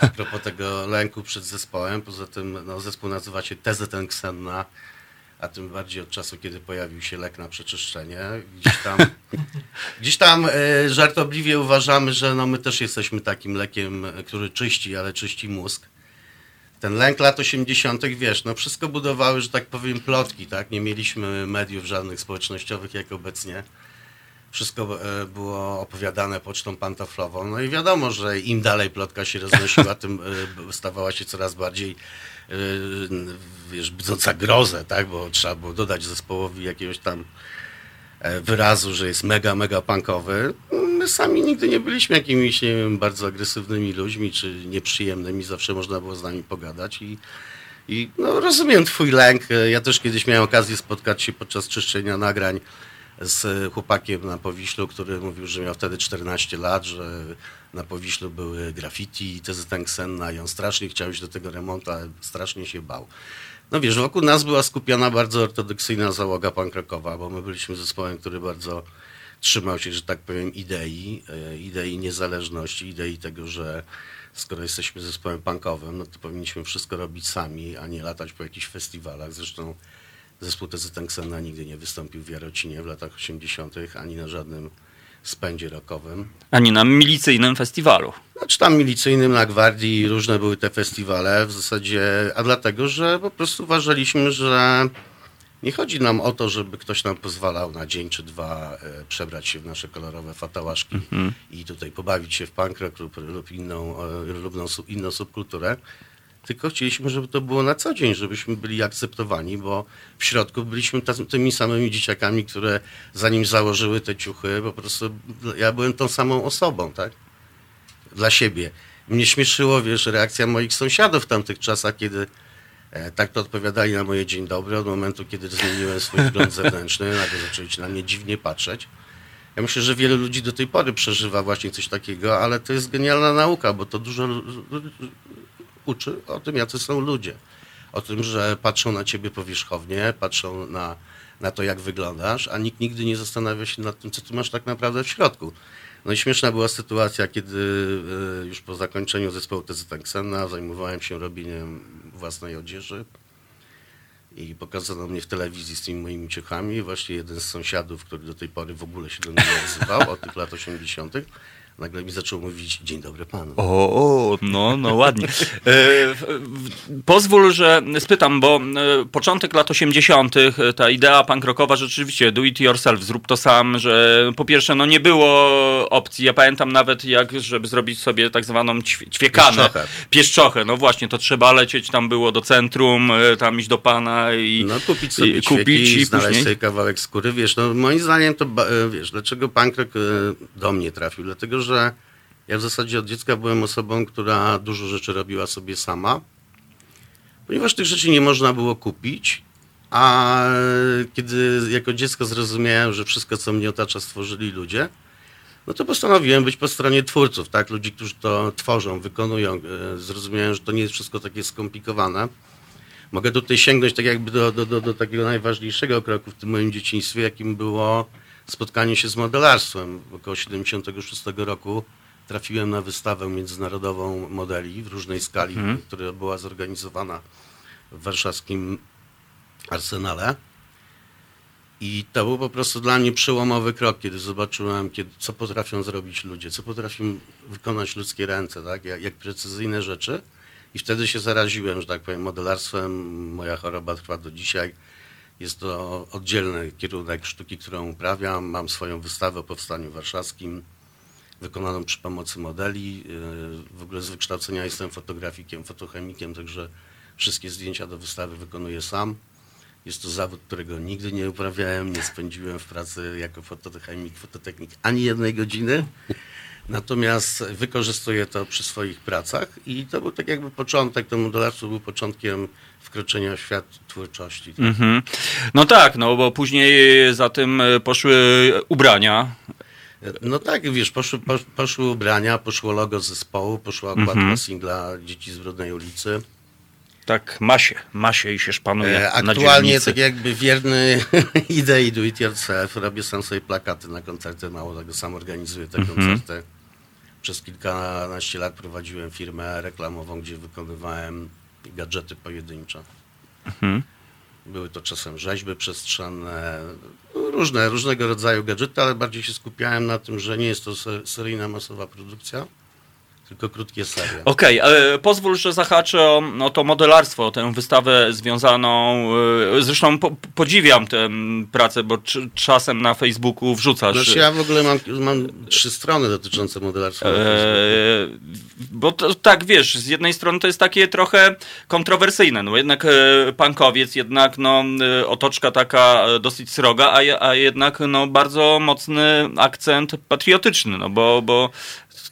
[SPEAKER 5] A propos tego lęku przed zespołem, poza tym no, zespół nazywa się TZN Ksenna, a tym bardziej od czasu, kiedy pojawił się lek na przeczyszczenie. Gdzieś tam, gdzieś tam e, żartobliwie uważamy, że no, my też jesteśmy takim lekiem, który czyści, ale czyści mózg. Ten lęk lat 80., wiesz, no wszystko budowały, że tak powiem, plotki, tak? Nie mieliśmy mediów żadnych społecznościowych jak obecnie. Wszystko e, było opowiadane pocztą pantoflową. No i wiadomo, że im dalej plotka się roznosiła, tym e, stawała się coraz bardziej e, wiesz, budząca grozę, tak? Bo trzeba było dodać zespołowi jakiegoś tam wyrazu, że jest mega, mega punkowy. Sami nigdy nie byliśmy jakimiś, nie wiem, bardzo agresywnymi ludźmi, czy nieprzyjemnymi. Zawsze można było z nami pogadać i, i no, rozumiem twój lęk. Ja też kiedyś miałem okazję spotkać się podczas czyszczenia nagrań z chłopakiem na Powiślu, który mówił, że miał wtedy 14 lat, że na Powiślu były graffiti, TZN Ksenna i on strasznie chciał iść do tego remontu, ale strasznie się bał. No wiesz, wokół nas była skupiona bardzo ortodoksyjna załoga pankrokowa, bo my byliśmy zespołem, który bardzo trzymał się, że tak powiem, idei, e, idei niezależności, idei tego, że skoro jesteśmy zespołem punkowym, no to powinniśmy wszystko robić sami, a nie latać po jakichś festiwalach. Zresztą zespół TZN Ksena nigdy nie wystąpił w Jarocinie w latach 80., ani na żadnym spędzie rockowym.
[SPEAKER 2] Ani na milicyjnym festiwalu.
[SPEAKER 5] Znaczy tam milicyjnym, na gwardii, różne były te festiwale w zasadzie, a dlatego, że po prostu uważaliśmy, że nie chodzi nam o to, żeby ktoś nam pozwalał na dzień czy dwa e, przebrać się w nasze kolorowe fatałaszki i tutaj pobawić się w punk rock lub, lub inną, e, lub inną subkulturę. Tylko chcieliśmy, żeby to było na co dzień, żebyśmy byli akceptowani, bo w środku byliśmy tymi samymi dzieciakami, które zanim założyły te ciuchy, po prostu ja byłem tą samą osobą, tak? Dla siebie. Mnie śmieszyło, wiesz, reakcja moich sąsiadów w tamtych czasach, kiedy tak to odpowiadali na moje dzień dobry, od momentu, kiedy zmieniłem swój wygląd zewnętrzny, nagle zaczęli się na mnie dziwnie patrzeć. Ja myślę, że wiele ludzi do tej pory przeżywa właśnie coś takiego, ale to jest genialna nauka, bo to dużo uczy o tym, jacy są ludzie. O tym, że patrzą na ciebie powierzchownie, patrzą na, na to, jak wyglądasz, a nikt nigdy nie zastanawia się nad tym, co ty masz tak naprawdę w środku. No i śmieszna była sytuacja, kiedy e, już po zakończeniu zespołu Ksena zajmowałem się robieniem własnej odzieży i pokazano mnie w telewizji z tymi moimi ciuchami. Właśnie jeden z sąsiadów, który do tej pory w ogóle się do mnie nie odzywał, od tych lat 80., nagle mi zaczął mówić, dzień dobry panu.
[SPEAKER 2] O, o, no, no ładnie. E, pozwól, że spytam, bo e, początek lat 80., e, ta idea punk rockowa rzeczywiście do it yourself, zrób to sam, że po pierwsze, no nie było opcji. Ja pamiętam nawet, jak, żeby zrobić sobie tak zwaną ćwie- ćwiekanę.
[SPEAKER 5] Pieszczochę.
[SPEAKER 2] Pieszczochę, no właśnie, to trzeba lecieć, tam było do centrum, tam iść do pana i
[SPEAKER 5] No kupić sobie
[SPEAKER 2] i
[SPEAKER 5] kupić i znaleźć
[SPEAKER 2] później...
[SPEAKER 5] sobie kawałek skóry. Wiesz, no moim zdaniem to, wiesz, dlaczego punk rock do mnie trafił? Dlatego, że ja w zasadzie od dziecka byłem osobą, która dużo rzeczy robiła sobie sama, ponieważ tych rzeczy nie można było kupić, a kiedy jako dziecko zrozumiałem, że wszystko, co mnie otacza, stworzyli ludzie, no to postanowiłem być po stronie twórców, tak? Ludzi, którzy to tworzą, wykonują. E, Zrozumiałem, że to nie jest wszystko takie skomplikowane. Mogę tutaj sięgnąć tak jakby do, do, do, do takiego najważniejszego kroku w tym moim dzieciństwie, jakim było spotkanie się z modelarstwem. Około 76 roku trafiłem na wystawę międzynarodową modeli w różnej skali,
[SPEAKER 2] Mhm.
[SPEAKER 5] która była zorganizowana w warszawskim Arsenale. I to był po prostu dla mnie przełomowy krok, kiedy zobaczyłem, kiedy, co potrafią zrobić ludzie, co potrafią wykonać ludzkie ręce, tak? jak, jak precyzyjne rzeczy. I wtedy się zaraziłem, że tak powiem, modelarstwem. Moja choroba trwa do dzisiaj. Jest to oddzielny kierunek sztuki, którą uprawiam. Mam swoją wystawę o powstaniu warszawskim, wykonaną przy pomocy modeli. Yy, W ogóle z wykształcenia jestem fotografikiem, fotochemikiem, także wszystkie zdjęcia do wystawy wykonuję sam. Jest to zawód, którego nigdy nie uprawiałem, nie spędziłem w pracy jako fotochemik, fototechnik ani jednej godziny. Natomiast wykorzystuję to przy swoich pracach i to był tak jakby początek, to modelarstwo był początkiem wkroczenia w świat twórczości. tak.
[SPEAKER 2] Mhm. No tak, no bo później za tym e, poszły ubrania.
[SPEAKER 5] No tak, wiesz, poszły, posz, poszły ubrania, poszło logo zespołu, poszła okładka singla Dzieci z Brudnej ulicy.
[SPEAKER 2] Tak, masie, masie i się szpanuje
[SPEAKER 5] E, Aktualnie tak jakby wierny idei do it yourself, robię sam sobie plakaty na koncerty, mało tego, sam organizuję te
[SPEAKER 2] Mhm.
[SPEAKER 5] koncerty. Przez kilkanaście lat prowadziłem firmę reklamową, gdzie wykonywałem gadżety pojedyncze.
[SPEAKER 2] Mhm.
[SPEAKER 5] Były to czasem rzeźby przestrzenne, różne, różnego rodzaju gadżety, ale bardziej się skupiałem na tym, że nie jest to se- seryjna, masowa produkcja, tylko krótkie serie.
[SPEAKER 2] Okej, ale pozwól, że zahaczę o, o to modelarstwo, o tę wystawę związaną. e, Zresztą po, podziwiam tę pracę, bo cz- czasem na Facebooku wrzucasz.
[SPEAKER 5] Znaczy ja w ogóle mam, mam trzy strony dotyczące modelarstwa.
[SPEAKER 2] E, bo to, tak, wiesz, z jednej strony to jest takie trochę kontrowersyjne, no jednak e, punkowiec, jednak no, e, otoczka taka e, dosyć sroga, a, a jednak no, bardzo mocny akcent patriotyczny, no bo, bo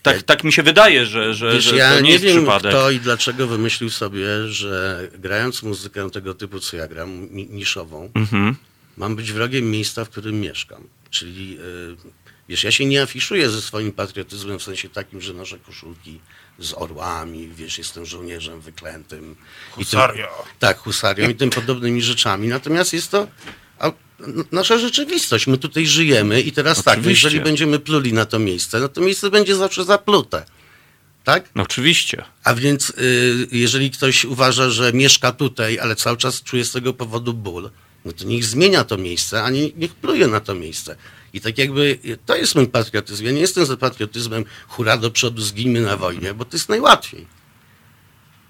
[SPEAKER 2] tak, tak mi się wydaje, że, że,
[SPEAKER 5] Wiesz,
[SPEAKER 2] że
[SPEAKER 5] ja
[SPEAKER 2] to nie,
[SPEAKER 5] nie
[SPEAKER 2] jest
[SPEAKER 5] wiem
[SPEAKER 2] przypadek.
[SPEAKER 5] kto i dlaczego wymyślił sobie, że grając muzykę tego typu, co ja gram, niszową,
[SPEAKER 2] Mhm.
[SPEAKER 5] mam być wrogiem miejsca, w którym mieszkam. Czyli, y, wiesz, ja się nie afiszuję ze swoim patriotyzmem w sensie takim, że noszę koszulki z orłami, wiesz, jestem żołnierzem wyklętym. Husaria. tak, husarią i tym podobnymi rzeczami. Natomiast jest to nasza rzeczywistość. My tutaj żyjemy i teraz tak,
[SPEAKER 2] Oczywiście.
[SPEAKER 5] jeżeli będziemy pluli na to miejsce, no to miejsce będzie zawsze zaplute. Tak?
[SPEAKER 2] No oczywiście.
[SPEAKER 5] A więc y, jeżeli ktoś uważa, że mieszka tutaj, ale cały czas czuje z tego powodu ból, no to niech zmienia to miejsce, a nie, niech pluje na to miejsce. I tak jakby y, to jest mój patriotyzm. Ja nie jestem za patriotyzmem hura do przodu, zginmy na wojnie, bo to jest najłatwiej.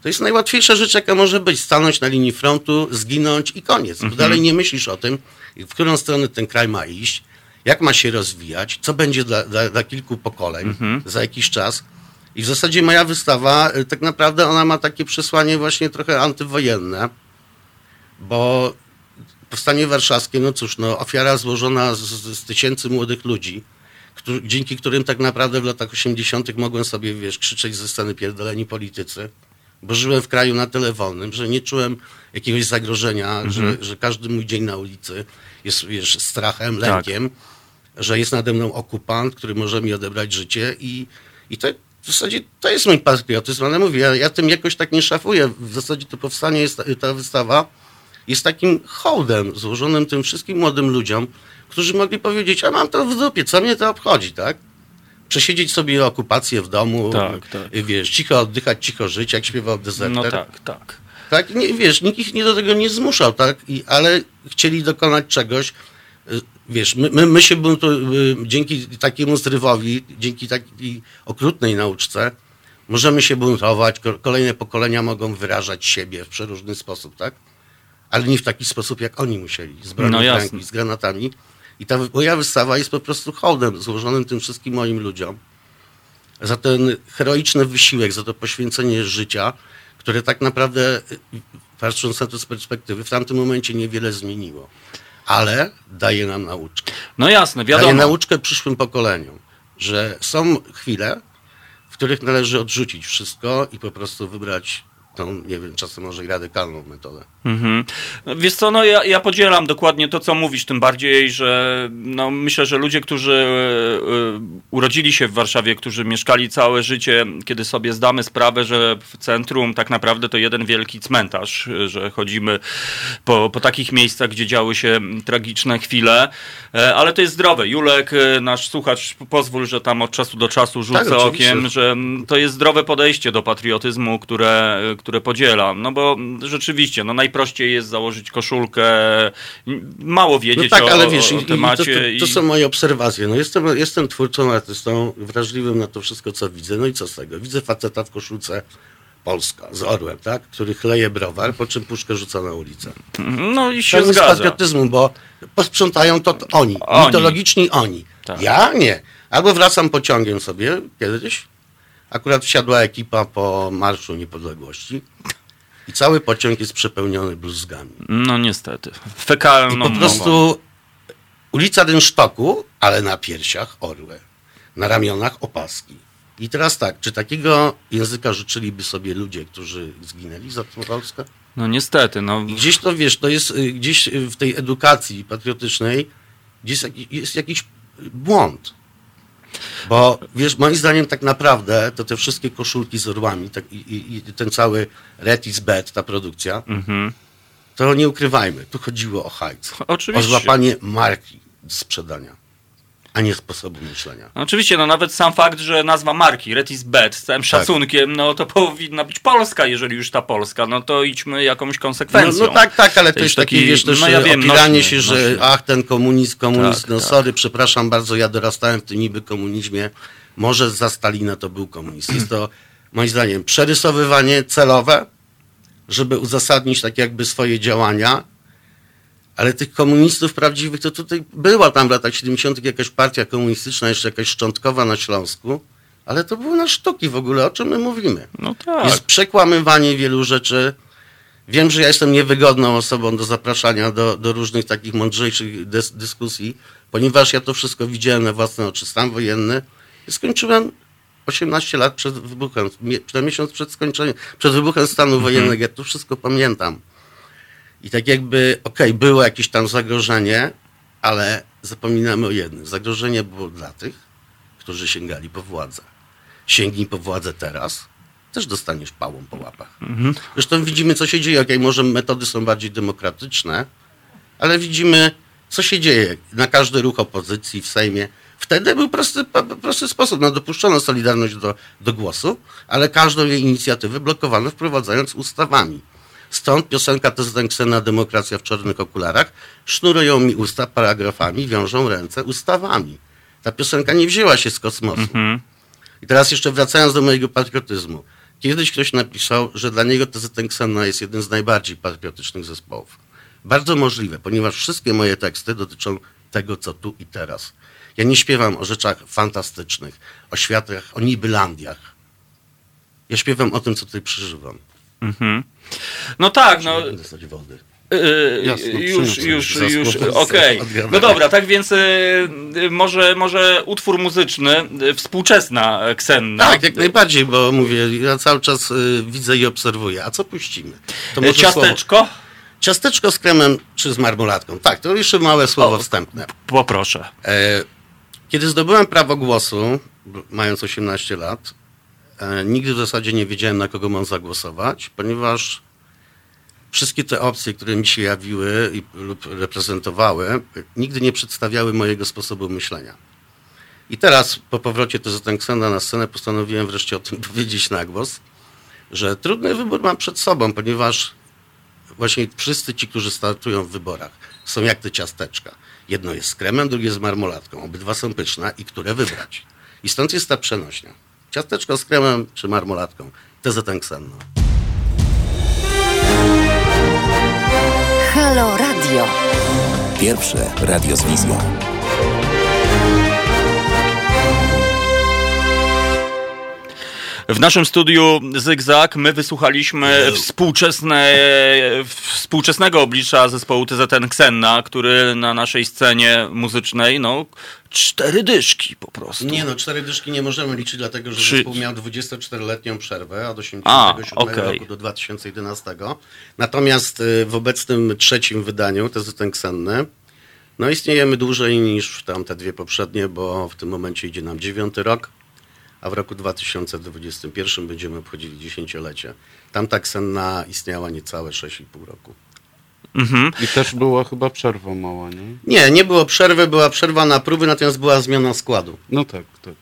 [SPEAKER 5] To jest najłatwiejsza rzecz, jaka może być. Stanąć na linii frontu, zginąć i koniec. Bo dalej nie myślisz o tym, w którą stronę ten kraj ma iść, jak ma się rozwijać, co będzie dla, dla, dla kilku pokoleń za jakiś czas. I w zasadzie moja wystawa, y, tak naprawdę ona ma takie przesłanie właśnie trochę antywojenne, bo powstanie warszawskie, no cóż, no, ofiara złożona z, z, tysięcy młodych ludzi, dzięki którym tak naprawdę w latach 80. mogłem sobie, wiesz, krzyczeć ze sceny pierdoleni politycy, bo żyłem w kraju na tyle wolnym, że nie czułem jakiegoś zagrożenia, że, że każdy mój dzień na ulicy jest, wiesz, strachem, lękiem, że jest nade mną okupant, który może mi odebrać życie i, i to w zasadzie to jest mój patriotyzm, ale mówię, ja, ja tym jakoś tak nie szafuję. W zasadzie to powstanie, jest, ta wystawa jest takim hołdem złożonym tym wszystkim młodym ludziom, którzy mogli powiedzieć, a mam to w dupie, co mnie to obchodzi, tak? Przesiedzieć sobie okupację w domu,
[SPEAKER 2] Tak, tak.
[SPEAKER 5] wiesz, cicho oddychać, cicho żyć, jak śpiewał dezerter.
[SPEAKER 2] No tak, tak.
[SPEAKER 5] Tak, nie, wiesz, nikt ich nie do tego nie zmuszał, tak? I, ale chcieli dokonać czegoś. Y, Wiesz, my, my, my się buntu, y, dzięki takiemu zrywowi, dzięki takiej okrutnej nauczce, możemy się buntować, ko- kolejne pokolenia mogą wyrażać siebie w przeróżny sposób, tak? Ale nie w taki sposób, jak oni musieli, z bronią
[SPEAKER 2] No
[SPEAKER 5] ręki, z granatami. I ta moja wystawa jest po prostu hołdem złożonym tym wszystkim moim ludziom za ten heroiczny wysiłek, za to poświęcenie życia, które tak naprawdę, patrząc na to z perspektywy, w tamtym momencie niewiele zmieniło. Ale daje nam nauczkę.
[SPEAKER 2] No jasne,
[SPEAKER 5] Daje
[SPEAKER 2] wiadomo.
[SPEAKER 5] nauczkę przyszłym pokoleniom, że są chwile, w których należy odrzucić wszystko i po prostu wybrać tą, nie wiem, czasem może i radykalną metodę.
[SPEAKER 2] Mhm. No, Wiesz co, no ja, ja podzielam dokładnie to, co mówisz, tym bardziej, że no, myślę, że ludzie, którzy e, e, urodzili się w Warszawie, którzy mieszkali całe życie, kiedy sobie zdamy sprawę, że w centrum tak naprawdę to jeden wielki cmentarz, e, że chodzimy po, po takich miejscach, gdzie działy się tragiczne chwile, ale to jest zdrowe. Julek, nasz słuchacz, pozwól, że tam od czasu do czasu rzucę
[SPEAKER 5] Tak,
[SPEAKER 2] okiem, że mm, to jest zdrowe podejście do patriotyzmu, które, które podzielam. No bo rzeczywiście, no najprościej jest założyć koszulkę, mało
[SPEAKER 5] No
[SPEAKER 2] wiedzieć
[SPEAKER 5] tak,
[SPEAKER 2] o,
[SPEAKER 5] ale wiesz,
[SPEAKER 2] o
[SPEAKER 5] i to,
[SPEAKER 2] temacie.
[SPEAKER 5] to, to są moje obserwacje. No jestem, jestem twórcą, artystą, wrażliwym na to wszystko, co widzę. No i co z tego? Widzę faceta w koszulce Polska z orłem, tak? który chleje browar, po czym puszkę rzuca na ulicę.
[SPEAKER 2] No i się
[SPEAKER 5] To jest
[SPEAKER 2] zgadza.
[SPEAKER 5] patriotyzmu, bo posprzątają to oni,
[SPEAKER 2] Oni.
[SPEAKER 5] mitologiczni oni.
[SPEAKER 2] Tak.
[SPEAKER 5] Ja nie. Albo wracam pociągiem sobie kiedyś, akurat wsiadła ekipa po Marszu Niepodległości i cały pociąg jest przepełniony bluzgami.
[SPEAKER 2] No niestety.
[SPEAKER 5] I
[SPEAKER 2] Fekalną
[SPEAKER 5] po
[SPEAKER 2] mową.
[SPEAKER 5] prostu ulica Dynsztoku, ale na piersiach orły, na ramionach opaski. I teraz tak, czy takiego języka życzyliby sobie ludzie, którzy zginęli za tą Polskę?
[SPEAKER 2] No niestety, no.
[SPEAKER 5] I gdzieś to, wiesz, to jest y, gdzieś y, w tej edukacji patriotycznej gdzieś jaki- jest jakiś błąd. Bo, wiesz, moim zdaniem tak naprawdę to te wszystkie koszulki z orłami tak, i, i, i ten cały Red is Bad, ta produkcja,
[SPEAKER 2] Mhm.
[SPEAKER 5] to nie ukrywajmy, tu chodziło o hajc.
[SPEAKER 2] Oczywiście.
[SPEAKER 5] O złapanie marki sprzedania, a nie sposobu myślenia.
[SPEAKER 2] No Oczywiście, no nawet sam fakt, że nazwa marki Red is Bad, z
[SPEAKER 5] Tak.
[SPEAKER 2] całym szacunkiem, no to powinna być Polska, jeżeli już ta Polska, no to idźmy jakąś konsekwencją.
[SPEAKER 5] No, no tak, tak, ale to,
[SPEAKER 2] To
[SPEAKER 5] jest
[SPEAKER 2] jest
[SPEAKER 5] taki, wiesz, też
[SPEAKER 2] no ja wiem,
[SPEAKER 5] opieranie się, że
[SPEAKER 2] nośny.
[SPEAKER 5] ach, ten komunizm, komunizm,
[SPEAKER 2] Tak,
[SPEAKER 5] no
[SPEAKER 2] tak.
[SPEAKER 5] sorry, przepraszam bardzo, ja dorastałem w tym niby komunizmie, może za Stalina to był komunizm. Jest to, moim zdaniem, przerysowywanie celowe, żeby uzasadnić tak jakby swoje działania, ale tych komunistów prawdziwych to tutaj była tam w latach 70. jakaś partia komunistyczna, jeszcze jakaś szczątkowa na Śląsku, ale to były na sztuki w ogóle, o czym my mówimy.
[SPEAKER 2] No tak.
[SPEAKER 5] Jest przekłamywanie wielu rzeczy. Wiem, że ja jestem niewygodną osobą do zapraszania do, do różnych takich mądrzejszych dys, dyskusji, ponieważ ja to wszystko widziałem na własne oczy. Stan wojenny i skończyłem 18 lat przed wybuchem, miesiąc przed skończeniem, przed wybuchem stanu wojennego. Ja to wszystko pamiętam. I tak jakby, okej, było jakieś tam zagrożenie, ale zapominamy o jednym. Zagrożenie było dla tych, którzy sięgali po władzę. Sięgnij po władzę teraz, też dostaniesz pałą po łapach. Zresztą widzimy, co się dzieje. Okej, może metody są bardziej demokratyczne, ale widzimy, co się dzieje na każdy ruch opozycji w Sejmie. Wtedy był prosty, prosty sposób. No, dopuszczono Solidarność do, do głosu, ale każdą jej inicjatywę blokowano, wprowadzając ustawami. Stąd piosenka to jest Ksena Demokracja w czarnych okularach. Sznurują mi usta paragrafami, wiążą ręce ustawami. Ta piosenka nie wzięła się z kosmosu. I teraz jeszcze wracając do mojego patriotyzmu. Kiedyś ktoś napisał, że dla niego TZN Ksena jest jeden z najbardziej patriotycznych zespołów. Bardzo możliwe, ponieważ wszystkie moje teksty dotyczą tego, co tu i teraz. Ja nie śpiewam o rzeczach fantastycznych, o światach, o nibylandiach. Ja śpiewam o tym, co tutaj przeżywam.
[SPEAKER 2] Mhm. No tak, no.
[SPEAKER 5] Będę dostać wody.
[SPEAKER 2] Yy,
[SPEAKER 5] Jasno,
[SPEAKER 2] już,
[SPEAKER 5] przyniosę.
[SPEAKER 2] już, już,
[SPEAKER 5] słowo
[SPEAKER 2] okej.
[SPEAKER 5] odgadnę.
[SPEAKER 2] No dobra, tak więc yy, może, może utwór muzyczny, yy, współczesna Ksenna.
[SPEAKER 5] Tak, jak najbardziej, bo mówię, ja cały czas y, widzę i obserwuję. A co puścimy? To może słowo-
[SPEAKER 2] Ciasteczko?
[SPEAKER 5] Ciasteczko z kremem czy z marmolatką? Tak, to jeszcze małe słowo
[SPEAKER 2] O.
[SPEAKER 5] wstępne.
[SPEAKER 2] Poproszę.
[SPEAKER 5] E, Kiedy zdobyłem prawo głosu, mając 18 lat, nigdy w zasadzie nie wiedziałem, na kogo mam zagłosować, ponieważ wszystkie te opcje, które mi się jawiły i, lub reprezentowały, e, nigdy nie przedstawiały mojego sposobu myślenia. I teraz, po powrocie do Ksena na scenę, postanowiłem wreszcie o tym powiedzieć na głos, że trudny wybór mam przed sobą, ponieważ właśnie wszyscy ci, którzy startują w wyborach, są jak te ciasteczka. Jedno jest z kremem, drugie z marmolatką. Obydwa są pyszne i które wybrać. I stąd jest ta przenośnia. Ciasteczko z kremem czy marmolatką. TZN Ksenno.
[SPEAKER 1] Halo Radio.
[SPEAKER 6] Pierwsze radio z wizją.
[SPEAKER 2] W naszym studiu Zygzak my wysłuchaliśmy współczesne, współczesnego oblicza zespołu TZN Xenna, który na naszej scenie muzycznej, no, cztery dyszki po prostu.
[SPEAKER 5] Nie no, cztery dyszki nie możemy liczyć, dlatego że
[SPEAKER 2] Trzy-
[SPEAKER 5] zespół miał 24-letnią przerwę od 87
[SPEAKER 2] A, okej.
[SPEAKER 5] roku do 2011. Natomiast y, w obecnym trzecim wydaniu, to jest ten Ksenny, no istniejemy dłużej niż tamte dwie poprzednie, bo w tym momencie idzie nam dziewiąty rok, a w roku 2021 będziemy obchodzili dziesięciolecie. Tamta Ksenna istniała niecałe 6,5 roku.
[SPEAKER 2] Mhm.
[SPEAKER 4] I też była chyba przerwa mała, nie?
[SPEAKER 5] Nie, nie było przerwy, była przerwa na próby, natomiast była zmiana składu.
[SPEAKER 4] No tak, tak.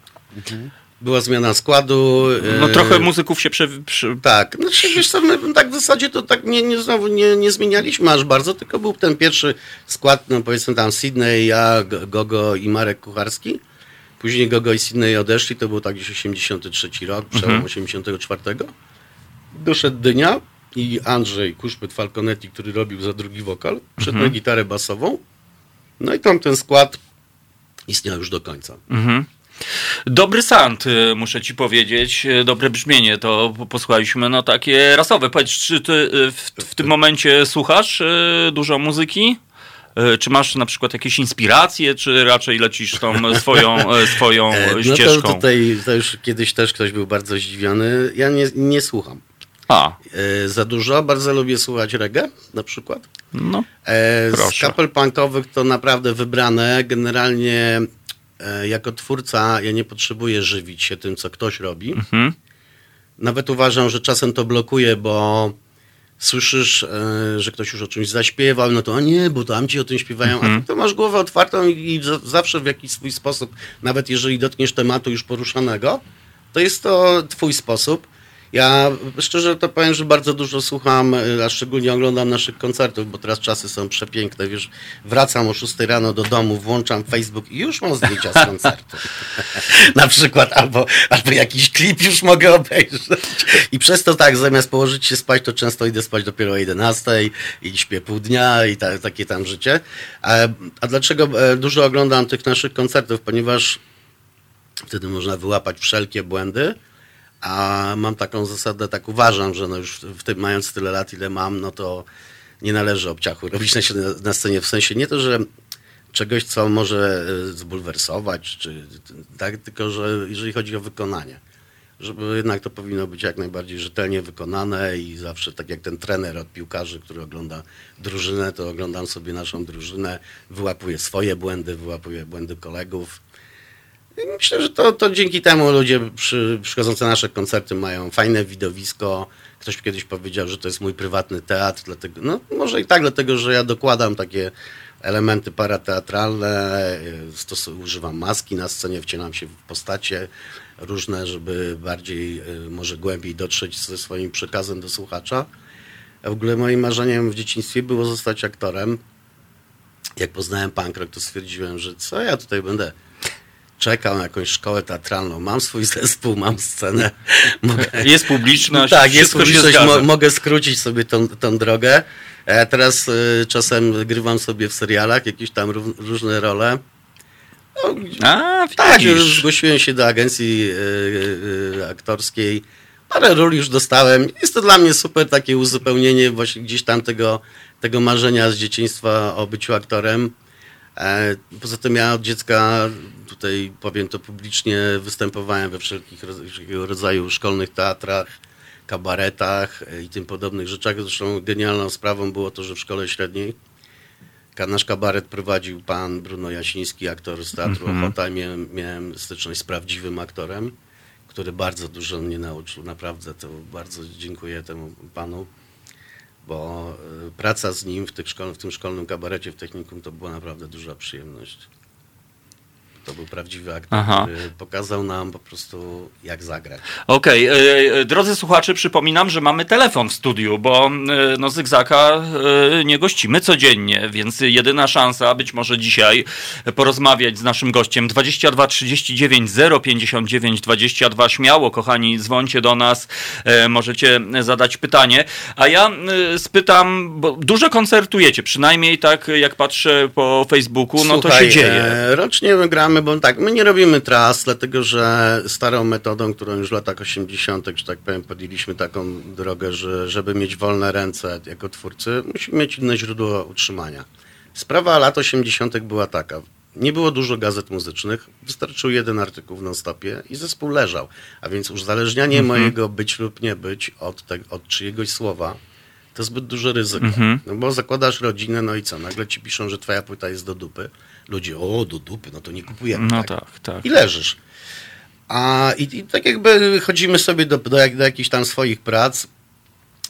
[SPEAKER 5] Była zmiana składu.
[SPEAKER 2] No
[SPEAKER 5] y,
[SPEAKER 2] trochę muzyków się prze... przy...
[SPEAKER 5] Tak, znaczy wiesz co, my tak w zasadzie to tak nie, nie, znowu nie, nie zmienialiśmy aż bardzo, tylko był ten pierwszy skład, no powiedzmy tam Sydney, ja, Gogo i Marek Kucharski. Później Gogo i Sydney odeszli, to był tak gdzieś 83 rok, przełom 84. Doszedł Dynia i Andrzej Kuszpyt Falconetti, który robił za drugi wokal, przed na gitarę basową. No i tam ten skład istniał już do końca.
[SPEAKER 2] Mhm. Dobry sound, y, muszę ci powiedzieć, y, dobre brzmienie, to po- posłuchaliśmy, no takie rasowe. Powiedz, czy ty y, w, w tym momencie słuchasz dużo muzyki? Czy masz na przykład jakieś inspiracje, czy raczej lecisz tą swoją, swoją
[SPEAKER 5] E, No
[SPEAKER 2] ścieżką?
[SPEAKER 5] to tutaj to już kiedyś też ktoś był bardzo zdziwiony. Ja nie, nie słucham.
[SPEAKER 2] A,
[SPEAKER 5] E, za dużo. Bardzo lubię słuchać reggae na przykład.
[SPEAKER 2] no.
[SPEAKER 5] E, z kapel punkowych to naprawdę wybrane. Generalnie e, jako twórca ja nie potrzebuję żywić się tym, co ktoś robi.
[SPEAKER 2] Mhm.
[SPEAKER 5] Nawet uważam, że czasem to blokuje, bo słyszysz, e, że ktoś już o czymś zaśpiewał, no to a nie, bo tamci o tym śpiewają, a ty to masz głowę otwartą i, i za- zawsze w jakiś swój sposób, nawet jeżeli dotkniesz tematu już poruszanego, to jest to twój sposób. Ja szczerze to powiem, że bardzo dużo słucham, e, a szczególnie oglądam naszych koncertów, bo teraz czasy są przepiękne, wiesz, wracam o 6 rano do domu, włączam Facebook i już mam zdjęcia z koncertu. Na przykład, albo, albo jakiś klip już mogę obejrzeć. I przez to tak, zamiast położyć się spać, to często idę spać dopiero o 11 i śpię pół dnia i ta, takie tam życie. A, a dlaczego e, dużo oglądam tych naszych koncertów? Ponieważ wtedy można wyłapać wszelkie błędy, a mam taką zasadę, tak uważam, że no już w tym, mając tyle lat, ile mam, no to nie należy obciachu robić na, na scenie. W sensie nie to, że czegoś, co może e, zbulwersować, czy tak, tylko że jeżeli chodzi o wykonanie, żeby jednak to powinno być jak najbardziej rzetelnie wykonane i zawsze tak jak ten trener od piłkarzy, który ogląda drużynę, to oglądam sobie naszą drużynę, wyłapuję swoje błędy, wyłapuję błędy kolegów. Myślę, że to, to dzięki temu ludzie przy, przychodzący na nasze koncerty mają fajne widowisko. Ktoś kiedyś powiedział, że to jest mój prywatny teatr, dlatego, no może i tak, dlatego że ja dokładam takie elementy parateatralne, y, stosu, używam maski na scenie, wcielam się w postacie różne, żeby bardziej, y, może głębiej dotrzeć ze swoim przekazem do słuchacza. A w ogóle moim marzeniem w dzieciństwie było zostać aktorem. Jak poznałem punk rock, to stwierdziłem, że co ja tutaj będę czekał na jakąś szkołę teatralną. Mam swój zespół, mam scenę. Mogę,
[SPEAKER 2] Jest publiczność,
[SPEAKER 5] tak, jest publiczność, mo, mogę skrócić sobie tą, tą drogę. E, teraz y, czasem grywam sobie w serialach jakieś tam ró- różne role. No,
[SPEAKER 2] A,
[SPEAKER 5] tak,
[SPEAKER 2] widzisz.
[SPEAKER 5] już zgłosiłem się do agencji y, y, aktorskiej. Parę ról już dostałem. Jest to dla mnie super takie uzupełnienie właśnie gdzieś tam tego, tego marzenia z dzieciństwa o byciu aktorem. E, Poza tym ja od dziecka, tutaj powiem to publicznie, występowałem we wszelkich rodzaju szkolnych teatrach, kabaretach e, i tym podobnych rzeczach. Zresztą genialną sprawą było to, że w szkole średniej nasz kabaret prowadził pan Bruno Jasiński, aktor z Teatru Ochota. i Miałem, miałem styczność z prawdziwym aktorem, który bardzo dużo mnie nauczył. Naprawdę to bardzo dziękuję temu panu bo y, praca z nim w, tych szkol, w tym szkolnym kabarecie w technikum to była naprawdę duża przyjemność. To był prawdziwy aktor,
[SPEAKER 2] Aha.
[SPEAKER 5] który pokazał nam po prostu jak zagrać.
[SPEAKER 2] Okej, e, e, drodzy słuchacze, przypominam, że mamy telefon w studiu, bo e, no, Zygzaka nie gościmy codziennie, więc jedyna szansa być może dzisiaj porozmawiać z naszym gościem 22 39 059 22 śmiało, kochani, dzwońcie do nas, możecie zadać pytanie, a ja spytam, bo dużo koncertujecie, przynajmniej tak jak patrzę po Facebooku, no to się
[SPEAKER 5] Słuchaj,
[SPEAKER 2] dzieje.
[SPEAKER 5] Rocznie my gramy, bo tak, my nie robimy tras, dlatego że starą metodą, którą już w latach 80., że tak powiem, podjęliśmy taką drogę, że żeby mieć wolne ręce jako twórcy, musimy mieć inne źródło utrzymania. Sprawa lat 80. była taka. Nie było dużo gazet muzycznych, wystarczył jeden artykuł w non-stopie i zespół leżał. A więc uzależnianie mojego być lub nie być od, te, od czyjegoś słowa to zbyt duże ryzyko. No bo zakładasz rodzinę, no i co? Nagle ci piszą, że twoja płyta jest do dupy. Ludzie, o, do dupy, no to nie kupujemy.
[SPEAKER 2] No
[SPEAKER 5] tak.
[SPEAKER 2] tak, tak.
[SPEAKER 5] I leżysz. A i, i tak jakby chodzimy sobie do, do, jak, do jakichś tam swoich prac,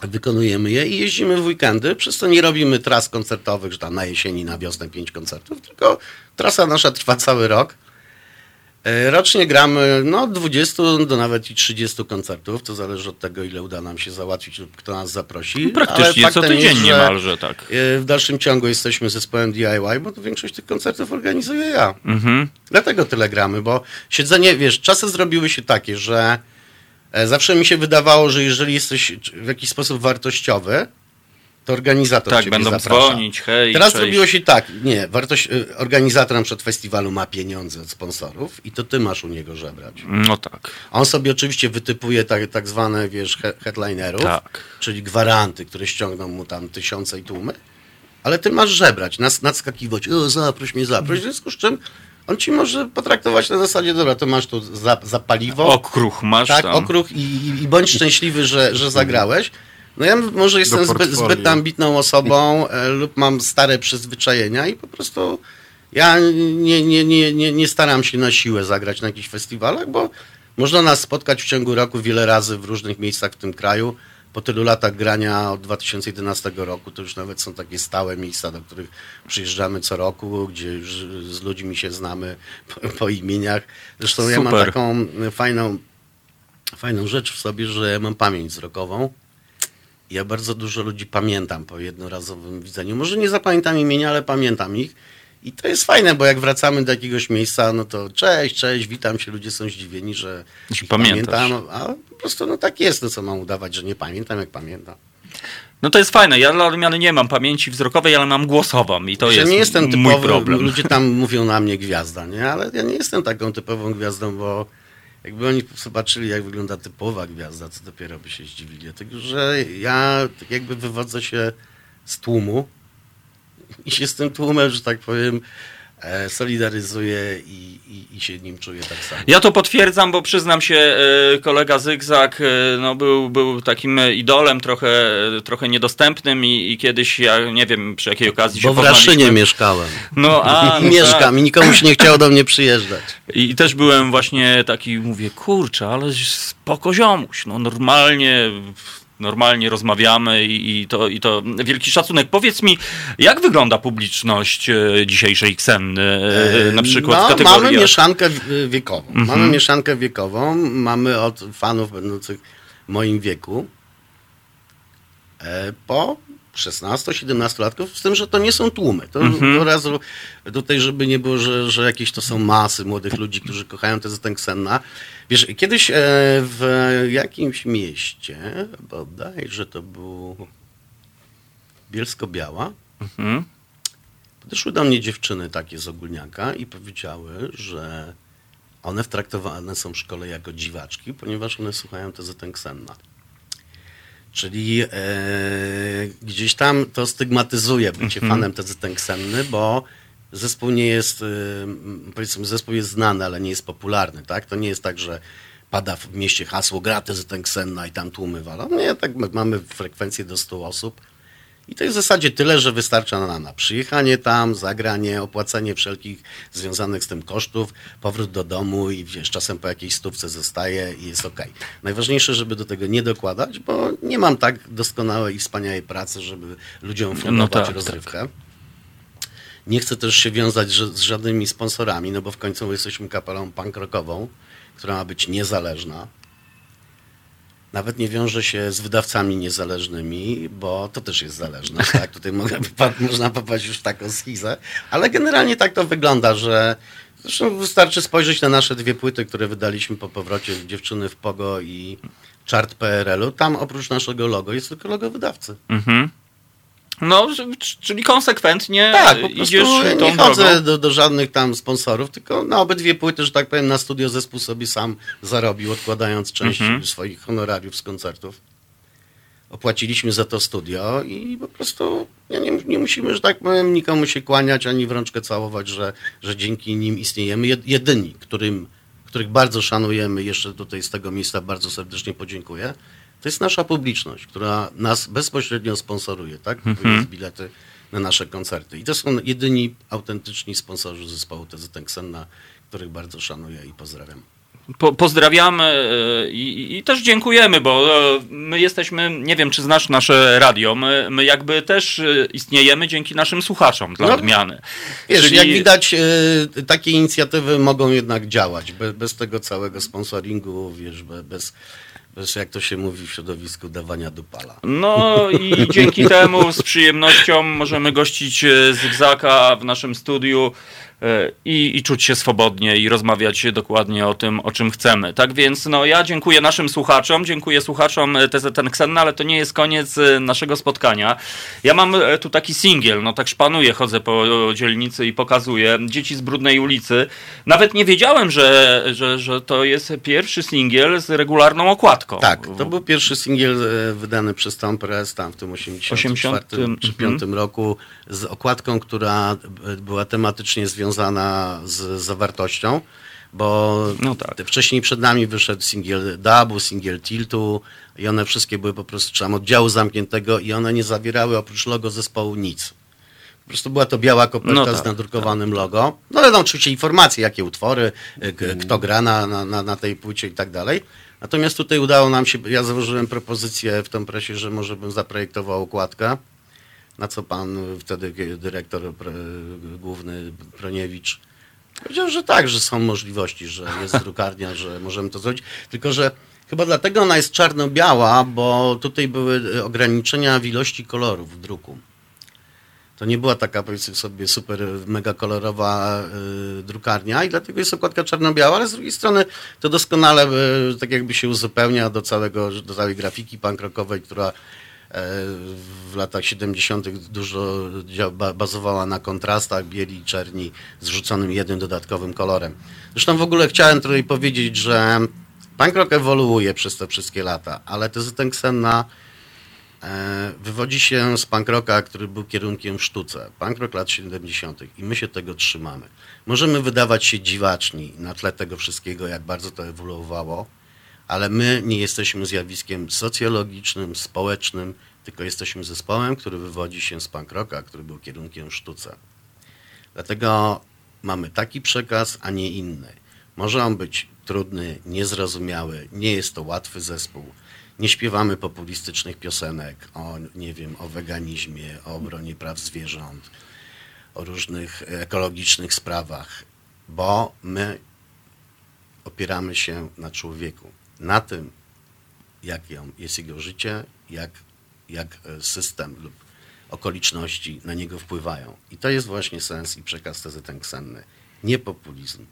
[SPEAKER 5] wykonujemy je i jeździmy w weekendy, przez co nie robimy tras koncertowych, że tam na jesieni, na wiosnę pięć koncertów, tylko trasa nasza trwa cały rok. E, Rocznie gramy no, od 20 do nawet i 30 koncertów, to zależy od tego, ile uda nam się załatwić lub kto nas zaprosi.
[SPEAKER 2] Praktycznie
[SPEAKER 5] Ale
[SPEAKER 2] co tydzień
[SPEAKER 5] jest, że,
[SPEAKER 2] niemalże, tak.
[SPEAKER 5] e, W dalszym ciągu jesteśmy zespołem DIY, bo to większość tych koncertów organizuję ja.
[SPEAKER 2] Mhm.
[SPEAKER 5] Dlatego tyle gramy, bo siedzenie, wiesz, czasy zrobiły się takie, że e, zawsze mi się wydawało, że jeżeli jesteś w jakiś sposób wartościowy, to organizator
[SPEAKER 2] Tak, będą
[SPEAKER 5] zaprasza.
[SPEAKER 2] dzwonić, hej,
[SPEAKER 5] Teraz
[SPEAKER 2] cześć.
[SPEAKER 5] zrobiło się tak, nie, wartość, e, organizator na przykład festiwalu ma pieniądze od sponsorów i to ty masz u niego żebrać.
[SPEAKER 2] No tak,
[SPEAKER 5] On sobie oczywiście wytypuje tak, tak zwane, wiesz, he- headlinerów,
[SPEAKER 2] tak.
[SPEAKER 5] czyli gwaranty, które ściągną mu tam tysiące i tłumy, ale ty masz żebrać, nas, nadskakiwać, o zaproś mnie, zaproś, w związku z czym on ci może potraktować na zasadzie, dobra, to masz tu za, za paliwo,
[SPEAKER 2] Okruch masz
[SPEAKER 5] tak,
[SPEAKER 2] tam.
[SPEAKER 5] okruch i, i, i bądź szczęśliwy, że, że zagrałeś. No ja może jestem zbyt, zbyt ambitną osobą e, lub mam stare przyzwyczajenia i po prostu ja nie, nie, nie, nie, nie staram się na siłę zagrać na jakichś festiwalach, bo można nas spotkać w ciągu roku wiele razy w różnych miejscach w tym kraju. Po tylu latach grania od 2011 roku to już nawet są takie stałe miejsca, do których przyjeżdżamy co roku, gdzie już z ludźmi się znamy po, po imieniach. Zresztą ja mam
[SPEAKER 2] Super.
[SPEAKER 5] taką fajną, fajną rzecz w sobie, że ja mam pamięć wzrokową. Ja bardzo dużo ludzi pamiętam po jednorazowym widzeniu. Może nie zapamiętam imienia, ale pamiętam ich. I to jest fajne, bo jak wracamy do jakiegoś miejsca, no to cześć, cześć, witam się, ludzie są zdziwieni, że pamiętam, a po prostu no tak jest, no co mam udawać, że nie pamiętam, jak pamiętam.
[SPEAKER 2] No to jest fajne. Ja dla odmiany nie mam pamięci wzrokowej, ale mam głosową i to
[SPEAKER 5] że
[SPEAKER 2] jest
[SPEAKER 5] nie jestem
[SPEAKER 2] mój
[SPEAKER 5] typowy,
[SPEAKER 2] problem.
[SPEAKER 5] ludzie tam mówią na mnie gwiazda, nie? Ale ja nie jestem taką typową gwiazdą, bo jakby oni zobaczyli, jak wygląda typowa gwiazda, to dopiero by się zdziwili. Dlatego, że ja tak jakby wywodzę się z tłumu i się z tym tłumem, że tak powiem, e, solidaryzuję i, i, i się nim czuję tak samo.
[SPEAKER 2] Ja to potwierdzam, bo przyznam się, e, kolega Zygzak e, no, był, był takim idolem trochę, trochę niedostępnym i, i kiedyś, ja nie wiem przy jakiej okazji
[SPEAKER 5] Bo
[SPEAKER 2] się
[SPEAKER 5] w Raszynie mieszkałem.
[SPEAKER 2] No, a, no
[SPEAKER 5] mieszkam
[SPEAKER 2] tak.
[SPEAKER 5] i nikomu się nie chciało do mnie przyjeżdżać.
[SPEAKER 2] I też byłem właśnie taki, mówię, kurczę, ale spoko ziomuś, no normalnie, normalnie rozmawiamy i, i, to, i to wielki szacunek. Powiedz mi, jak wygląda publiczność e, dzisiejszej Ksenny, e, na przykład
[SPEAKER 5] no,
[SPEAKER 2] w kategoriach?
[SPEAKER 5] Mamy mieszankę wiekową.
[SPEAKER 2] Mhm.
[SPEAKER 5] Mamy mieszankę wiekową. Mamy od fanów będących w moim wieku e, po 16-17 latków, z tym, że to nie są tłumy. To
[SPEAKER 2] Mhm.
[SPEAKER 5] od razu tutaj, żeby nie było, że, że jakieś to są masy młodych ludzi, którzy kochają tę Ksenna. Wiesz, kiedyś e, w jakimś mieście, bodajże to był Bielsko-Biała,
[SPEAKER 2] Mhm.
[SPEAKER 5] Podeszły do mnie dziewczyny takie z ogólniaka i powiedziały, że one traktowane są w szkole jako dziwaczki, ponieważ one słuchają TZN Ksenna. Czyli e, gdzieś tam to stygmatyzuje bycie fanem TZN Ksenny, bo zespół nie jest, e, powiedzmy, zespół jest znany, ale nie jest popularny, tak? To nie jest tak, że pada w mieście hasło gra Ksenna i tam tłumy walą. Nie, tak my- mamy frekwencję do 100 osób. I to jest w zasadzie tyle, że wystarcza nam na przyjechanie tam, zagranie, opłacenie wszelkich związanych z tym kosztów, powrót do domu i wiesz, czasem po jakiejś stówce zostaje i jest ok. Najważniejsze, żeby do tego nie dokładać, bo nie mam tak doskonałej i wspaniałej pracy, żeby ludziom fundować
[SPEAKER 2] tak,
[SPEAKER 5] rozrywkę. Nie chcę też się wiązać z żadnymi sponsorami, no bo w końcu jesteśmy kapelą punk rockową, która ma być niezależna. Nawet nie wiąże się z wydawcami niezależnymi, bo to też jest zależne. Tak? Tutaj mogę, można popaść już w taką schizę, ale generalnie tak to wygląda, że zresztą wystarczy spojrzeć na nasze dwie płyty, które wydaliśmy po powrocie Dziewczyny w Pogo i Chart PRL-u. Tam oprócz naszego logo jest tylko logo wydawcy.
[SPEAKER 2] Mhm. No, czyli konsekwentnie
[SPEAKER 5] Tak, po
[SPEAKER 2] idziesz tą
[SPEAKER 5] nie chodzę
[SPEAKER 2] drogą.
[SPEAKER 5] do, do żadnych tam sponsorów, tylko na obydwie płyty, że tak powiem, na studio zespół sobie sam zarobił, odkładając część
[SPEAKER 2] Mhm.
[SPEAKER 5] swoich honorariów z koncertów. Opłaciliśmy za to studio i po prostu nie, nie, nie musimy, że tak powiem, nikomu się kłaniać, ani w rączkę całować, że, że dzięki nim istniejemy. Jed- Jedyni, którym, których bardzo szanujemy, jeszcze tutaj z tego miejsca bardzo serdecznie podziękuję, to jest nasza publiczność, która nas bezpośrednio sponsoruje, tak? Kupując bilety na nasze koncerty. I to są jedyni autentyczni sponsorzy zespołu TZT Ksenna, których bardzo szanuję i pozdrawiam.
[SPEAKER 2] Po, pozdrawiamy e, i, i też dziękujemy, bo e, my jesteśmy, nie wiem czy znasz nasze radio, my, my jakby też e, istniejemy dzięki naszym słuchaczom dla
[SPEAKER 5] No,
[SPEAKER 2] odmiany.
[SPEAKER 5] Wiesz,
[SPEAKER 2] Czyli-
[SPEAKER 5] jak widać, takie inicjatywy mogą jednak działać. Be, bez tego całego sponsoringu, wiesz, be, bez, bez, jak to się mówi w środowisku, dawania dupala.
[SPEAKER 2] No i dzięki temu z przyjemnością możemy gościć e, Zygzaka w naszym studiu i, i czuć się swobodnie i rozmawiać dokładnie o tym, o czym chcemy. Tak więc no ja dziękuję naszym słuchaczom, dziękuję słuchaczom e, TZN Ksenna, ale to nie jest koniec e, naszego spotkania. Ja mam e, tu taki singiel, no tak szpanuję, chodzę po dzielnicy i pokazuję. Dzieci z brudnej ulicy. Nawet nie wiedziałem, że, że, że to jest pierwszy singiel z regularną okładką.
[SPEAKER 5] Tak, to był pierwszy singiel e, wydany przez Tom Press tam w tym 84
[SPEAKER 2] 80,
[SPEAKER 5] czy 5 roku z okładką, która e, była tematycznie związana z zawartością, bo
[SPEAKER 2] No tak.
[SPEAKER 5] wcześniej przed nami wyszedł singiel Dubu, singiel Tiltu i one wszystkie były po prostu czy tam oddziału zamkniętego i one nie zawierały oprócz logo zespołu nic. Po prostu była to biała koperta
[SPEAKER 2] No tak,
[SPEAKER 5] z nadrukowanym logo. No ale no, oczywiście informacje, jakie utwory, y, k- kto gra na, na, na, tej płycie i tak dalej. Natomiast tutaj udało nam się, ja założyłem propozycję w tą presie, że może bym zaprojektował okładkę, na co pan wtedy dyrektor główny Proniewicz powiedział, że tak, że są możliwości, że jest drukarnia, że możemy to zrobić. Tylko, że chyba dlatego ona jest czarno-biała, bo tutaj były ograniczenia w ilości kolorów w druku. To nie była taka, powiedzmy sobie, super, mega kolorowa y, drukarnia i dlatego jest okładka czarno-biała, ale z drugiej strony to doskonale y, tak jakby się uzupełnia do, całego, do całej grafiki punk rockowej, która w latach 70. dużo bazowała na kontrastach bieli i czerni z rzuconym jednym dodatkowym kolorem. Zresztą w ogóle chciałem tutaj powiedzieć, że punk rock ewoluuje przez te wszystkie lata, ale TZN Ksenna e, wywodzi się z punk rocka, który był kierunkiem w sztuce. Punk rock lat 70. i my się tego trzymamy. Możemy wydawać się dziwaczni na tle tego wszystkiego, jak bardzo to ewoluowało, ale my nie jesteśmy zjawiskiem socjologicznym, społecznym, tylko jesteśmy zespołem, który wywodzi się z punk rocka, który był kierunkiem sztuce. Dlatego mamy taki przekaz, a nie inny. Może on być trudny, niezrozumiały, nie jest to łatwy zespół. Nie śpiewamy populistycznych piosenek o, nie wiem, o weganizmie, o obronie praw zwierząt, o różnych ekologicznych sprawach, bo my opieramy się na człowieku, na tym, jak ją- jest jego życie, jak, jak e, system lub okoliczności na niego wpływają. I to jest właśnie sens i przekaz TZN Ksenny. Nie populizm.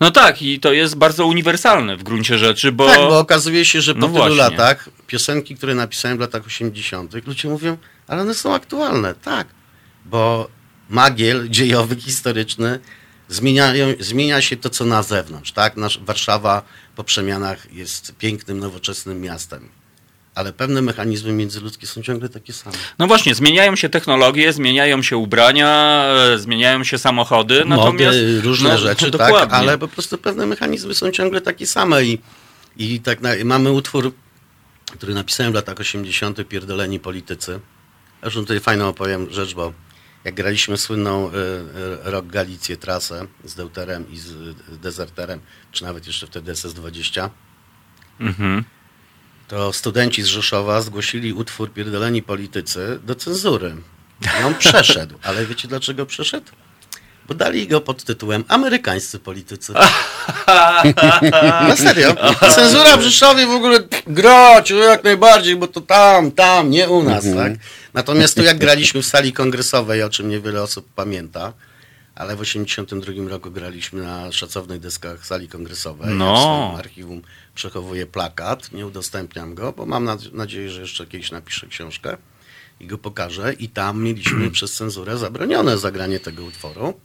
[SPEAKER 2] No tak, i to jest bardzo uniwersalne w gruncie rzeczy, bo...
[SPEAKER 5] Tak, bo okazuje się, że po
[SPEAKER 2] No
[SPEAKER 5] tylu
[SPEAKER 2] właśnie.
[SPEAKER 5] latach piosenki, które napisałem w latach 80., ludzie mówią, ale one są aktualne. Tak, bo magiel dziejowy, historyczny zmieniają, zmienia się to, co na zewnątrz. Tak? Nasz, Warszawa po przemianach jest pięknym, nowoczesnym miastem. Ale pewne mechanizmy międzyludzkie są ciągle takie same.
[SPEAKER 2] No właśnie, zmieniają się technologie, zmieniają się ubrania, e, zmieniają się samochody, natomiast...
[SPEAKER 5] Mody, różne
[SPEAKER 2] no,
[SPEAKER 5] rzeczy, tak,
[SPEAKER 2] dokładnie.
[SPEAKER 5] ale po prostu pewne mechanizmy są ciągle takie same i, i tak na, mamy utwór, który napisałem w latach 80. Pierdoleni politycy. Zresztą tutaj fajną opowiem rzecz, bo jak graliśmy słynną y, y, Rock Galicję trasę z Deuterem i z y, Deserterem, czy nawet jeszcze wtedy SS-20,
[SPEAKER 2] Mhm.
[SPEAKER 5] to studenci z Rzeszowa zgłosili utwór Pierdoleni politycy do cenzury. I on przeszedł. Ale wiecie dlaczego przeszedł? Bo dali go pod tytułem Amerykańscy politycy. Na serio. Cenzura w Rzeszowie w ogóle grać, no jak najbardziej, bo to tam, tam, nie u nas, tak? Natomiast tu jak graliśmy w sali kongresowej, o czym niewiele osób pamięta, ale w 1982 roku graliśmy na szacownych deskach sali kongresowej.
[SPEAKER 2] No.
[SPEAKER 5] Ja archiwum przechowuję plakat, nie udostępniam go, bo mam nad- nadzieję, że jeszcze kiedyś napiszę książkę. i go pokażę i tam mieliśmy przez cenzurę zabronione zagranie tego utworu.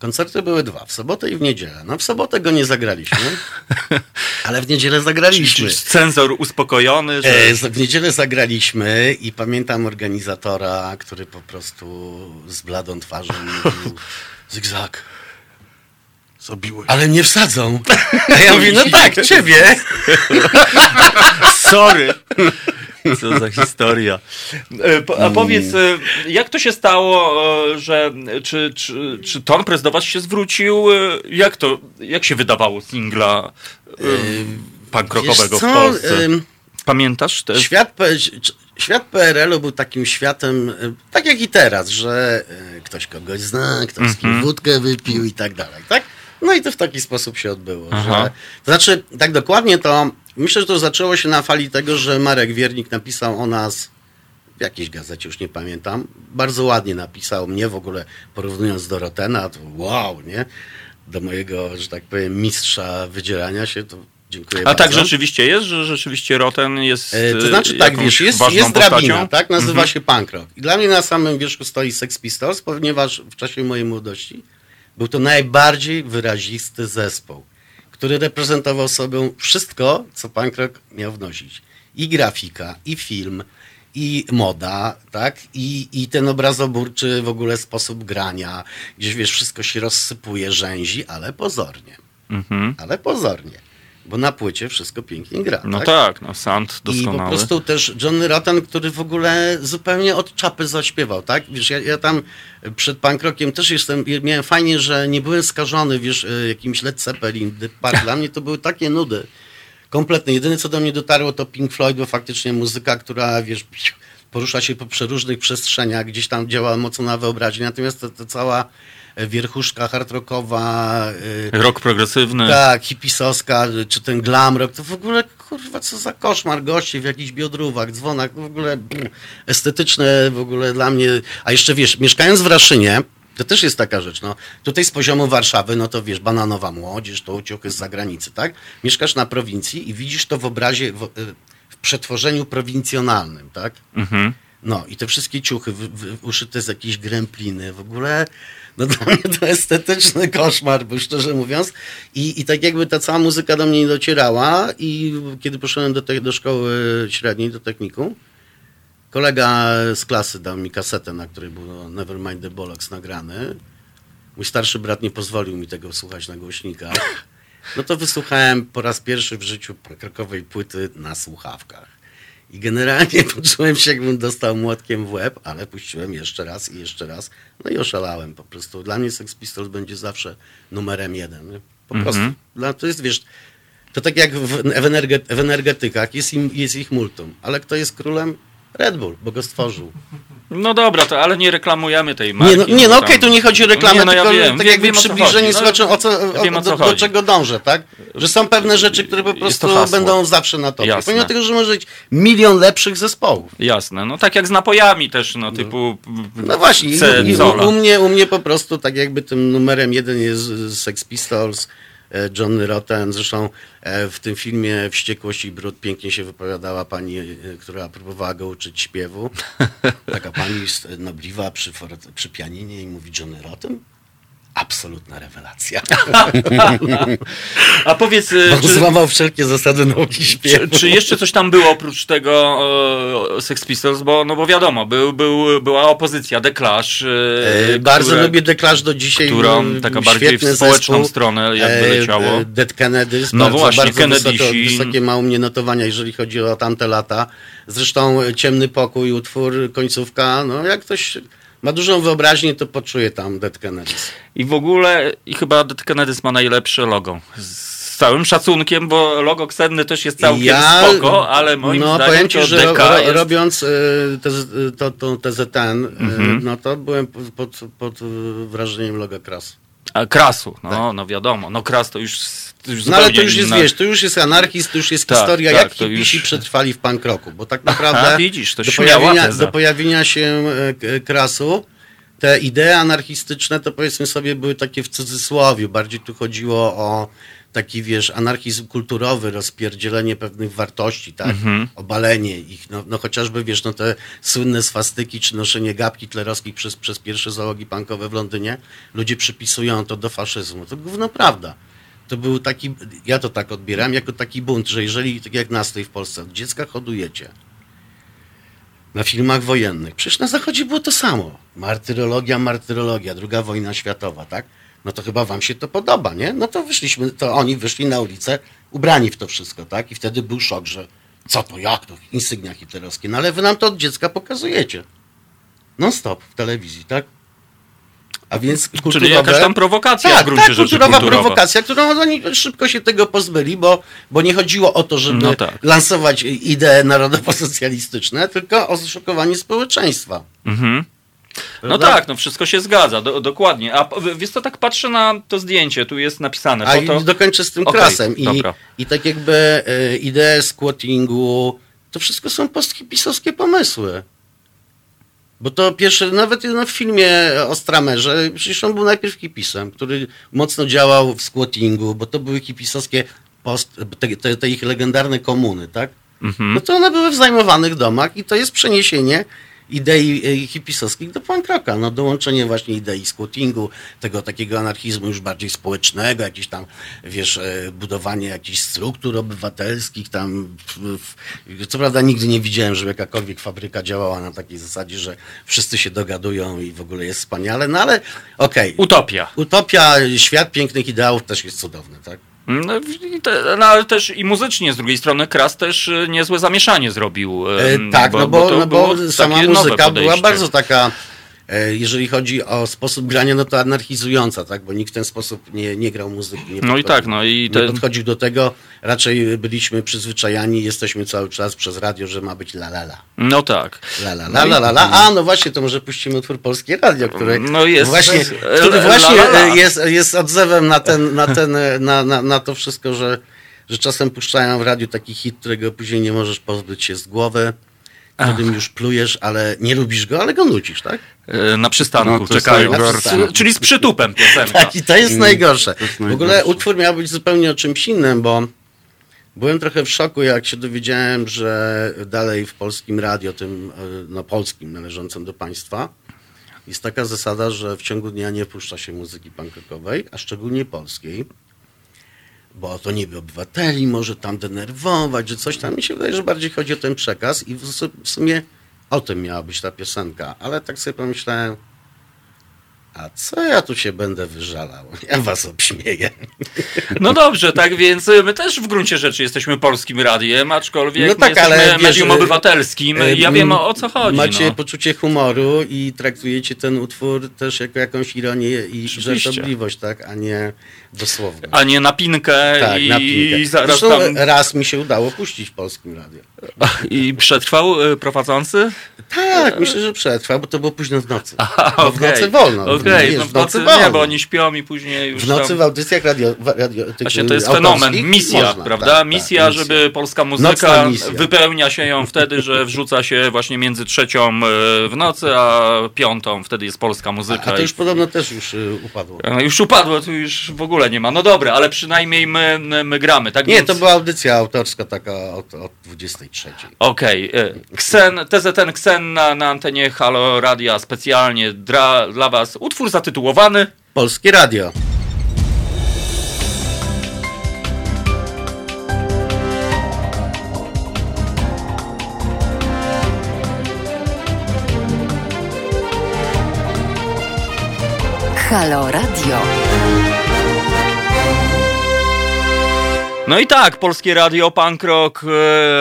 [SPEAKER 5] Koncerty były dwa, w sobotę i w niedzielę. No w sobotę go nie zagraliśmy, ale w niedzielę zagraliśmy.
[SPEAKER 2] Cenzor uspokojony, że...
[SPEAKER 5] E, w niedzielę zagraliśmy i pamiętam organizatora, który po prostu z bladą twarzą mówił zygzak.
[SPEAKER 4] Zabiłeś.
[SPEAKER 5] Ale mnie wsadzą. A ja mówię, no tak, ciebie.
[SPEAKER 2] Sorry. Co za historia. E, A powiedz, e, jak to się stało, e, że czy, czy, czy Ton Press do was się zwrócił? Jak to, jak się wydawało singla punk rockowego w Polsce? Pamiętasz też?
[SPEAKER 5] Świat, świat PRL-u był takim światem, tak jak i teraz, że ktoś kogoś zna, ktoś z
[SPEAKER 2] Mhm.
[SPEAKER 5] kim wódkę wypił i tak dalej, tak? No i to w taki sposób się odbyło. Że, to znaczy, tak dokładnie to, myślę, że to zaczęło się na fali tego, że Marek Wiernik napisał o nas w jakiejś gazecie, już nie pamiętam, bardzo ładnie napisał mnie w ogóle, porównując do Rotena, to wow, nie? Do mojego, że tak powiem, mistrza wydzierania się, to dziękuję
[SPEAKER 2] A
[SPEAKER 5] bardzo.
[SPEAKER 2] tak rzeczywiście jest, że rzeczywiście Roten jest
[SPEAKER 5] E, To
[SPEAKER 2] e,
[SPEAKER 5] znaczy tak, wiesz, jest, jest drabina, tak? Nazywa
[SPEAKER 2] Mhm.
[SPEAKER 5] się punk rock. I dla mnie na samym wierzchu stoi Sex Pistols, ponieważ w czasie mojej młodości był to najbardziej wyrazisty zespół, który reprezentował sobą wszystko, co punk rock miał wnosić. I grafika, i film, i moda, tak? I, I ten obrazoburczy w ogóle sposób grania, gdzieś wiesz, wszystko się rozsypuje, rzęzi, ale pozornie.
[SPEAKER 2] Mhm.
[SPEAKER 5] Ale pozornie. Bo na płycie wszystko pięknie gra.
[SPEAKER 2] No
[SPEAKER 5] tak?
[SPEAKER 2] tak, no sound
[SPEAKER 5] I po
[SPEAKER 2] doskonały.
[SPEAKER 5] prostu też Johnny Rotten, który w ogóle zupełnie od czapy zaśpiewał, tak? Wiesz, ja, ja tam przed punk rockiem też jestem, miałem fajnie, że nie byłem skażony, wiesz, e, jakimś Led Zeppelin, Park. Dla mnie to były takie nudy. Kompletnie. Jedyne, co do mnie dotarło, to Pink Floyd, bo faktycznie muzyka, która, wiesz, porusza się po przeróżnych przestrzeniach, gdzieś tam działa mocno na wyobraźnię, natomiast to, to cała e, wierchuszka hard rockowa, e,
[SPEAKER 2] Rok progresywny.
[SPEAKER 5] tak, hipisowska, czy ten glam rock, to w ogóle, kurwa, co za koszmar gości w jakichś biodrówach, dzwonach, w ogóle mm, estetyczne w ogóle dla mnie, a jeszcze wiesz, mieszkając w Raszynie, to też jest taka rzecz, no, tutaj z poziomu Warszawy, no to wiesz, bananowa młodzież, to uciochy z zagranicy, tak? Mieszkasz na prowincji i widzisz to w obrazie, w, w przetworzeniu prowincjonalnym, tak?
[SPEAKER 2] Mhm.
[SPEAKER 5] No i te wszystkie ciuchy uszyte z jakiejś grempliny, w ogóle no dla mnie to estetyczny koszmar, bo szczerze mówiąc. I, I tak jakby ta cała muzyka do mnie nie docierała i kiedy poszedłem do, te, do szkoły średniej, do technikum, kolega z klasy dał mi kasetę, na której był Nevermind the Bollocks nagrany. Mój starszy brat nie pozwolił mi tego słuchać na głośnikach. No to wysłuchałem po raz pierwszy w życiu krakowej płyty na słuchawkach. I generalnie poczułem się, jakbym dostał młotkiem w łeb, ale puściłem jeszcze raz i jeszcze raz. No i oszalałem po prostu. Dla mnie Sex Pistols będzie zawsze numerem jeden. nie? Po
[SPEAKER 2] Mhm.
[SPEAKER 5] prostu. Dla, to jest, wiesz, to tak jak w energetykach, jest, im, jest ich multum. Ale kto jest królem? Red Bull, bo go stworzył.
[SPEAKER 2] No dobra, to ale nie reklamujemy tej marki.
[SPEAKER 5] Nie, no, nie, no okej, tu nie chodzi o reklamę,
[SPEAKER 2] Nie, no ja
[SPEAKER 5] tylko
[SPEAKER 2] wiem,
[SPEAKER 5] tak jakby
[SPEAKER 2] wiem,
[SPEAKER 5] przybliżenie.
[SPEAKER 2] No,
[SPEAKER 5] słuchaczom, o co,
[SPEAKER 2] ja
[SPEAKER 5] o,
[SPEAKER 2] wiem, o co
[SPEAKER 5] do, do czego dążę, tak? Że są pewne rzeczy, które po prostu będą zawsze na topie.
[SPEAKER 2] Jasne.
[SPEAKER 5] Pomimo tego, że może być milion lepszych zespołów.
[SPEAKER 2] Jasne, no tak jak z napojami też, no typu
[SPEAKER 5] No właśnie,
[SPEAKER 2] C,
[SPEAKER 5] u, u, mnie, u mnie po prostu tak jakby tym numerem jeden jest Sex Pistols, Johnny Rotten. Zresztą e, w tym filmie Wściekłość i Brud pięknie się wypowiadała pani, e, która próbowała go uczyć śpiewu. Taka pani nobliwa przy, przy pianinie i mówi Johnny Rotten? Absolutna rewelacja.
[SPEAKER 2] A powiedz, e,
[SPEAKER 5] Bo
[SPEAKER 2] czy,
[SPEAKER 5] złamał wszelkie zasady nauki śpiewu.
[SPEAKER 2] czy, czy jeszcze coś tam było oprócz tego e, Sex Pistols, bo no bo wiadomo, był, był, była opozycja, The Clash, e,
[SPEAKER 5] E, Bardzo
[SPEAKER 2] które-
[SPEAKER 5] lubię The Clash do dzisiaj.
[SPEAKER 2] którą taka bardziej w społeczną
[SPEAKER 5] zespół.
[SPEAKER 2] stronę jakby
[SPEAKER 5] E,
[SPEAKER 2] leciało.
[SPEAKER 5] e, Dead Kennedys,
[SPEAKER 2] No
[SPEAKER 5] bardzo,
[SPEAKER 2] właśnie,
[SPEAKER 5] bardzo
[SPEAKER 2] Kennedysi.
[SPEAKER 5] wysoko, wysokie ma u mnie notowania, jeżeli chodzi o tamte lata. Zresztą e, Ciemny Pokój, utwór, końcówka, no jak ktoś ma dużą wyobraźnię, to poczuje tam Dead Kennedys.
[SPEAKER 2] I w ogóle, i chyba Dead Kennedys ma najlepsze logo. Z całym szacunkiem, bo logo Ksenny też jest całkiem spoko, ale moim
[SPEAKER 5] no,
[SPEAKER 2] zdaniem
[SPEAKER 5] powiem ci,
[SPEAKER 2] to
[SPEAKER 5] że
[SPEAKER 2] DK
[SPEAKER 5] ro,
[SPEAKER 2] jest...
[SPEAKER 5] robiąc e, te, to, to TZN, e,
[SPEAKER 2] Mhm.
[SPEAKER 5] no to byłem pod, pod, pod wrażeniem loga Kras.
[SPEAKER 2] A, Krasu, no, no wiadomo. No Kras to już, to już
[SPEAKER 5] Tak. No ale to już jest,
[SPEAKER 2] inna-
[SPEAKER 5] wiesz, to już jest anarchizm, to już jest
[SPEAKER 2] Tak,
[SPEAKER 5] historia,
[SPEAKER 2] tak,
[SPEAKER 5] jak hipisi
[SPEAKER 2] już-
[SPEAKER 5] przetrwali w punk rocku, bo tak naprawdę
[SPEAKER 2] A, widzisz, to
[SPEAKER 5] do, pojawienia,
[SPEAKER 2] teza.
[SPEAKER 5] do pojawienia się e, krasu te idee anarchistyczne to powiedzmy sobie były takie w cudzysłowie, bardziej tu chodziło o taki, wiesz, anarchizm kulturowy, rozpierdzielenie pewnych wartości, tak? Obalenie ich, no, no chociażby, wiesz, no te słynne swastyki, czy noszenie gap hitlerowskich przez, przez pierwsze załogi punkowe w Londynie, ludzie przypisują to do faszyzmu. To gówno prawda. To był taki, ja to tak odbieram, jako taki bunt, że jeżeli, tak jak nas tutaj w Polsce, od dziecka hodujecie, na filmach wojennych. Przecież na Zachodzie było to samo. Martyrologia, martyrologia, druga wojna światowa, tak? No to chyba wam się to podoba, nie? No to wyszliśmy, to oni wyszli na ulicę ubrani w to wszystko, tak? I wtedy był szok, że co to, jak to, insygnia hitlerowskie. No ale wy nam to od dziecka pokazujecie. Non stop w telewizji, tak? A więc
[SPEAKER 2] Czyli
[SPEAKER 5] kulturowe...
[SPEAKER 2] jakaś tam prowokacja w
[SPEAKER 5] Tak,
[SPEAKER 2] gruncie
[SPEAKER 5] tak,
[SPEAKER 2] rzeczy
[SPEAKER 5] kulturowa
[SPEAKER 2] kulturowa.
[SPEAKER 5] prowokacja, którą oni szybko się tego pozbyli, bo, bo nie chodziło o to, żeby
[SPEAKER 2] No tak.
[SPEAKER 5] lansować idee narodowo-socjalistyczne, tylko o zaszokowanie społeczeństwa.
[SPEAKER 2] Mhm. No
[SPEAKER 5] Prawda?
[SPEAKER 2] tak, no wszystko się zgadza, do, dokładnie. A wiesz co, tak patrzę na to zdjęcie, tu jest napisane.
[SPEAKER 5] A
[SPEAKER 2] foto...
[SPEAKER 5] i dokończę z tym
[SPEAKER 2] Okej,
[SPEAKER 5] krasem. I,
[SPEAKER 2] dobra.
[SPEAKER 5] I tak jakby e, idee squattingu, to wszystko są posthipisowskie pomysły. Bo to pierwsze, nawet no, w filmie o Stramerze, przecież on był najpierw hipisem, który mocno działał w squattingu, bo to były hipisowskie post, te, te, te ich legendarne komuny, tak?
[SPEAKER 2] Mhm.
[SPEAKER 5] No to one były w zajmowanych domach i to jest przeniesienie idei e, hipisowskich do punk rocka. No dołączenie właśnie idei squattingu, tego takiego anarchizmu już bardziej społecznego, jakieś tam, wiesz, e, budowanie jakichś struktur obywatelskich tam. Co prawda nigdy nie widziałem, żeby jakakolwiek fabryka działała na takiej zasadzie, że wszyscy się dogadują i w ogóle jest wspaniale, no ale okej.
[SPEAKER 2] Utopia.
[SPEAKER 5] Utopia, świat pięknych ideałów też jest cudowny, tak?
[SPEAKER 2] No, i te, no ale też i muzycznie z drugiej strony Kras też y, niezłe zamieszanie zrobił.
[SPEAKER 5] E, tak, no bo,
[SPEAKER 2] to
[SPEAKER 5] no bo sama muzyka była bardzo taka, jeżeli chodzi o sposób grania, no to anarchizująca, tak? Bo nikt w ten sposób nie, nie grał muzyki. Nie
[SPEAKER 2] No i tak, no i
[SPEAKER 5] Nie podchodził do tego, raczej byliśmy przyzwyczajani, jesteśmy cały czas przez radio, że ma być la la la.
[SPEAKER 2] no tak.
[SPEAKER 5] La la la la la la. A, no właśnie, to może puścimy utwór Polskie Radio, który
[SPEAKER 2] No jest-
[SPEAKER 5] właśnie, który właśnie
[SPEAKER 2] la,
[SPEAKER 5] e, jest, jest odzewem na ten, na ten, e, na, na, na to wszystko, że, że czasem puszczają w radiu taki hit, którego później nie możesz pozbyć się z głowy, którym już plujesz, ale nie lubisz go, ale go nucisz, tak?
[SPEAKER 2] E, Na przystanku
[SPEAKER 4] No, to
[SPEAKER 2] czekają.
[SPEAKER 4] najgorsze.
[SPEAKER 2] Czyli z przytupem piosenka.
[SPEAKER 5] Tak, i to jest najgorsze.
[SPEAKER 4] jest
[SPEAKER 5] W ogóle
[SPEAKER 4] najgorsze.
[SPEAKER 5] utwór miał być zupełnie o czymś innym, bo byłem trochę w szoku, jak się dowiedziałem, że dalej w polskim radio, tym e, no, polskim, należącym do państwa, jest taka zasada, że w ciągu dnia nie puszcza się muzyki punkowej, a szczególnie polskiej, bo to niby obywateli może tam denerwować, że coś tam. Mi się wydaje, że bardziej chodzi o ten przekaz i w su- w sumie o tym miała być ta piosenka, ale tak sobie pomyślałem, a co ja tu się będę wyżalał? Ja was obśmieję.
[SPEAKER 2] No dobrze, tak więc y, my też w gruncie rzeczy jesteśmy polskim radiem, aczkolwiek
[SPEAKER 5] No tak, ale
[SPEAKER 2] jesteśmy
[SPEAKER 5] wiesz,
[SPEAKER 2] medium
[SPEAKER 5] y,
[SPEAKER 2] obywatelskim.
[SPEAKER 5] y,
[SPEAKER 2] Ja wiem o, co chodzi.
[SPEAKER 5] Macie
[SPEAKER 2] no.
[SPEAKER 5] poczucie humoru i traktujecie ten utwór też jako jakąś ironię i żartobliwość, tak? A nie dosłownie.
[SPEAKER 2] A nie napinkę
[SPEAKER 5] tak,
[SPEAKER 2] i,
[SPEAKER 5] na pinkę.
[SPEAKER 2] i zaraz tam...
[SPEAKER 5] raz mi się udało puścić w polskim radiu.
[SPEAKER 2] I przetrwał y, prowadzący?
[SPEAKER 5] Tak, myślę, że przetrwa, bo to było późno w nocy.
[SPEAKER 2] A,
[SPEAKER 5] Bo w nocy wolno. Wiesz,
[SPEAKER 2] no
[SPEAKER 5] w
[SPEAKER 2] w
[SPEAKER 5] nocy
[SPEAKER 2] nocy
[SPEAKER 5] wolno.
[SPEAKER 2] nie, bo oni śpią i później już
[SPEAKER 5] W nocy
[SPEAKER 2] tam...
[SPEAKER 5] w audycjach radio, radio tych,
[SPEAKER 2] Właśnie to jest fenomen, misja,
[SPEAKER 5] można,
[SPEAKER 2] prawda?
[SPEAKER 5] tak, tak,
[SPEAKER 2] misja, żeby polska
[SPEAKER 5] Nocna
[SPEAKER 2] muzyka
[SPEAKER 5] misja.
[SPEAKER 2] wypełnia się ją wtedy, że wrzuca się właśnie między trzecią e, w nocy, a piątą, wtedy jest polska muzyka.
[SPEAKER 5] A to
[SPEAKER 2] i-
[SPEAKER 5] już podobno też już y, upadło.
[SPEAKER 2] Już upadło, tu już w ogóle nie ma. No dobra, ale przynajmniej my, my, my gramy, tak
[SPEAKER 5] Nie,
[SPEAKER 2] więc...
[SPEAKER 5] to była audycja autorska taka od, od 23.
[SPEAKER 2] Okej, e, Ksen, TZN Ksen na, na antenie Halo Radia specjalnie dla, dla was utwór zatytułowany
[SPEAKER 5] Polskie Radio.
[SPEAKER 1] Halo Radio.
[SPEAKER 2] No i tak, Polskie Radio, Punk Rock,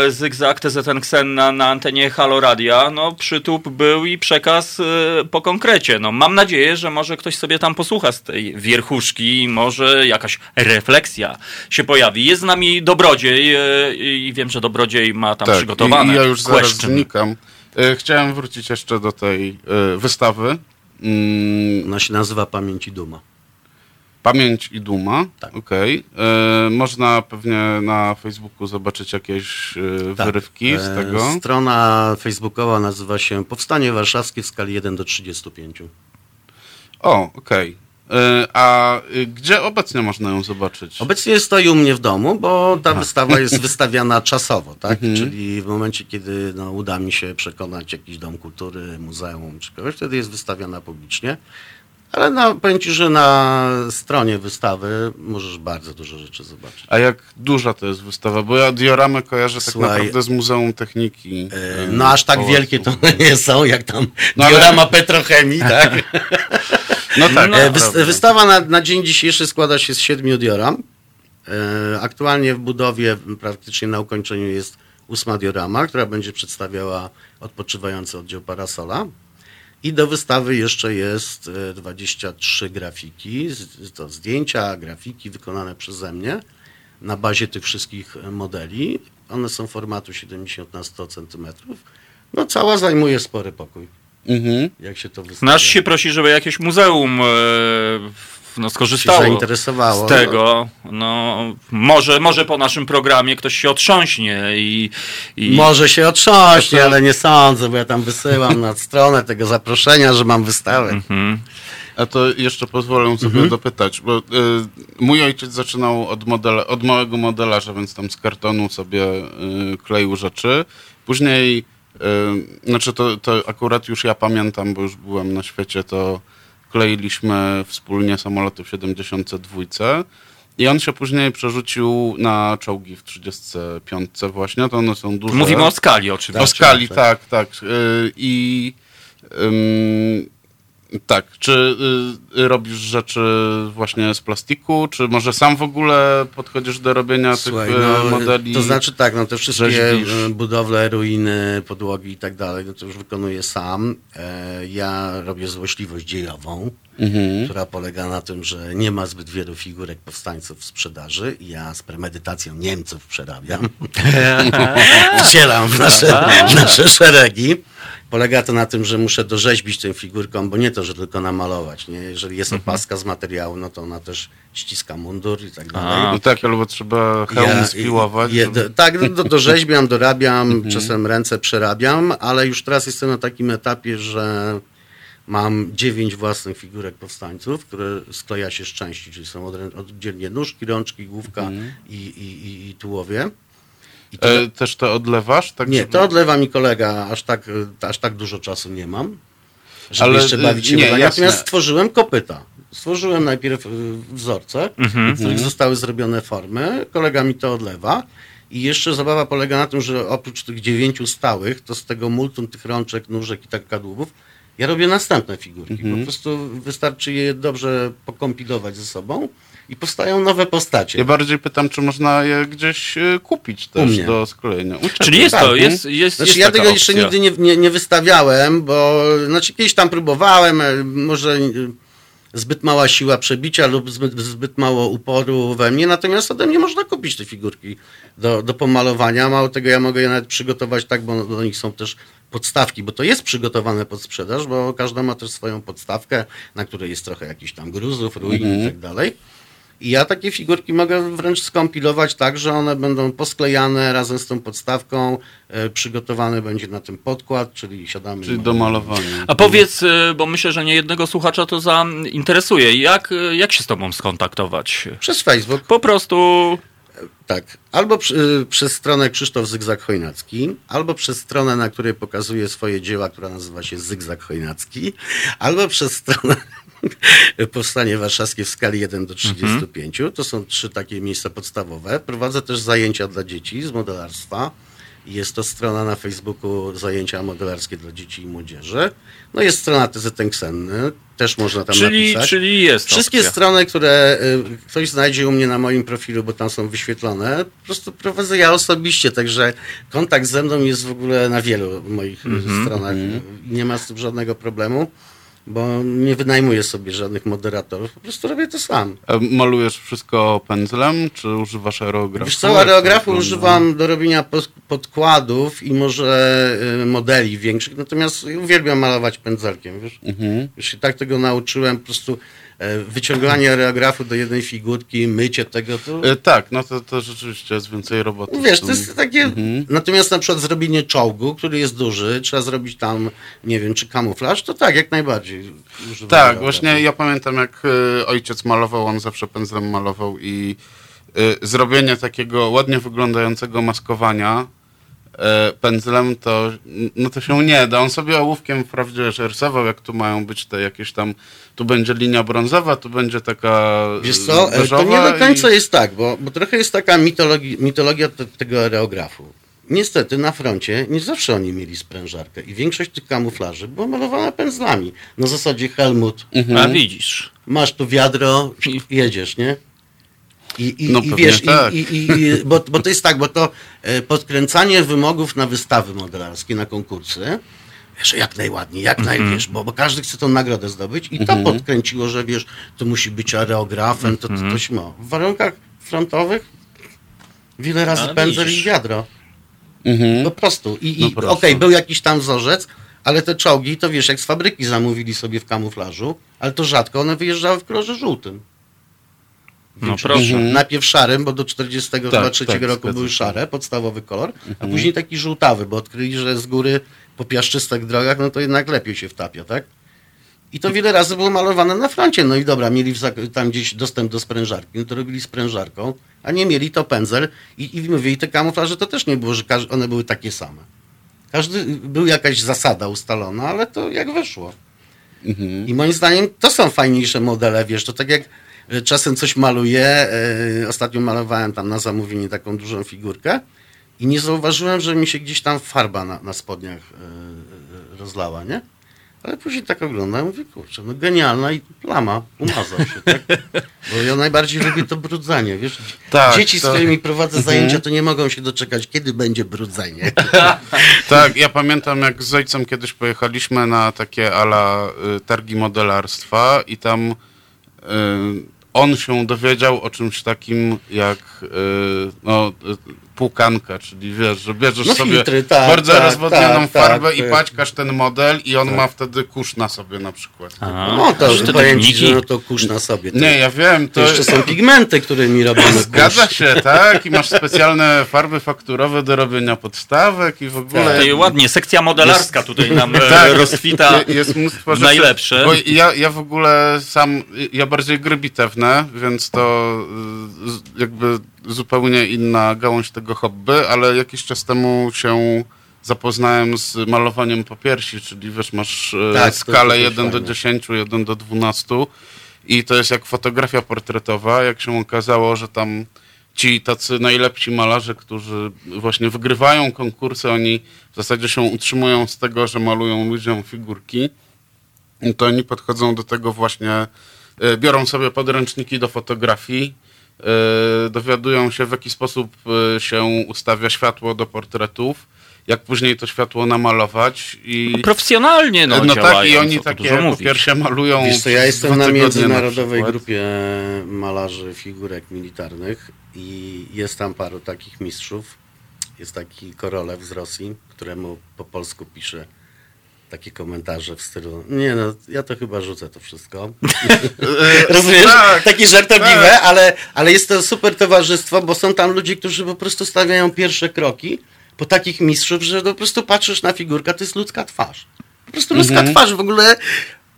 [SPEAKER 2] e, Zygzak, TZN Ksen na, antenie Halo Radia. No przytup był i przekaz e, po konkrecie. No mam nadzieję, że może ktoś sobie tam posłucha z tej wierchuszki i może jakaś refleksja się pojawi. Jest z nami Dobrodziej e, i wiem, że Dobrodziej ma tam przygotowane
[SPEAKER 4] Tak, I, i ja już zaraz
[SPEAKER 2] question.
[SPEAKER 4] znikam. Chciałem wrócić jeszcze do tej wystawy. Mm,
[SPEAKER 5] Ona się nazywa Pamięć i Duma.
[SPEAKER 4] Pamięć i duma.
[SPEAKER 5] Tak.
[SPEAKER 4] Okej. E, Można pewnie na Facebooku zobaczyć jakieś e, wyrywki z
[SPEAKER 5] E,
[SPEAKER 4] tego.
[SPEAKER 5] Strona facebookowa nazywa się Powstanie Warszawskie w skali 1 do 35.
[SPEAKER 4] O, okej. E, A y, gdzie obecnie można ją zobaczyć?
[SPEAKER 5] Obecnie stoi u mnie w domu, bo ta wystawa jest wystawiana czasowo, tak? Czyli w momencie, kiedy no, uda mi się przekonać jakiś dom kultury, muzeum czy kogoś, wtedy jest wystawiana publicznie. Ale no, powiem Ci, że na stronie wystawy możesz bardzo dużo rzeczy zobaczyć.
[SPEAKER 4] A jak duża to jest wystawa? Bo ja dioramę kojarzę tak
[SPEAKER 5] Słuchaj,
[SPEAKER 4] naprawdę z Muzeum Techniki.
[SPEAKER 5] E,
[SPEAKER 4] e,
[SPEAKER 5] No aż tak
[SPEAKER 4] Pałacu.
[SPEAKER 5] wielkie to nie są, jak tam
[SPEAKER 4] No, ale-
[SPEAKER 5] diorama petrochemii, tak?
[SPEAKER 4] No tak.
[SPEAKER 5] E, wys-
[SPEAKER 4] prawda.
[SPEAKER 5] wystawa na, na dzień dzisiejszy składa się z siedmiu dioram. E, Aktualnie w budowie, praktycznie na ukończeniu jest ósma diorama, która będzie przedstawiała odpoczywający oddział Parasola. I do wystawy jeszcze jest e, 23 grafiki, z- to zdjęcia, grafiki wykonane przeze mnie na bazie tych wszystkich e, modeli. One są formatu 70 na 100 cm. No cała zajmuje spory pokój,
[SPEAKER 4] Mhm.
[SPEAKER 5] jak się to wystawia.
[SPEAKER 2] Nasz się prosi, żeby jakieś muzeum e, no, skorzystało
[SPEAKER 5] zainteresowało.
[SPEAKER 2] z tego. No, może, może po naszym programie ktoś się otrząśnie i, i
[SPEAKER 5] Może się otrząśnie, ale nie sądzę, bo ja tam wysyłam na stronę tego zaproszenia, że mam wystawę.
[SPEAKER 2] Mhm.
[SPEAKER 4] A to jeszcze pozwolę sobie
[SPEAKER 5] Mhm.
[SPEAKER 4] dopytać, bo y, mój ojciec zaczynał od, modela, od małego modelarza, więc tam z kartonu sobie y, kleił rzeczy. Później, y, znaczy to, to akurat już ja pamiętam, bo już byłem na świecie, to kleiliśmy wspólnie samoloty w 72. I on się później przerzucił na czołgi w 35 właśnie, to one są duże.
[SPEAKER 2] Mówimy o skali oczywiście.
[SPEAKER 4] O skali,
[SPEAKER 5] tak.
[SPEAKER 4] tak, tak. Y, I ym, tak, czy y, robisz rzeczy właśnie z plastiku, czy może sam w ogóle podchodzisz do robienia
[SPEAKER 5] Słuchaj,
[SPEAKER 4] tych y,
[SPEAKER 5] no,
[SPEAKER 4] modeli?
[SPEAKER 5] to znaczy tak, no te wszystkie
[SPEAKER 4] rzeźbisz?
[SPEAKER 5] e, budowle, ruiny, podłogi i tak dalej, no to już wykonuję sam. E, ja robię złośliwość dziejową,
[SPEAKER 4] Mhm.
[SPEAKER 5] która polega na tym, że nie ma zbyt wielu figurek powstańców w sprzedaży i ja z premedytacją Niemców przerabiam. Wcielam w nasze, w nasze szeregi. Polega to na tym, że muszę dorzeźbić tę figurką, bo nie to, że tylko namalować. Nie? Jeżeli jest opaska z materiału, no to ona też ściska mundur i tak dalej.
[SPEAKER 2] A.
[SPEAKER 4] No tak, albo trzeba hełm spiłować.
[SPEAKER 5] je-
[SPEAKER 4] żeby-
[SPEAKER 5] do, tak, do, do, dorzeźbiam, dorabiam,
[SPEAKER 4] Mhm.
[SPEAKER 5] czasem ręce przerabiam, ale już teraz jestem na takim etapie, że mam dziewięć własnych figurek powstańców, które skleja się z części, czyli są oddzielnie nóżki, rączki, główka
[SPEAKER 4] Mhm.
[SPEAKER 5] i, i, i, i tułowie. To,
[SPEAKER 4] E, też to odlewasz? Tak,
[SPEAKER 5] nie,
[SPEAKER 4] żeby-
[SPEAKER 5] to odlewa mi kolega, aż tak, aż tak dużo czasu nie mam, żeby
[SPEAKER 4] Ale,
[SPEAKER 5] jeszcze bawić się
[SPEAKER 4] nie.
[SPEAKER 5] Natomiast stworzyłem kopyta. Stworzyłem najpierw y, wzorce,
[SPEAKER 2] Mhm.
[SPEAKER 5] w których zostały zrobione formy. Kolega mi to odlewa. I jeszcze zabawa polega na tym, że oprócz tych dziewięciu stałych, to z tego multum tych rączek, nóżek i tak kadłubów, ja robię następne figurki.
[SPEAKER 4] Mhm.
[SPEAKER 5] Po prostu wystarczy je dobrze pokompilować ze sobą i powstają nowe postacie.
[SPEAKER 4] Ja bardziej pytam, czy można je gdzieś e, kupić
[SPEAKER 5] U
[SPEAKER 4] też
[SPEAKER 5] mnie.
[SPEAKER 4] do sklejenia.
[SPEAKER 2] Czyli jest
[SPEAKER 5] Tak,
[SPEAKER 2] to, jest, jest,
[SPEAKER 5] Znaczy
[SPEAKER 2] jest
[SPEAKER 5] ja
[SPEAKER 2] taka
[SPEAKER 5] tego jeszcze
[SPEAKER 2] opcja.
[SPEAKER 5] nigdy nie, nie, nie wystawiałem, bo znaczy kiedyś tam próbowałem, e, może e, zbyt mała siła przebicia lub zbyt, zbyt mało uporu we mnie, natomiast ode mnie można kupić te figurki do, do pomalowania. Mało tego, ja mogę je nawet przygotować tak, bo do nich są też podstawki, bo to jest przygotowane pod sprzedaż, bo każda ma też swoją podstawkę, na której jest trochę jakichś tam gruzów, ruin i tak dalej. I ja takie figurki mogę wręcz skompilować tak, że one będą posklejane razem z tą podstawką, e, przygotowany będzie na tym podkład, czyli siadamy...
[SPEAKER 4] Czyli do malowania.
[SPEAKER 2] A powiedz, y, bo myślę, że nie jednego słuchacza to zainteresuje, jak, y, jak się z tobą skontaktować?
[SPEAKER 5] Przez Facebook,
[SPEAKER 2] Po prostu
[SPEAKER 5] tak. Albo przy, przez stronę Krzysztof Zygzak Chojnacki, albo przez stronę, na której pokazuje swoje dzieła, która nazywa się Zygzak Chojnacki, albo przez stronę Powstanie Warszawskie w skali 1 do 35. To są trzy takie miejsca podstawowe. Prowadzę też zajęcia dla dzieci z modelarstwa. Jest to strona na Facebooku zajęcia modelarskie dla dzieci i młodzieży. No jest strona TZN Ksenny, też można tam
[SPEAKER 2] czyli,
[SPEAKER 5] napisać.
[SPEAKER 2] czyli jest
[SPEAKER 5] Wszystkie
[SPEAKER 2] opcja.
[SPEAKER 5] strony, które y, ktoś znajdzie u mnie na moim profilu, bo tam są wyświetlone, po prostu prowadzę ja osobiście, także kontakt ze mną jest w ogóle na wielu moich
[SPEAKER 2] Mhm.
[SPEAKER 5] stronach. Nie ma z tym żadnego problemu, bo nie wynajmuję sobie żadnych moderatorów, po prostu robię to sam.
[SPEAKER 4] A malujesz wszystko pędzlem, czy używasz aerografu?
[SPEAKER 5] Wiesz co, aerografu używam do robienia podkładów i może y, modeli większych, natomiast uwielbiam malować pędzelkiem, wiesz.
[SPEAKER 4] Mhm.
[SPEAKER 5] Już się tak tego nauczyłem, po prostu e, wyciąganie aerografu do jednej figurki, mycie tego, to
[SPEAKER 4] E, Tak, no to, to rzeczywiście jest więcej roboty.
[SPEAKER 5] Wiesz,
[SPEAKER 4] z
[SPEAKER 5] to jest takie. Natomiast na przykład zrobienie czołgu, który jest duży, trzeba zrobić tam, nie wiem, czy kamuflaż, to tak, jak najbardziej.
[SPEAKER 4] Tak, właśnie ja pamiętam jak e, ojciec malował, on zawsze pędzlem malował i e, zrobienie takiego ładnie wyglądającego maskowania e, pędzlem to, no to się nie da. On sobie ołówkiem wprawdzie rysował, jak tu mają być te jakieś tam, tu będzie linia brązowa, tu będzie taka
[SPEAKER 5] Wiesz co, e, to nie do końca
[SPEAKER 4] i...
[SPEAKER 5] jest tak, bo, bo trochę jest taka mitologi, mitologia te, tego aerografu. Niestety na froncie nie zawsze oni mieli sprężarkę i większość tych kamuflaży była malowana pędzlami. Na zasadzie Helmut,
[SPEAKER 2] A widzisz.
[SPEAKER 5] masz tu wiadro, jedziesz, nie? I, i,
[SPEAKER 4] No
[SPEAKER 5] i wiesz,
[SPEAKER 4] tak.
[SPEAKER 5] i, i, i, bo, bo to jest tak, bo to e, podkręcanie wymogów na wystawy modelarskie, na konkursy, że jak najładniej, jak najwiesz, bo, bo każdy chce tą nagrodę zdobyć i to podkręciło, że wiesz, to musi być areografem, to, to, to śmo. W warunkach frontowych wiele razy
[SPEAKER 2] A,
[SPEAKER 5] pędzel i wiadro.
[SPEAKER 4] Mhm.
[SPEAKER 5] Po prostu. I,
[SPEAKER 4] No
[SPEAKER 5] i
[SPEAKER 4] proszę.
[SPEAKER 5] okej, był jakiś tam wzorzec, ale te czołgi, to wiesz, jak z fabryki zamówili sobie w kamuflażu, ale to rzadko one wyjeżdżały w kolorze żółtym.
[SPEAKER 2] No proszę.
[SPEAKER 5] Najpierw szarym, bo do 43
[SPEAKER 4] Tak, tak,
[SPEAKER 5] roku
[SPEAKER 4] zgadza
[SPEAKER 5] były szare, podstawowy kolor, a później taki żółtawy, bo odkryli, że z góry po piaszczystych drogach, no to jednak lepiej się wtapia, tak? I to wiele razy było malowane na froncie. No i dobra, mieli tam gdzieś dostęp do sprężarki, no to robili sprężarką, a nie mieli to pędzel. I, i mówię, i te kamuflaże to też nie było, że one były takie same. Każdy, był jakaś zasada ustalona, ale to jak wyszło.
[SPEAKER 4] Mhm.
[SPEAKER 5] I moim zdaniem to są fajniejsze modele, wiesz, to tak jak czasem coś maluję, e, ostatnio malowałem tam na zamówienie taką dużą figurkę i nie zauważyłem, że mi się gdzieś tam farba na, na spodniach e, rozlała, nie? Ale później tak oglądam, mówię, kurczę, no genialna i plama, umazał się, tak? Bo ja najbardziej lubię to brudzenie, wiesz?
[SPEAKER 4] Tak,
[SPEAKER 5] Dzieci, z
[SPEAKER 4] to-
[SPEAKER 5] którymi prowadzę zajęcia, to nie mogą się doczekać, kiedy będzie brudzenie.
[SPEAKER 4] Tak, ja pamiętam jak z ojcem kiedyś pojechaliśmy na takie ala y, targi modelarstwa i tam y, on się dowiedział o czymś takim jak y, no, y, płukanka, czyli wiesz, że bierzesz
[SPEAKER 5] No
[SPEAKER 4] sobie
[SPEAKER 5] filtry, tak,
[SPEAKER 4] bardzo
[SPEAKER 5] tak,
[SPEAKER 4] rozwodnioną
[SPEAKER 5] tak, tak,
[SPEAKER 4] farbę i
[SPEAKER 5] tak.
[SPEAKER 4] paćkasz ten model i on ma wtedy kurz na sobie na przykład.
[SPEAKER 2] A,
[SPEAKER 5] No to
[SPEAKER 2] że te
[SPEAKER 5] powiem ci, że no to kurz na sobie.
[SPEAKER 4] Nie, ja wiem,
[SPEAKER 5] to
[SPEAKER 4] to,
[SPEAKER 5] jeszcze są pigmenty, którymi robimy
[SPEAKER 4] Zgadza
[SPEAKER 5] kurz.
[SPEAKER 4] się, tak? I masz specjalne farby fakturowe do robienia podstawek i w ogóle.
[SPEAKER 2] Tutaj ładnie, sekcja modelarska tutaj nam e,
[SPEAKER 4] Tak.
[SPEAKER 2] rozkwita.
[SPEAKER 4] Jest mnóstwo rzeczy.
[SPEAKER 2] najlepsze.
[SPEAKER 4] Bo ja, ja w ogóle sam, ja bardziej gry bitewne, więc to y, jakby zupełnie inna gałąź tego hobby, ale jakiś czas temu się zapoznałem z malowaniem popiersi, czyli wiesz, masz e,
[SPEAKER 5] Tak,
[SPEAKER 4] skalę
[SPEAKER 5] to też
[SPEAKER 4] 1 do
[SPEAKER 5] fajne.
[SPEAKER 4] 10, 1 do 12 i to jest jak fotografia portretowa, jak się okazało, że tam ci tacy najlepsi malarze, którzy właśnie wygrywają konkursy, oni w zasadzie się utrzymują z tego, że malują ludziom figurki, to oni podchodzą do tego właśnie, e, biorą sobie podręczniki do fotografii, dowiadują się w jaki sposób e, się ustawia światło do portretów, jak później to światło namalować i
[SPEAKER 2] Profesjonalnie no,
[SPEAKER 4] no tak i oni
[SPEAKER 2] co tu
[SPEAKER 4] takie po pierwsze malują
[SPEAKER 5] Wiesz co, ja jestem na międzynarodowej
[SPEAKER 4] przykład.
[SPEAKER 5] grupie malarzy figurek militarnych i jest tam paru takich mistrzów. Jest taki Korolew z Rosji, któremu po polsku pisze takie komentarze w stylu nie no, ja to chyba rzucę to wszystko. Rozumiesz?
[SPEAKER 4] tak,
[SPEAKER 5] Takie żartobliwe, ale, ale jest to super towarzystwo, bo są tam ludzie, którzy po prostu stawiają pierwsze kroki po takich mistrzów, że po prostu patrzysz na figurkę, to jest ludzka twarz. Po prostu ludzka twarz w ogóle.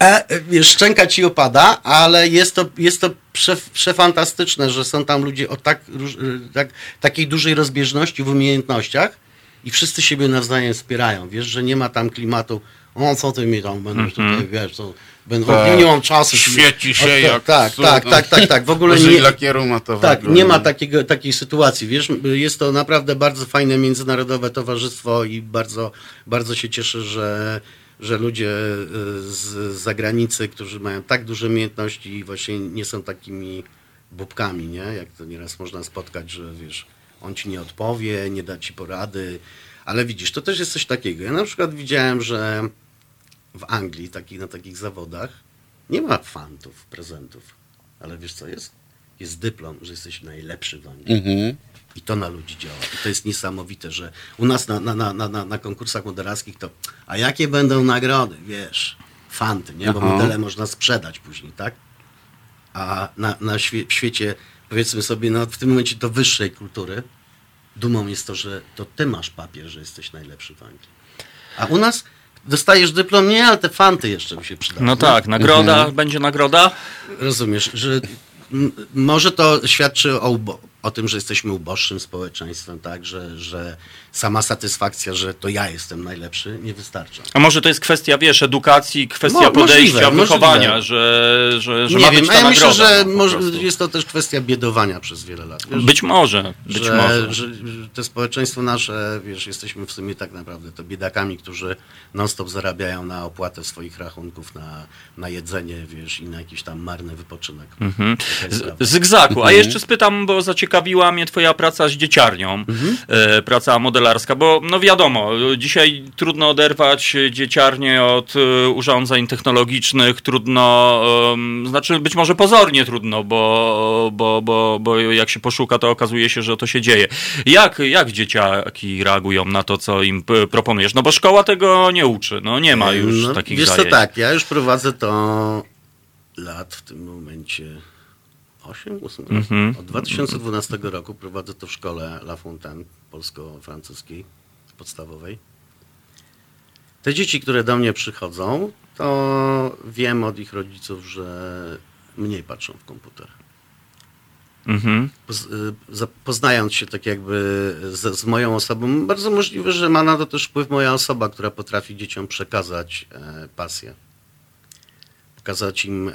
[SPEAKER 5] E, wiesz, szczęka ci opada, ale jest to, jest to prze, przefantastyczne, że są tam ludzie o tak, e, tak, takiej dużej rozbieżności w umiejętnościach i wszyscy siebie nawzajem wspierają. Wiesz, że nie ma tam klimatu, o co ty mi tam będziesz tutaj, wiesz, co, będę,
[SPEAKER 4] Tak.
[SPEAKER 5] nie mam czasu.
[SPEAKER 4] Świeci się
[SPEAKER 5] O,
[SPEAKER 4] jak
[SPEAKER 5] Tak, tak,
[SPEAKER 4] no.
[SPEAKER 5] tak, tak, tak. W ogóle nie,
[SPEAKER 4] lakieru matowego.
[SPEAKER 5] tak, nie ma takiego, takiej sytuacji, wiesz, jest to naprawdę bardzo fajne międzynarodowe towarzystwo i bardzo, bardzo się cieszę, że, że ludzie y, z zagranicy, którzy mają tak duże umiejętności i właśnie nie są takimi bubkami, nie? Jak to nieraz można spotkać, że wiesz, on ci nie odpowie, nie da ci porady, ale widzisz, to też jest coś takiego. Ja na przykład widziałem, że w Anglii taki, na takich zawodach nie ma fantów, prezentów, ale wiesz co jest? Jest dyplom, że jesteś najlepszy w Anglii.
[SPEAKER 4] Mhm.
[SPEAKER 5] I to na ludzi działa. I to jest niesamowite, że u nas na, na, na, na, na- konkursach modelarskich to, a jakie będą nagrody, wiesz, fanty, nie? Bo
[SPEAKER 4] Aha.
[SPEAKER 5] modele można sprzedać później, tak? a na, na świe, w świecie, powiedzmy sobie, no w tym momencie to wyższej kultury, dumą jest to, że to ty masz papier, że jesteś najlepszy w Anglii. A u nas dostajesz dyplom, nie, ale te fanty jeszcze by się przydały.
[SPEAKER 2] No
[SPEAKER 5] nie?
[SPEAKER 2] tak, nagroda, będzie nagroda.
[SPEAKER 5] Rozumiesz, że może to świadczy o, ubo- o tym, że jesteśmy uboższym społeczeństwem, tak, że, że sama satysfakcja, że to ja jestem najlepszy, nie wystarcza.
[SPEAKER 2] A może to jest kwestia, wiesz, edukacji, kwestia
[SPEAKER 5] Mo-
[SPEAKER 2] podejścia,
[SPEAKER 5] możliwe,
[SPEAKER 2] wychowania,
[SPEAKER 5] możliwe.
[SPEAKER 2] że, że, że
[SPEAKER 5] nie
[SPEAKER 2] ma
[SPEAKER 5] wiem,
[SPEAKER 2] być
[SPEAKER 5] ja myślę,
[SPEAKER 2] nagroda.
[SPEAKER 5] że
[SPEAKER 2] no,
[SPEAKER 5] może, jest to też kwestia biedowania przez wiele lat. Wiesz,
[SPEAKER 2] Być może, być
[SPEAKER 5] że,
[SPEAKER 2] może.
[SPEAKER 5] Że, te społeczeństwo nasze, wiesz, jesteśmy w sumie tak naprawdę to biedakami, którzy non-stop zarabiają na opłatę swoich rachunków, na, na jedzenie, wiesz, i na jakiś tam marny wypoczynek.
[SPEAKER 2] Mhm. Zygzaku. A jeszcze spytam, bo zaciekawiła mnie twoja praca z dzieciarnią,
[SPEAKER 5] Mhm.
[SPEAKER 2] e, praca modelarska, bo no wiadomo, dzisiaj trudno oderwać dzieciarnię od e, urządzeń technologicznych, trudno, znaczy być może pozornie trudno, bo, bo, bo, bo jak się poszuka, to okazuje się, że to się dzieje. Jak, jak dzieciaki reagują na to, co im proponujesz? No bo szkoła tego nie uczy, no nie ma już
[SPEAKER 5] No,
[SPEAKER 2] takich
[SPEAKER 5] Wiesz co,
[SPEAKER 2] zajęć.
[SPEAKER 5] tak, ja już prowadzę to lat w tym momencie 8, 8 lat.
[SPEAKER 2] Mhm.
[SPEAKER 5] Od 2012 roku prowadzę to w szkole La Fontaine polsko-francuskiej podstawowej. Te dzieci, które do mnie przychodzą, to wiem od ich rodziców, że mniej patrzą w komputer.
[SPEAKER 2] Mhm.
[SPEAKER 5] Y, poznając się tak jakby z, z moją osobą, bardzo możliwe, że ma na to też wpływ moja osoba, która potrafi dzieciom przekazać e, pasję. Pokazać im e,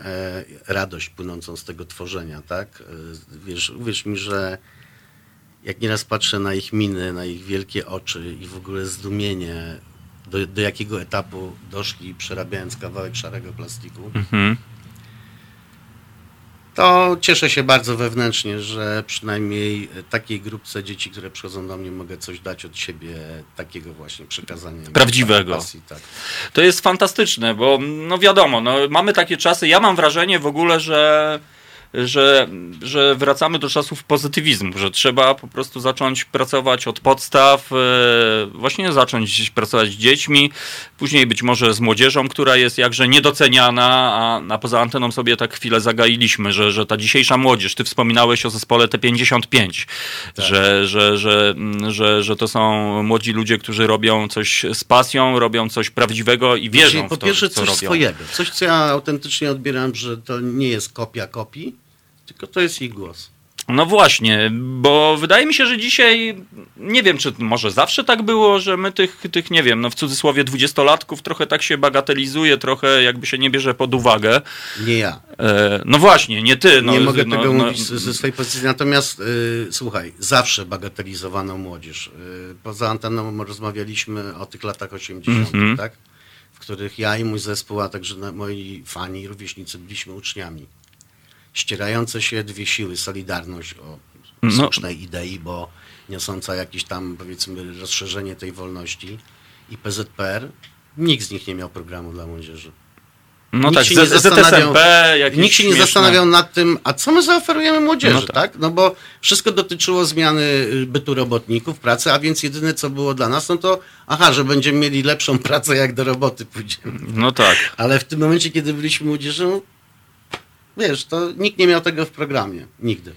[SPEAKER 5] radość płynącą z tego tworzenia, tak? E, wiesz, uwierz mi, że jak nieraz patrzę na ich miny, na ich wielkie oczy i w ogóle zdumienie, do, do jakiego etapu doszli przerabiając kawałek szarego plastiku,
[SPEAKER 2] Mhm.
[SPEAKER 5] To cieszę się bardzo wewnętrznie, że przynajmniej takiej grupce dzieci, które przychodzą do mnie, mogę coś dać od siebie, takiego właśnie przekazania.
[SPEAKER 2] Prawdziwego.
[SPEAKER 5] Pasji, tak.
[SPEAKER 2] To jest fantastyczne, bo no wiadomo, no, mamy takie czasy. Ja mam wrażenie w ogóle, że, że, że wracamy do czasów pozytywizmu, że trzeba po prostu zacząć pracować od podstaw, e, właśnie zacząć pracować z dziećmi, później być może z młodzieżą, która jest jakże niedoceniana, a, a poza anteną sobie tak chwilę zagailiśmy, że, że ta dzisiejsza młodzież, ty wspominałeś o zespole T55, że, że, że, że, że to są młodzi ludzie, którzy robią coś z pasją, robią coś prawdziwego i wierzą
[SPEAKER 5] Znaczy, po
[SPEAKER 2] w to,
[SPEAKER 5] pierwsze
[SPEAKER 2] co
[SPEAKER 5] coś
[SPEAKER 2] robią.
[SPEAKER 5] swojego. Coś, co ja autentycznie odbieram, że to nie jest kopia kopii, tylko to jest ich głos.
[SPEAKER 2] No właśnie, bo wydaje mi się, że dzisiaj, nie wiem, czy może zawsze tak było, że my tych, tych nie wiem, no w cudzysłowie dwudziestolatków trochę tak się bagatelizuje, trochę jakby się nie bierze pod uwagę.
[SPEAKER 5] Nie ja.
[SPEAKER 2] E, no właśnie, nie ty. No,
[SPEAKER 5] nie mogę
[SPEAKER 2] no,
[SPEAKER 5] tego
[SPEAKER 2] no,
[SPEAKER 5] mówić z- ze swojej pozycji. Natomiast y, słuchaj, zawsze bagatelizowano młodzież. Y, poza anteną rozmawialiśmy o tych latach 80.,
[SPEAKER 2] Mhm.
[SPEAKER 5] tak? w których ja i mój zespół, a także moi fani, rówieśnicy byliśmy uczniami. Ścierające się dwie siły, Solidarność o
[SPEAKER 2] No.
[SPEAKER 5] słusznej idei, bo niosąca jakieś tam, powiedzmy, rozszerzenie tej wolności i PZPR, nikt z nich nie miał programu dla młodzieży.
[SPEAKER 2] no
[SPEAKER 5] nikt
[SPEAKER 2] tak,
[SPEAKER 5] się
[SPEAKER 2] z,
[SPEAKER 5] nie
[SPEAKER 2] ZSMP,
[SPEAKER 5] Nikt się nie zastanawiał nad tym, a co my zaoferujemy młodzieży,
[SPEAKER 2] No
[SPEAKER 5] tak.
[SPEAKER 2] tak.
[SPEAKER 5] No bo wszystko dotyczyło zmiany y, bytu robotników, pracy, a więc jedyne co było dla nas, no to aha, że będziemy mieli lepszą pracę, jak do roboty pójdziemy.
[SPEAKER 2] No tak.
[SPEAKER 5] Ale w tym momencie, kiedy byliśmy młodzieżą, wiesz, to nikt nie miał tego w programie. Nigdy.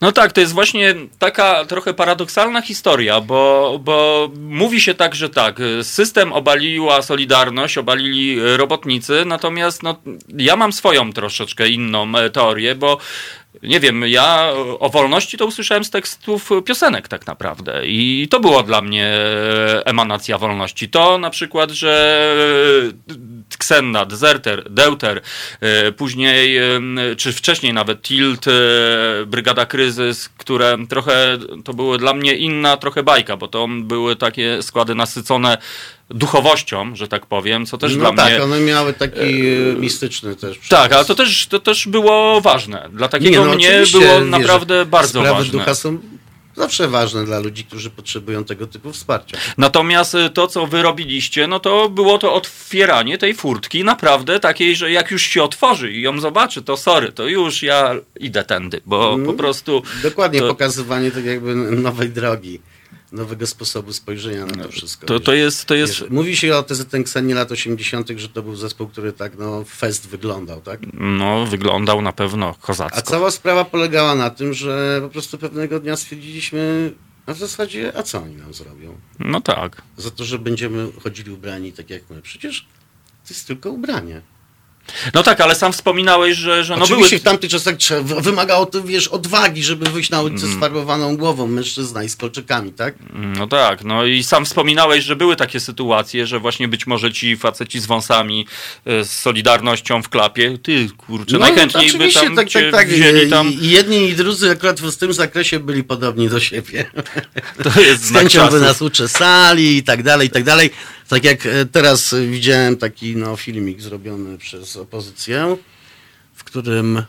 [SPEAKER 2] No tak, to jest właśnie taka trochę paradoksalna historia, bo, bo mówi się tak, że tak, system obaliła Solidarność, obalili robotnicy, natomiast no, ja mam swoją troszeczkę inną e, teorię, bo nie wiem, ja o wolności to usłyszałem z tekstów piosenek tak naprawdę i to było dla mnie e, emanacja wolności. To na przykład, że Xenna, Deserter, Deuter, e, później, e, czy wcześniej nawet Tilt, e, Brygada Kryzys, które trochę, to były dla mnie inna trochę bajka, bo to były takie składy nasycone duchowością, że tak powiem, co też
[SPEAKER 5] no
[SPEAKER 2] dla
[SPEAKER 5] tak,
[SPEAKER 2] mnie...
[SPEAKER 5] one miały taki y, mistyczny też
[SPEAKER 2] Tak, ale to też, to też było ważne. Dla takiego
[SPEAKER 5] Nie, no
[SPEAKER 2] mnie było naprawdę bardzo
[SPEAKER 5] Sprawy
[SPEAKER 2] ważne.
[SPEAKER 5] ducha są zawsze ważne dla ludzi, którzy potrzebują tego typu wsparcia.
[SPEAKER 2] Natomiast y, to, co wy robiliście, no to było to otwieranie tej furtki naprawdę takiej, że jak już się otworzy i ją zobaczy, to sorry, to już ja idę tędy, bo
[SPEAKER 5] Mm.
[SPEAKER 2] po prostu
[SPEAKER 5] Dokładnie
[SPEAKER 2] To-
[SPEAKER 5] pokazywanie tak jakby nowej drogi. Nowego sposobu spojrzenia na to wszystko.
[SPEAKER 2] To, to jest, to jest,
[SPEAKER 5] Wiesz, mówi się o TZN Ksenie lat 80., że to był zespół, który tak no fest wyglądał, tak?
[SPEAKER 2] no, wyglądał na pewno
[SPEAKER 5] A
[SPEAKER 2] kozacko.
[SPEAKER 5] cała sprawa polegała na tym, że po prostu pewnego dnia stwierdziliśmy, a w zasadzie, a co oni nam zrobią?
[SPEAKER 2] No tak.
[SPEAKER 5] Za to, że będziemy chodzili ubrani tak jak my. Przecież to jest tylko ubranie.
[SPEAKER 2] No tak, ale sam wspominałeś, że, że no
[SPEAKER 5] Oczywiście
[SPEAKER 2] były...
[SPEAKER 5] w tamtych czasach wymagało to, wiesz, odwagi, żeby wyjść na ulicę z farbowaną głową mężczyzna i z kolczykami, tak?
[SPEAKER 2] No tak, no i sam wspominałeś, że były takie sytuacje, że właśnie być może ci faceci z wąsami, e, z Solidarnością w klapie, ty kurczę, najchętniej by tam
[SPEAKER 5] tak, tak, tak.
[SPEAKER 2] wzięli tam,
[SPEAKER 5] I, jedni i drudzy akurat w tym zakresie byli podobni do siebie.
[SPEAKER 2] to jest
[SPEAKER 5] Z
[SPEAKER 2] znak
[SPEAKER 5] chęcią by nas uczesali i tak dalej, i tak dalej. Tak jak e, teraz widziałem taki no, filmik zrobiony przez opozycję, w którym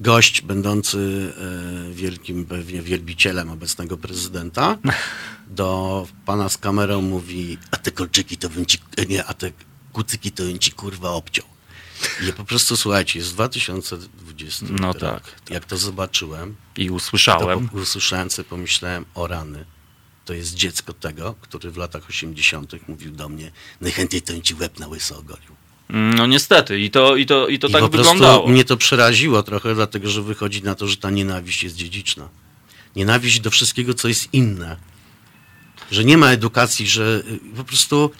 [SPEAKER 5] gość będący e, wielkim pewnie wielbicielem obecnego prezydenta do pana z kamerą mówi, a te kolczyki to bym ci, e, nie, a te kucyki to bym ci kurwa obciął. I ja po prostu słuchajcie, jest 2020
[SPEAKER 2] No
[SPEAKER 5] rok.
[SPEAKER 2] tak,
[SPEAKER 5] Jak to zobaczyłem,
[SPEAKER 2] I
[SPEAKER 5] to
[SPEAKER 2] usłyszałem.
[SPEAKER 5] po, usłyszałem sobie, pomyślałem o rany. To jest dziecko tego, który w latach 80. mówił do mnie, najchętniej to ci łeb na łyso ogolił.
[SPEAKER 2] No niestety, i to, i to, i to
[SPEAKER 5] I
[SPEAKER 2] tak
[SPEAKER 5] po
[SPEAKER 2] wyglądało.
[SPEAKER 5] mnie to przeraziło trochę, dlatego że wychodzi na to, że ta nienawiść jest dziedziczna. Nienawiść do wszystkiego, co jest inne. Że nie ma edukacji, że y, po prostu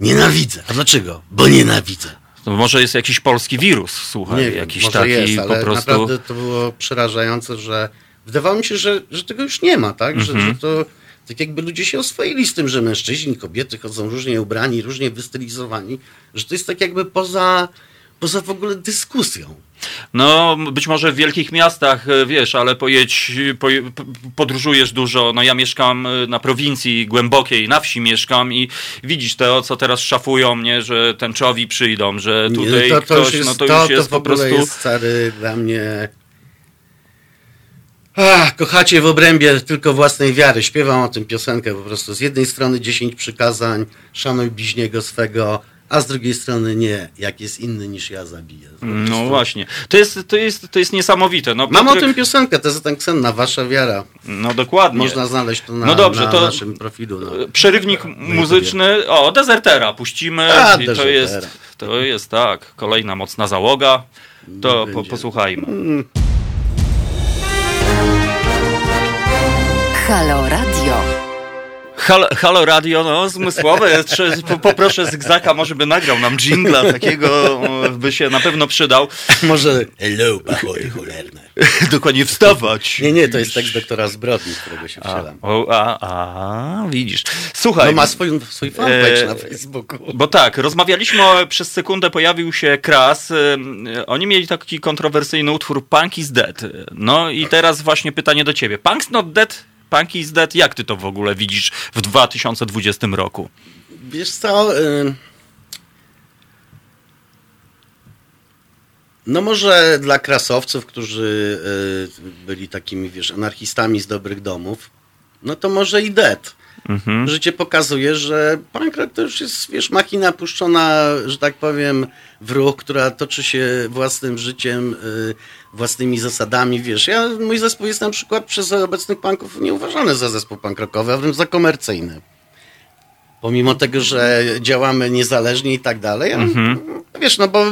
[SPEAKER 5] nienawidzę. A dlaczego? Bo nienawidzę.
[SPEAKER 2] To może jest jakiś polski wirus, słuchaj,
[SPEAKER 5] nie wiem,
[SPEAKER 2] jakiś
[SPEAKER 5] może
[SPEAKER 2] taki
[SPEAKER 5] jest, ale
[SPEAKER 2] po prostu...
[SPEAKER 5] naprawdę to było przerażające, że wydawało mi się, że, że tego już nie ma, tak? Że,
[SPEAKER 2] Mhm.
[SPEAKER 5] że to tak jakby ludzie się oswoili z tym, że mężczyźni, kobiety chodzą różnie ubrani, różnie wystylizowani, że to jest tak jakby poza, poza w ogóle dyskusją.
[SPEAKER 2] No, być może w wielkich miastach, e, wiesz, ale pojedź, poje, p- podróżujesz dużo. No ja mieszkam e, na prowincji głębokiej, na wsi mieszkam i widzisz to, co teraz szafują mnie, że tęczowi przyjdą, że tutaj
[SPEAKER 5] Nie, to, to
[SPEAKER 2] ktoś,
[SPEAKER 5] już jest,
[SPEAKER 2] no to,
[SPEAKER 5] to,
[SPEAKER 2] już jest
[SPEAKER 5] w
[SPEAKER 2] po prostu...
[SPEAKER 5] jest stary dla mnie... Ach, kochacie w obrębie tylko własnej wiary. Śpiewam o tym piosenkę po prostu. Z jednej strony 10 przykazań, szanuj bliźniego swego, a z drugiej strony nie, jak jest inny niż ja zabiję.
[SPEAKER 2] No właśnie. To jest, to jest, to jest niesamowite. No,
[SPEAKER 5] Mam o tym piosenkę, to jest ten ksenna, wasza wiara.
[SPEAKER 2] No dokładnie.
[SPEAKER 5] Można znaleźć to na,
[SPEAKER 2] No dobrze,
[SPEAKER 5] na
[SPEAKER 2] to-
[SPEAKER 5] naszym profilu. No.
[SPEAKER 2] Przerywnik muzyczny. O, dezertera puścimy.
[SPEAKER 5] A,
[SPEAKER 2] I to
[SPEAKER 5] Dezertera.
[SPEAKER 2] jest, to jest tak, kolejna mocna załoga. To po, posłuchajmy.
[SPEAKER 1] Halo Radio.
[SPEAKER 2] Halo, halo radio, no zmysłowe. Poproszę Zygzaka, może by nagrał nam jingla takiego, o, by się na pewno przydał.
[SPEAKER 5] Może hello, pachory cholerne.
[SPEAKER 2] Dokładnie wstawać.
[SPEAKER 5] Nie, nie, to jest tekst doktora Zbrodni, którego się
[SPEAKER 2] A,
[SPEAKER 5] wcielam.
[SPEAKER 2] o, a, a, widzisz. Słuchaj.
[SPEAKER 5] No ma swój, swój fanpage
[SPEAKER 2] E,
[SPEAKER 5] na Facebooku.
[SPEAKER 2] Bo tak, rozmawialiśmy, o, przez sekundę pojawił się Kras. Oni mieli taki kontrowersyjny utwór Punk is Dead. No i teraz właśnie pytanie do ciebie. Punk's not dead, Punk is dead. Jak ty to w ogóle widzisz w 2020 roku?
[SPEAKER 5] Wiesz co? y, No może dla krasowców, którzy y, byli takimi, wiesz, anarchistami z dobrych domów, no to może i dead.
[SPEAKER 2] Mhm.
[SPEAKER 5] Życie pokazuje, że punk rock to już jest, wiesz, machina puszczona, że tak powiem, w ruch, która toczy się własnym życiem, y, własnymi zasadami, wiesz. Ja, mój zespół jest na przykład przez obecnych punków nie uważany za zespół punk rockowy, a wręcz za komercyjny. Pomimo tego, że działamy niezależnie i tak dalej, ale, wiesz, no bo,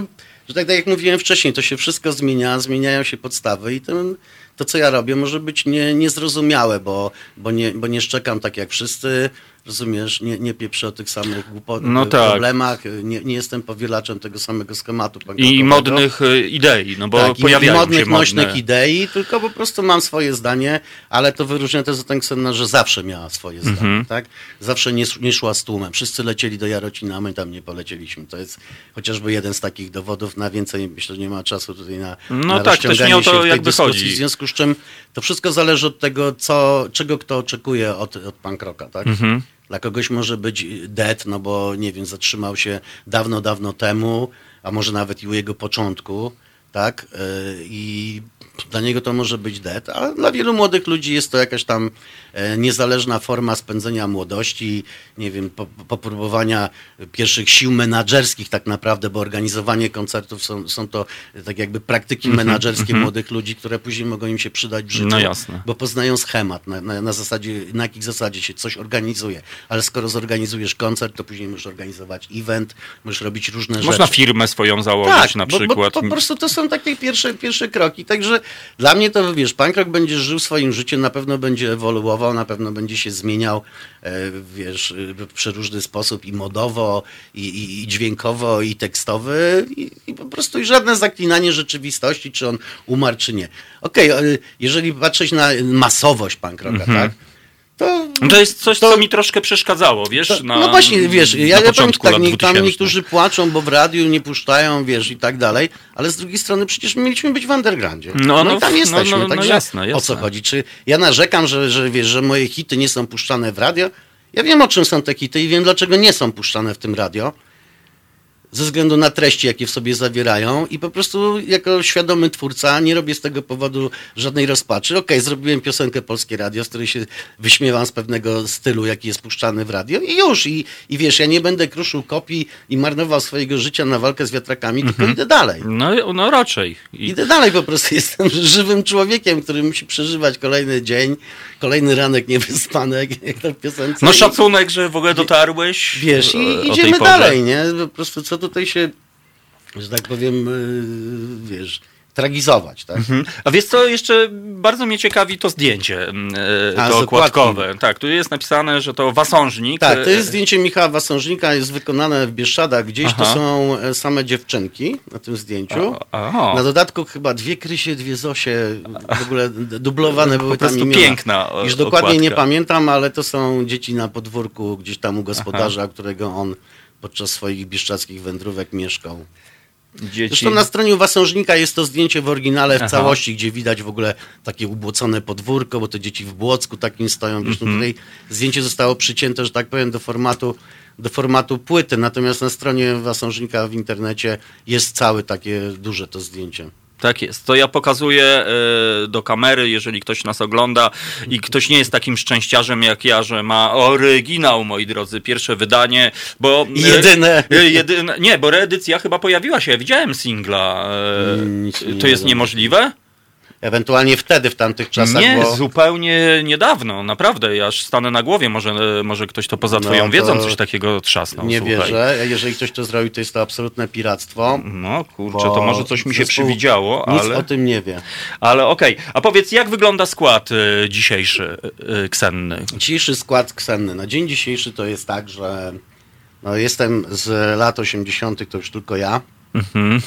[SPEAKER 5] że tak, tak jak mówiłem wcześniej, to się wszystko zmienia, zmieniają się podstawy i ten, to, co ja robię, może być nie, niezrozumiałe, bo, bo, nie, bo nie szczekam tak jak wszyscy, rozumiesz, nie, nie pieprzę o tych samych głupot,
[SPEAKER 2] No tak.
[SPEAKER 5] problemach, nie, nie jestem powielaczem tego samego schematu.
[SPEAKER 2] I modnych y, idei, no bo
[SPEAKER 5] tak, i- i
[SPEAKER 2] pojawiają
[SPEAKER 5] modnych,
[SPEAKER 2] się modne.
[SPEAKER 5] nośnych idei, tylko po prostu mam swoje zdanie, ale to wyróżnia też Tenksenna, że zawsze miała swoje zdanie,
[SPEAKER 2] Mhm.
[SPEAKER 5] tak? Zawsze nie, nie szła z tłumem. Wszyscy lecieli do Jarocina, a my tam nie polecieliśmy. To jest chociażby jeden z takich dowodów. Na więcej myślę, że nie ma czasu tutaj na
[SPEAKER 2] No
[SPEAKER 5] na
[SPEAKER 2] tak, też nie o to jakby
[SPEAKER 5] dyskusji.
[SPEAKER 2] chodzi.
[SPEAKER 5] W związku z czym to wszystko zależy od tego, co, czego kto oczekuje od, od punk rocka, tak?
[SPEAKER 2] Mhm.
[SPEAKER 5] Dla kogoś może być dead, no bo nie wiem, zatrzymał się dawno, dawno temu, a może nawet i u jego początku. Tak? E, I dla niego to może być dead, ale dla wielu młodych ludzi jest to jakaś tam e, niezależna forma spędzenia młodości, nie wiem, po- popróbowania pierwszych sił menadżerskich tak naprawdę, bo organizowanie koncertów są, są to tak jakby praktyki menadżerskie młodych ludzi, które później mogą im się przydać w życiu.
[SPEAKER 2] No jasne.
[SPEAKER 5] Bo poznają schemat, na, na, na zasadzie, na jakich zasadzie się coś organizuje. Ale skoro zorganizujesz koncert, to później możesz organizować event, możesz robić różne
[SPEAKER 2] Można
[SPEAKER 5] rzeczy.
[SPEAKER 2] firmę swoją założyć na
[SPEAKER 5] Tak, bo-
[SPEAKER 2] przykład.
[SPEAKER 5] Bo, po prostu to są takie pierwsze, pierwsze kroki. Także dla mnie to, wiesz, punk rock będzie żył swoim życiem, na pewno będzie ewoluował, na pewno będzie się zmieniał, e, wiesz, e, w przeróżny sposób i modowo, i, i, i dźwiękowo, i tekstowy, i, i po prostu i żadne zaklinanie rzeczywistości, czy on umarł, czy nie. Okej, e, jeżeli patrzeć na masowość punk rocka, tak? To,
[SPEAKER 2] No To jest coś,
[SPEAKER 5] to-
[SPEAKER 2] co mi troszkę przeszkadzało, wiesz?
[SPEAKER 5] to,
[SPEAKER 2] na,
[SPEAKER 5] no właśnie, wiesz, ja, ja powiem tak, nie, tam
[SPEAKER 2] 2000.
[SPEAKER 5] niektórzy płaczą, bo w radiu nie puszczają, wiesz, i tak dalej, ale z drugiej strony przecież my mieliśmy być w undergroundzie.
[SPEAKER 2] No, no,
[SPEAKER 5] i tam
[SPEAKER 2] no,
[SPEAKER 5] jesteśmy,
[SPEAKER 2] no, no
[SPEAKER 5] także
[SPEAKER 2] jasne,
[SPEAKER 5] o co
[SPEAKER 2] jasne.
[SPEAKER 5] chodzi? Czy ja narzekam, że, że wiesz, że moje hity nie są puszczane w radio? Ja wiem, o czym są te hity i wiem, dlaczego nie są puszczane w tym radio. Ze względu na treści, jakie w sobie zawierają, i po prostu jako świadomy twórca nie robię z tego powodu żadnej rozpaczy. Okej, zrobiłem piosenkę Polskie Radio, z której się wyśmiewam z pewnego stylu, jaki jest puszczany w radio, i już. I, i wiesz, ja nie będę kruszył kopii i marnował swojego życia na walkę z wiatrakami, tylko idę dalej.
[SPEAKER 2] No, no raczej. I,
[SPEAKER 5] Idę dalej, po prostu jestem żywym człowiekiem, który musi przeżywać kolejny dzień, kolejny ranek niewyspany, jak, piosence.
[SPEAKER 2] no szacunek, że w ogóle dotarłeś.
[SPEAKER 5] Wiesz,
[SPEAKER 2] e,
[SPEAKER 5] i
[SPEAKER 2] tej
[SPEAKER 5] idziemy dalej, nie? Po prostu co tutaj się, że tak powiem, yy, wiesz, tragizować, tak?
[SPEAKER 2] Mhm. A wiesz co, jeszcze bardzo mnie ciekawi to zdjęcie, mm, e,
[SPEAKER 5] A,
[SPEAKER 2] to okładkowe. Tak, tu jest napisane, że to wasążnik.
[SPEAKER 5] Tak, to
[SPEAKER 2] e,
[SPEAKER 5] jest zdjęcie Michała Wasążnika, jest wykonane w Bieszczadach. Gdzieś to
[SPEAKER 2] Aha.
[SPEAKER 5] są e, same dziewczynki na tym zdjęciu.
[SPEAKER 2] Aha.
[SPEAKER 5] Na dodatku chyba dwie Krysie, dwie Zosie, w ogóle dublowane były
[SPEAKER 2] Po
[SPEAKER 5] tam imiona.
[SPEAKER 2] piękna
[SPEAKER 5] Już dokładnie nie
[SPEAKER 2] okładka.
[SPEAKER 5] pamiętam, ale to są dzieci na podwórku gdzieś tam u gospodarza, którego on podczas swoich bieszczadzkich wędrówek mieszkał.
[SPEAKER 2] Dzieci.
[SPEAKER 5] Zresztą na stronie Wasążnika jest to zdjęcie w oryginale w
[SPEAKER 2] Aha.
[SPEAKER 5] całości, gdzie widać w ogóle takie ubłocone podwórko, bo te dzieci w błocku takim stoją. Zresztą
[SPEAKER 2] Mhm.
[SPEAKER 5] tutaj zdjęcie zostało przycięte, że tak powiem, do formatu, do formatu płyty, natomiast na stronie Wasążnika w internecie jest całe takie duże to zdjęcie.
[SPEAKER 2] Tak jest. To ja pokazuję e, do kamery, jeżeli ktoś nas ogląda i ktoś nie jest takim szczęściarzem jak ja, że ma oryginał, moi drodzy, pierwsze wydanie, bo...
[SPEAKER 5] I jedyne.
[SPEAKER 2] E, jedyne nie, bo reedycja chyba pojawiła się, ja widziałem singla. E, to jest niemożliwe?
[SPEAKER 5] Ewentualnie wtedy, w tamtych czasach,
[SPEAKER 2] Nie,
[SPEAKER 5] bo...
[SPEAKER 2] zupełnie niedawno, naprawdę. Ja aż stanę na głowie, może, może ktoś to poza
[SPEAKER 5] No
[SPEAKER 2] twoją
[SPEAKER 5] to
[SPEAKER 2] wiedzą coś takiego trzasnął.
[SPEAKER 5] Nie
[SPEAKER 2] słuchaj.
[SPEAKER 5] wierzę. Jeżeli ktoś to zrobi, to jest to absolutne piractwo.
[SPEAKER 2] No kurczę, to może coś mi się przywidziało,
[SPEAKER 5] Nic
[SPEAKER 2] ale...
[SPEAKER 5] o tym nie wie.
[SPEAKER 2] Ale okej, a powiedz, jak wygląda skład y, dzisiejszy y, Ksenny?
[SPEAKER 5] Dzisiejszy skład ksenny. Na dzień dzisiejszy to jest tak, że no jestem z lat 80., to już tylko ja.
[SPEAKER 2] Mhm.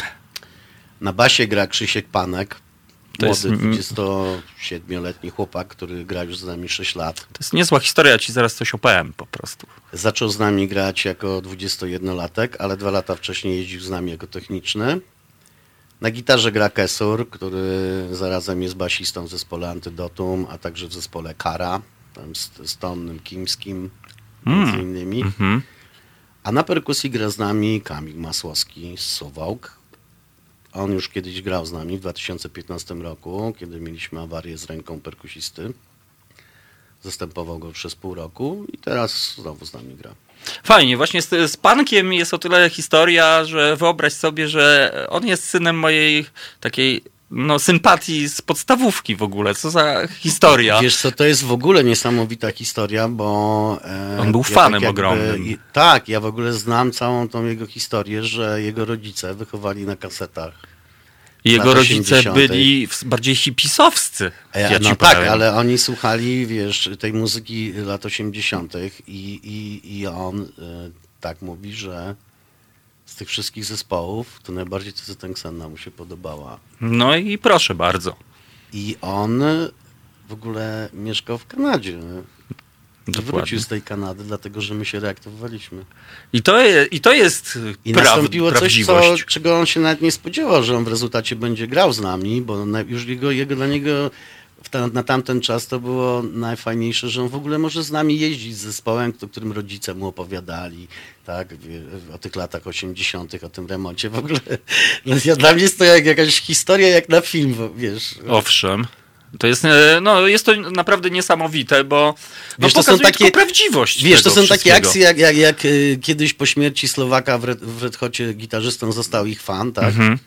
[SPEAKER 5] Na basie gra Krzysiek Panek.
[SPEAKER 2] To jest-
[SPEAKER 5] Młody 27-letni chłopak, który gra już z nami 6 lat.
[SPEAKER 2] To jest niezła historia, ci zaraz coś opowiem po prostu.
[SPEAKER 5] Zaczął z nami grać jako 21-latek, ale dwa lata wcześniej jeździł z nami jako techniczny. Na gitarze gra Kesur, który zarazem jest basistą w zespole Antydotum, a także w zespole Kara, tam z, z Tonnym Kimskim, między innymi.
[SPEAKER 2] Mhm.
[SPEAKER 5] A na perkusji gra z nami Kamil Masłowski z Suwałk. On już kiedyś grał z nami w 2015 roku, kiedy mieliśmy awarię z ręką perkusisty. Zastępował go przez pół roku i teraz znowu z nami gra.
[SPEAKER 2] Fajnie, właśnie z, z Pankiem jest o tyle historia, że wyobraź sobie, że on jest synem mojej takiej no, sympatii z podstawówki w ogóle. Co za historia.
[SPEAKER 5] Wiesz co, to jest w ogóle niesamowita historia, bo... E,
[SPEAKER 2] On był
[SPEAKER 5] ja
[SPEAKER 2] fanem ogromnym.
[SPEAKER 5] i, tak, ja w ogóle znam całą tą jego historię, że jego rodzice wychowali na kasetach.
[SPEAKER 2] I Jego rodzice
[SPEAKER 5] 80.
[SPEAKER 2] byli bardziej hipisowscy. Ja
[SPEAKER 5] no tak, ale oni słuchali, wiesz, tej muzyki lat 80. i, i, i on e, tak mówi, że z tych wszystkich zespołów to najbardziej Cyzy Tenksenna mu się podobała.
[SPEAKER 2] No i proszę bardzo.
[SPEAKER 5] I on w ogóle mieszkał w Kanadzie.
[SPEAKER 2] Dokładnie.
[SPEAKER 5] Wrócił z tej Kanady, dlatego że my się reaktywowaliśmy.
[SPEAKER 2] I to, je, i to jest
[SPEAKER 5] I
[SPEAKER 2] praw,
[SPEAKER 5] nastąpiło coś, co, czego on się nawet nie spodziewał, że on w rezultacie będzie grał z nami, bo już jego, jego dla niego ta, na tamten czas to było najfajniejsze, że on w ogóle może z nami jeździć z zespołem, o którym rodzice mu opowiadali, tak, o tych latach 80., o tym remoncie. W ogóle no, dla mnie jest to jak, jakaś historia, jak na film, wiesz.
[SPEAKER 2] Owszem. To jest, e, no, jest to naprawdę niesamowite, bo no,
[SPEAKER 5] Wiesz, to są takie-
[SPEAKER 2] prawdziwość
[SPEAKER 5] Wiesz, to są takie akcje, jak, jak, jak y, kiedyś po śmierci Słowaka w Red, w Red Hocie gitarzystą został ich fan, tak?
[SPEAKER 2] Mhm.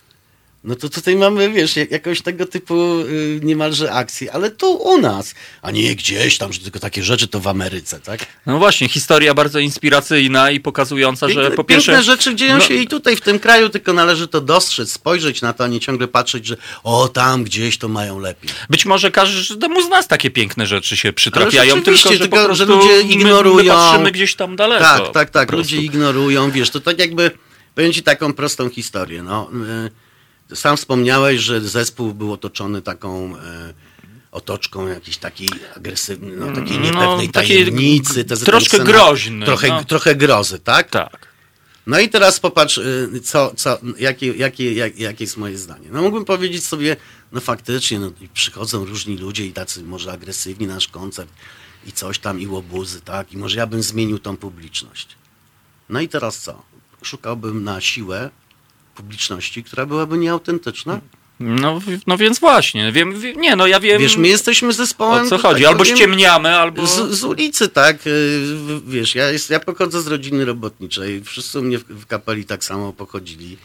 [SPEAKER 5] No to tutaj mamy, wiesz, jak, jakąś tego typu y, niemalże akcję, ale tu u nas, a nie gdzieś tam, że tylko takie rzeczy to w Ameryce, tak?
[SPEAKER 2] No właśnie, historia bardzo inspiracyjna i pokazująca, że
[SPEAKER 5] Piękne,
[SPEAKER 2] po pierwsze...
[SPEAKER 5] piękne rzeczy dzieją
[SPEAKER 2] no-
[SPEAKER 5] się i tutaj w tym kraju, tylko należy to dostrzec, spojrzeć na to, a nie ciągle patrzeć, że o, tam gdzieś to mają lepiej.
[SPEAKER 2] Być może każdemu z nas takie piękne rzeczy się przytrafiają, tylko że,
[SPEAKER 5] tylko,
[SPEAKER 2] po
[SPEAKER 5] że
[SPEAKER 2] prostu
[SPEAKER 5] ludzie
[SPEAKER 2] my-
[SPEAKER 5] ignorują.
[SPEAKER 2] My, patrzymy gdzieś tam daleko.
[SPEAKER 5] Tak, tak, tak. Ludzie ignorują, wiesz, to tak jakby, powiem ci taką prostą historię, no. y, Sam wspomniałeś, że zespół był otoczony taką y, otoczką jakiejś takiej agresywnej, no takiej
[SPEAKER 2] No,
[SPEAKER 5] niepewnej
[SPEAKER 2] takiej
[SPEAKER 5] tajemnicy. te-
[SPEAKER 2] troszkę
[SPEAKER 5] ten-
[SPEAKER 2] groźny,
[SPEAKER 5] Trochę,
[SPEAKER 2] no.
[SPEAKER 5] trochę grozy, tak?
[SPEAKER 2] Tak.
[SPEAKER 5] No i teraz popatrz, y, co, co, jakie, jakie, jak, jakie jest moje zdanie. No mógłbym powiedzieć sobie, no faktycznie, no, przychodzą różni ludzie i tacy może agresywni na nasz koncert i coś tam, i łobuzy, tak? I może ja bym zmienił tą publiczność. No i teraz co? Szukałbym na siłę publiczności, która byłaby nieautentyczna.
[SPEAKER 2] No, no więc właśnie, wiem, wiem, nie no ja wiem
[SPEAKER 5] Wiesz, my jesteśmy zespołem...
[SPEAKER 2] o co chodzi, albo
[SPEAKER 5] powiem,
[SPEAKER 2] ściemniamy, albo...
[SPEAKER 5] Z, z ulicy, tak. y, Wiesz, ja, jest, ja pochodzę z rodziny robotniczej. Wszyscy u mnie w, w kapeli tak samo pochodzili.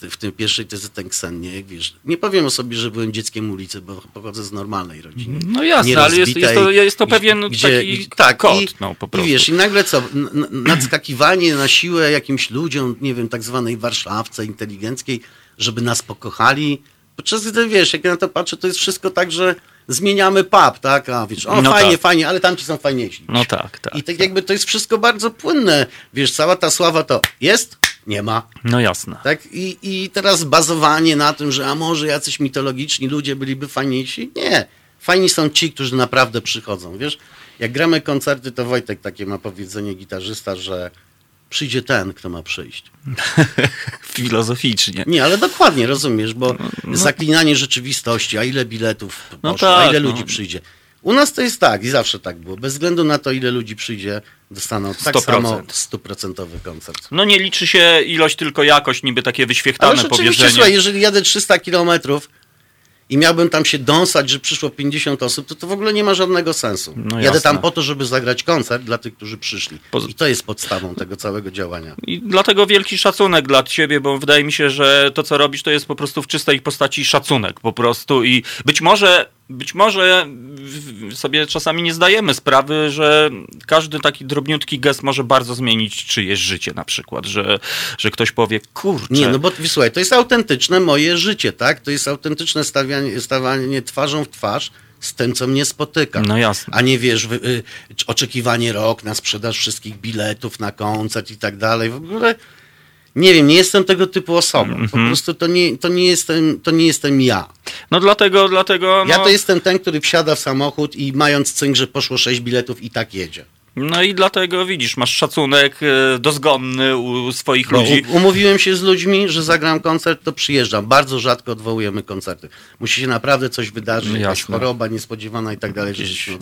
[SPEAKER 5] W, ty- w tym pierwszej tezy Tenksennie, wiesz. Nie powiem o sobie, że byłem dzieckiem ulicy, bo pochodzę z normalnej rodziny.
[SPEAKER 2] No jasne, ale jest, jest, to, jest to pewien taki kod,
[SPEAKER 5] i,
[SPEAKER 2] no po
[SPEAKER 5] I
[SPEAKER 2] prostu.
[SPEAKER 5] wiesz, i nagle co, nadskakiwanie na siłę jakimś ludziom, nie wiem, tak zwanej warszawce inteligenckiej, żeby nas pokochali. Podczas gdy, wiesz, jak ja na to patrzę, to jest wszystko tak, że zmieniamy pub, tak? A wiesz, o
[SPEAKER 2] No
[SPEAKER 5] fajnie,
[SPEAKER 2] tak.
[SPEAKER 5] fajnie, ale tamci są fajniejsi.
[SPEAKER 2] No tak, tak.
[SPEAKER 5] I tak jakby to jest wszystko bardzo płynne. Wiesz, cała ta sława to jest, nie ma.
[SPEAKER 2] No jasne.
[SPEAKER 5] Tak? I, I teraz bazowanie na tym, że a może jacyś mitologiczni ludzie byliby fajniejsi? Nie. Fajni są ci, którzy naprawdę przychodzą. Wiesz, jak gramy koncerty, to Wojtek takie ma powiedzenie gitarzysta, że przyjdzie ten, kto ma przyjść.
[SPEAKER 2] Filozoficznie.
[SPEAKER 5] Nie, ale dokładnie, rozumiesz, bo zaklinanie rzeczywistości, a ile biletów
[SPEAKER 2] No
[SPEAKER 5] poszło, a
[SPEAKER 2] tak,
[SPEAKER 5] ile
[SPEAKER 2] no.
[SPEAKER 5] ludzi przyjdzie. U nas to jest tak i zawsze tak było. Bez względu na to, ile ludzi przyjdzie, dostaną tak
[SPEAKER 2] 100%.
[SPEAKER 5] samo stuprocentowy koncert.
[SPEAKER 2] No nie liczy się ilość, tylko jakość, niby takie wyświechtane
[SPEAKER 5] Ale
[SPEAKER 2] powiedzenie.
[SPEAKER 5] słuchaj, jeżeli jadę 300 kilometrów i miałbym tam się dąsać, że przyszło 50 osób, to to w ogóle nie ma żadnego sensu.
[SPEAKER 2] No
[SPEAKER 5] jadę
[SPEAKER 2] jasne.
[SPEAKER 5] tam po to, żeby zagrać koncert dla tych, którzy przyszli. I to jest podstawą tego całego działania.
[SPEAKER 2] I dlatego wielki szacunek dla ciebie, bo wydaje mi się, że to, co robisz, to jest po prostu w czystej postaci szacunek po prostu i być może, być może sobie czasami nie zdajemy sprawy, że każdy taki drobniutki gest może bardzo zmienić czyjeś życie na przykład, że, że ktoś powie, kurczę,
[SPEAKER 5] Nie, no bo słuchaj, to jest autentyczne moje życie, tak? To jest autentyczne stawianie, stawanie twarzą w twarz z tym, co mnie spotyka.
[SPEAKER 2] No jasne.
[SPEAKER 5] A nie wiesz, y, oczekiwanie rok na sprzedaż wszystkich biletów na koncert i tak dalej. W ogóle nie wiem, nie jestem tego typu osobą. Po
[SPEAKER 2] Mhm.
[SPEAKER 5] prostu to nie, to nie, jestem, to nie jestem ja.
[SPEAKER 2] no dlatego, dlatego,
[SPEAKER 5] Ja
[SPEAKER 2] no,
[SPEAKER 5] to jestem ten, który wsiada w samochód i mając cynk, że poszło sześć biletów i tak jedzie.
[SPEAKER 2] No i dlatego widzisz, masz szacunek e, dozgonny u swoich
[SPEAKER 5] Bo
[SPEAKER 2] ludzi.
[SPEAKER 5] umówiłem się z ludźmi, że zagram koncert, to przyjeżdżam. Bardzo rzadko odwołujemy koncerty. Musi się naprawdę coś wydarzyć, jakaś
[SPEAKER 2] Jasne.
[SPEAKER 5] choroba niespodziewana i tak dalej.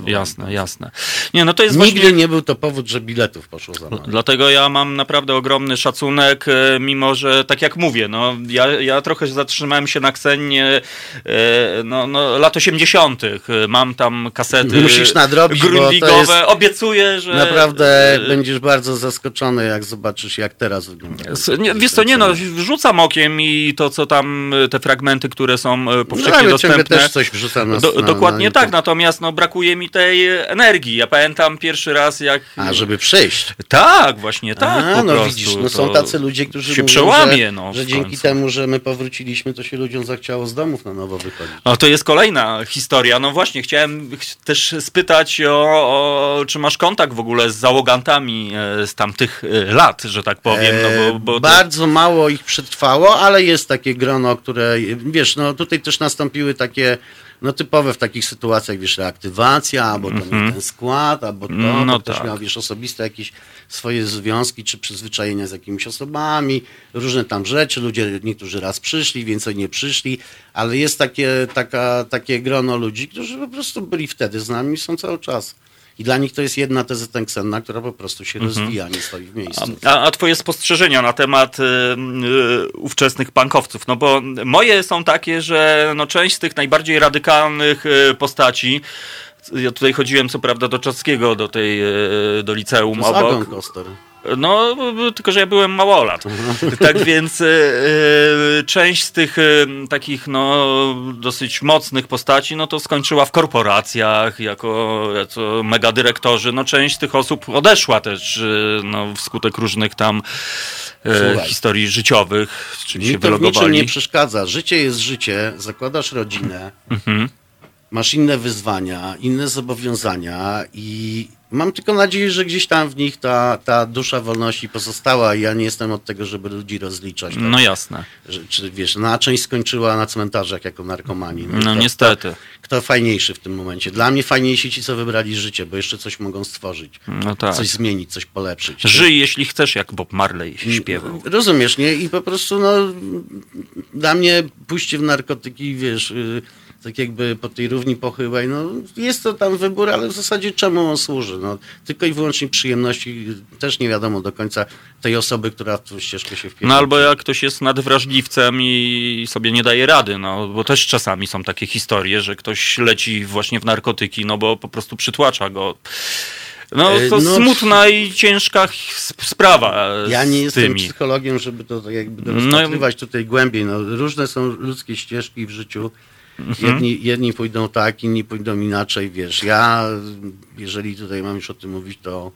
[SPEAKER 2] Jasne, jasne. Nie, no to jest
[SPEAKER 5] Nigdy
[SPEAKER 2] właśnie...
[SPEAKER 5] nie był to powód, że biletów poszło za mało.
[SPEAKER 2] Dlatego ja mam naprawdę ogromny szacunek, e, mimo że tak jak mówię, no, ja, ja trochę zatrzymałem się na Ksenie e, no, no, lat 80. Mam tam kasety
[SPEAKER 5] Musisz nadrobić,
[SPEAKER 2] grundigowe.
[SPEAKER 5] jest-
[SPEAKER 2] Obiecuję, że...
[SPEAKER 5] Naprawdę
[SPEAKER 2] e,
[SPEAKER 5] będziesz bardzo zaskoczony, jak zobaczysz, jak teraz wygląda.
[SPEAKER 2] Nie, wiesz co, nie no, wrzucam okiem i to, co tam, e, te fragmenty, które są e,
[SPEAKER 5] No,
[SPEAKER 2] powszechnie
[SPEAKER 5] ciągle
[SPEAKER 2] dostępne.
[SPEAKER 5] też coś wrzucam na,
[SPEAKER 2] Do,
[SPEAKER 5] na,
[SPEAKER 2] dokładnie
[SPEAKER 5] na
[SPEAKER 2] tak, natomiast no, brakuje mi tej energii. Ja pamiętam pierwszy raz, jak...
[SPEAKER 5] A, żeby przyjść.
[SPEAKER 2] Tak, właśnie, tak,
[SPEAKER 5] A, no
[SPEAKER 2] prostu.
[SPEAKER 5] widzisz, no są tacy ludzie, którzy
[SPEAKER 2] się
[SPEAKER 5] mówią,
[SPEAKER 2] przełamie,
[SPEAKER 5] że,
[SPEAKER 2] no,
[SPEAKER 5] że dzięki temu, że my powróciliśmy, to się ludziom zachciało z domów na nowo wychodzić.
[SPEAKER 2] No to jest kolejna historia. No właśnie, chciałem ch- też spytać o, o czy masz kontakt w ogóle z załogantami e, z tamtych e, lat, że tak powiem. No bo, bo to-
[SPEAKER 5] Bardzo mało ich przetrwało, ale jest takie grono, które, wiesz, no tutaj też nastąpiły takie no typowe w takich sytuacjach, wiesz, reaktywacja, albo to nie ten skład, albo to,
[SPEAKER 2] no
[SPEAKER 5] ktoś
[SPEAKER 2] tak.
[SPEAKER 5] miał, wiesz, osobiste jakieś swoje związki, czy przyzwyczajenia z jakimiś osobami, różne tam rzeczy, ludzie, niektórzy raz przyszli, więcej nie przyszli, ale jest takie, taka, takie grono ludzi, którzy po prostu byli wtedy z nami i są cały czas. I dla nich to jest jedna teza tenksenna, która po prostu się rozwija, nie stoi w miejscu.
[SPEAKER 2] A, a twoje spostrzeżenia na temat y, y, ówczesnych punkowców? No bo moje są takie, że no, część z tych najbardziej radykalnych y, postaci, ja tutaj chodziłem co prawda do Czaskiego, do tej, y, do liceum
[SPEAKER 5] To jest Agon
[SPEAKER 2] obok.
[SPEAKER 5] Koster.
[SPEAKER 2] No, tylko że ja byłem małolat. Tak więc y, część z tych y, takich no, dosyć mocnych postaci, no to skończyła w korporacjach jako, jako megadyrektorzy. No część tych osób odeszła też y, no, wskutek różnych tam
[SPEAKER 5] Słuchaj.
[SPEAKER 2] historii życiowych, czyli się wylogowali.
[SPEAKER 5] nie przeszkadza. Życie jest życie, zakładasz rodzinę,
[SPEAKER 2] Mhm.
[SPEAKER 5] masz inne wyzwania, inne zobowiązania i mam tylko nadzieję, że gdzieś tam w nich ta, ta dusza wolności pozostała i ja nie jestem od tego, żeby ludzi rozliczać. Tak?
[SPEAKER 2] No jasne.
[SPEAKER 5] Że, czy wiesz, no, a część skończyła na cmentarzach jako narkomani. i
[SPEAKER 2] No
[SPEAKER 5] kto-
[SPEAKER 2] niestety.
[SPEAKER 5] Kto fajniejszy w tym momencie? Dla mnie fajniejsi ci, co wybrali życie, bo jeszcze coś mogą stworzyć.
[SPEAKER 2] No tak.
[SPEAKER 5] Coś zmienić, coś polepszyć.
[SPEAKER 2] Żyj jeśli chcesz, jak Bob Marley śpiewał.
[SPEAKER 5] Rozumiesz, nie? I po prostu, no, dla mnie pójście w narkotyki, wiesz, y, tak jakby po tej równi pochyłej, no, jest to tam wybór, ale w zasadzie czemu on służy? No, tylko i wyłącznie przyjemności, też nie wiadomo do końca tej osoby, która w tą ścieżkę się wpiera.
[SPEAKER 2] No albo jak ktoś jest nadwrażliwcem i sobie nie daje rady, no bo też czasami są takie historie, że ktoś leci właśnie w narkotyki, no bo po prostu przytłacza go. No
[SPEAKER 5] E,
[SPEAKER 2] to
[SPEAKER 5] no,
[SPEAKER 2] smutna i ciężka sprawa
[SPEAKER 5] Ja nie jestem
[SPEAKER 2] tymi.
[SPEAKER 5] psychologiem, żeby to tak jakby
[SPEAKER 2] No
[SPEAKER 5] rozpatrywać tutaj głębiej. No, różne są ludzkie ścieżki w życiu.
[SPEAKER 2] Mhm.
[SPEAKER 5] Jedni, jedni pójdą tak, inni pójdą inaczej, wiesz. Ja, jeżeli tutaj mam już o tym mówić, to,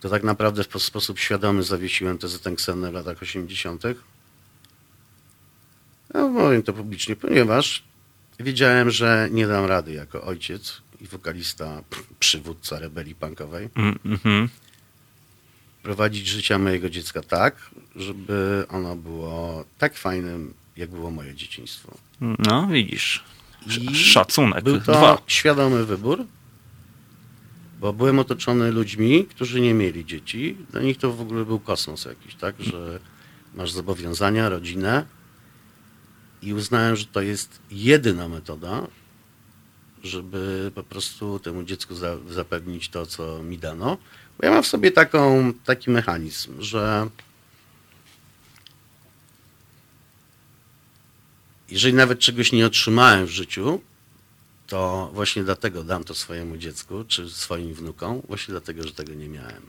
[SPEAKER 5] to tak naprawdę w sposób świadomy zawiesiłem tezę Tenksenę w latach 80. No, powiem to publicznie, ponieważ wiedziałem, że nie dam rady jako ojciec i wokalista, przywódca rebelii punkowej
[SPEAKER 2] mhm.
[SPEAKER 5] prowadzić życia mojego dziecka tak, żeby ono było tak fajnym, jak było moje dzieciństwo.
[SPEAKER 2] No widzisz. Sz-
[SPEAKER 5] I
[SPEAKER 2] Szacunek.
[SPEAKER 5] Był to
[SPEAKER 2] Dwa.
[SPEAKER 5] świadomy wybór, bo byłem otoczony ludźmi, którzy nie mieli dzieci. Dla nich to w ogóle był kosmos jakiś, tak, że masz zobowiązania, rodzinę i uznałem, że to jest jedyna metoda, żeby po prostu temu dziecku za, zapewnić to, co mi dano. Bo ja mam w sobie taką, taki mechanizm, że jeżeli nawet czegoś nie otrzymałem w życiu, to właśnie dlatego dam to swojemu dziecku czy swoim wnukom, właśnie dlatego, że tego nie miałem.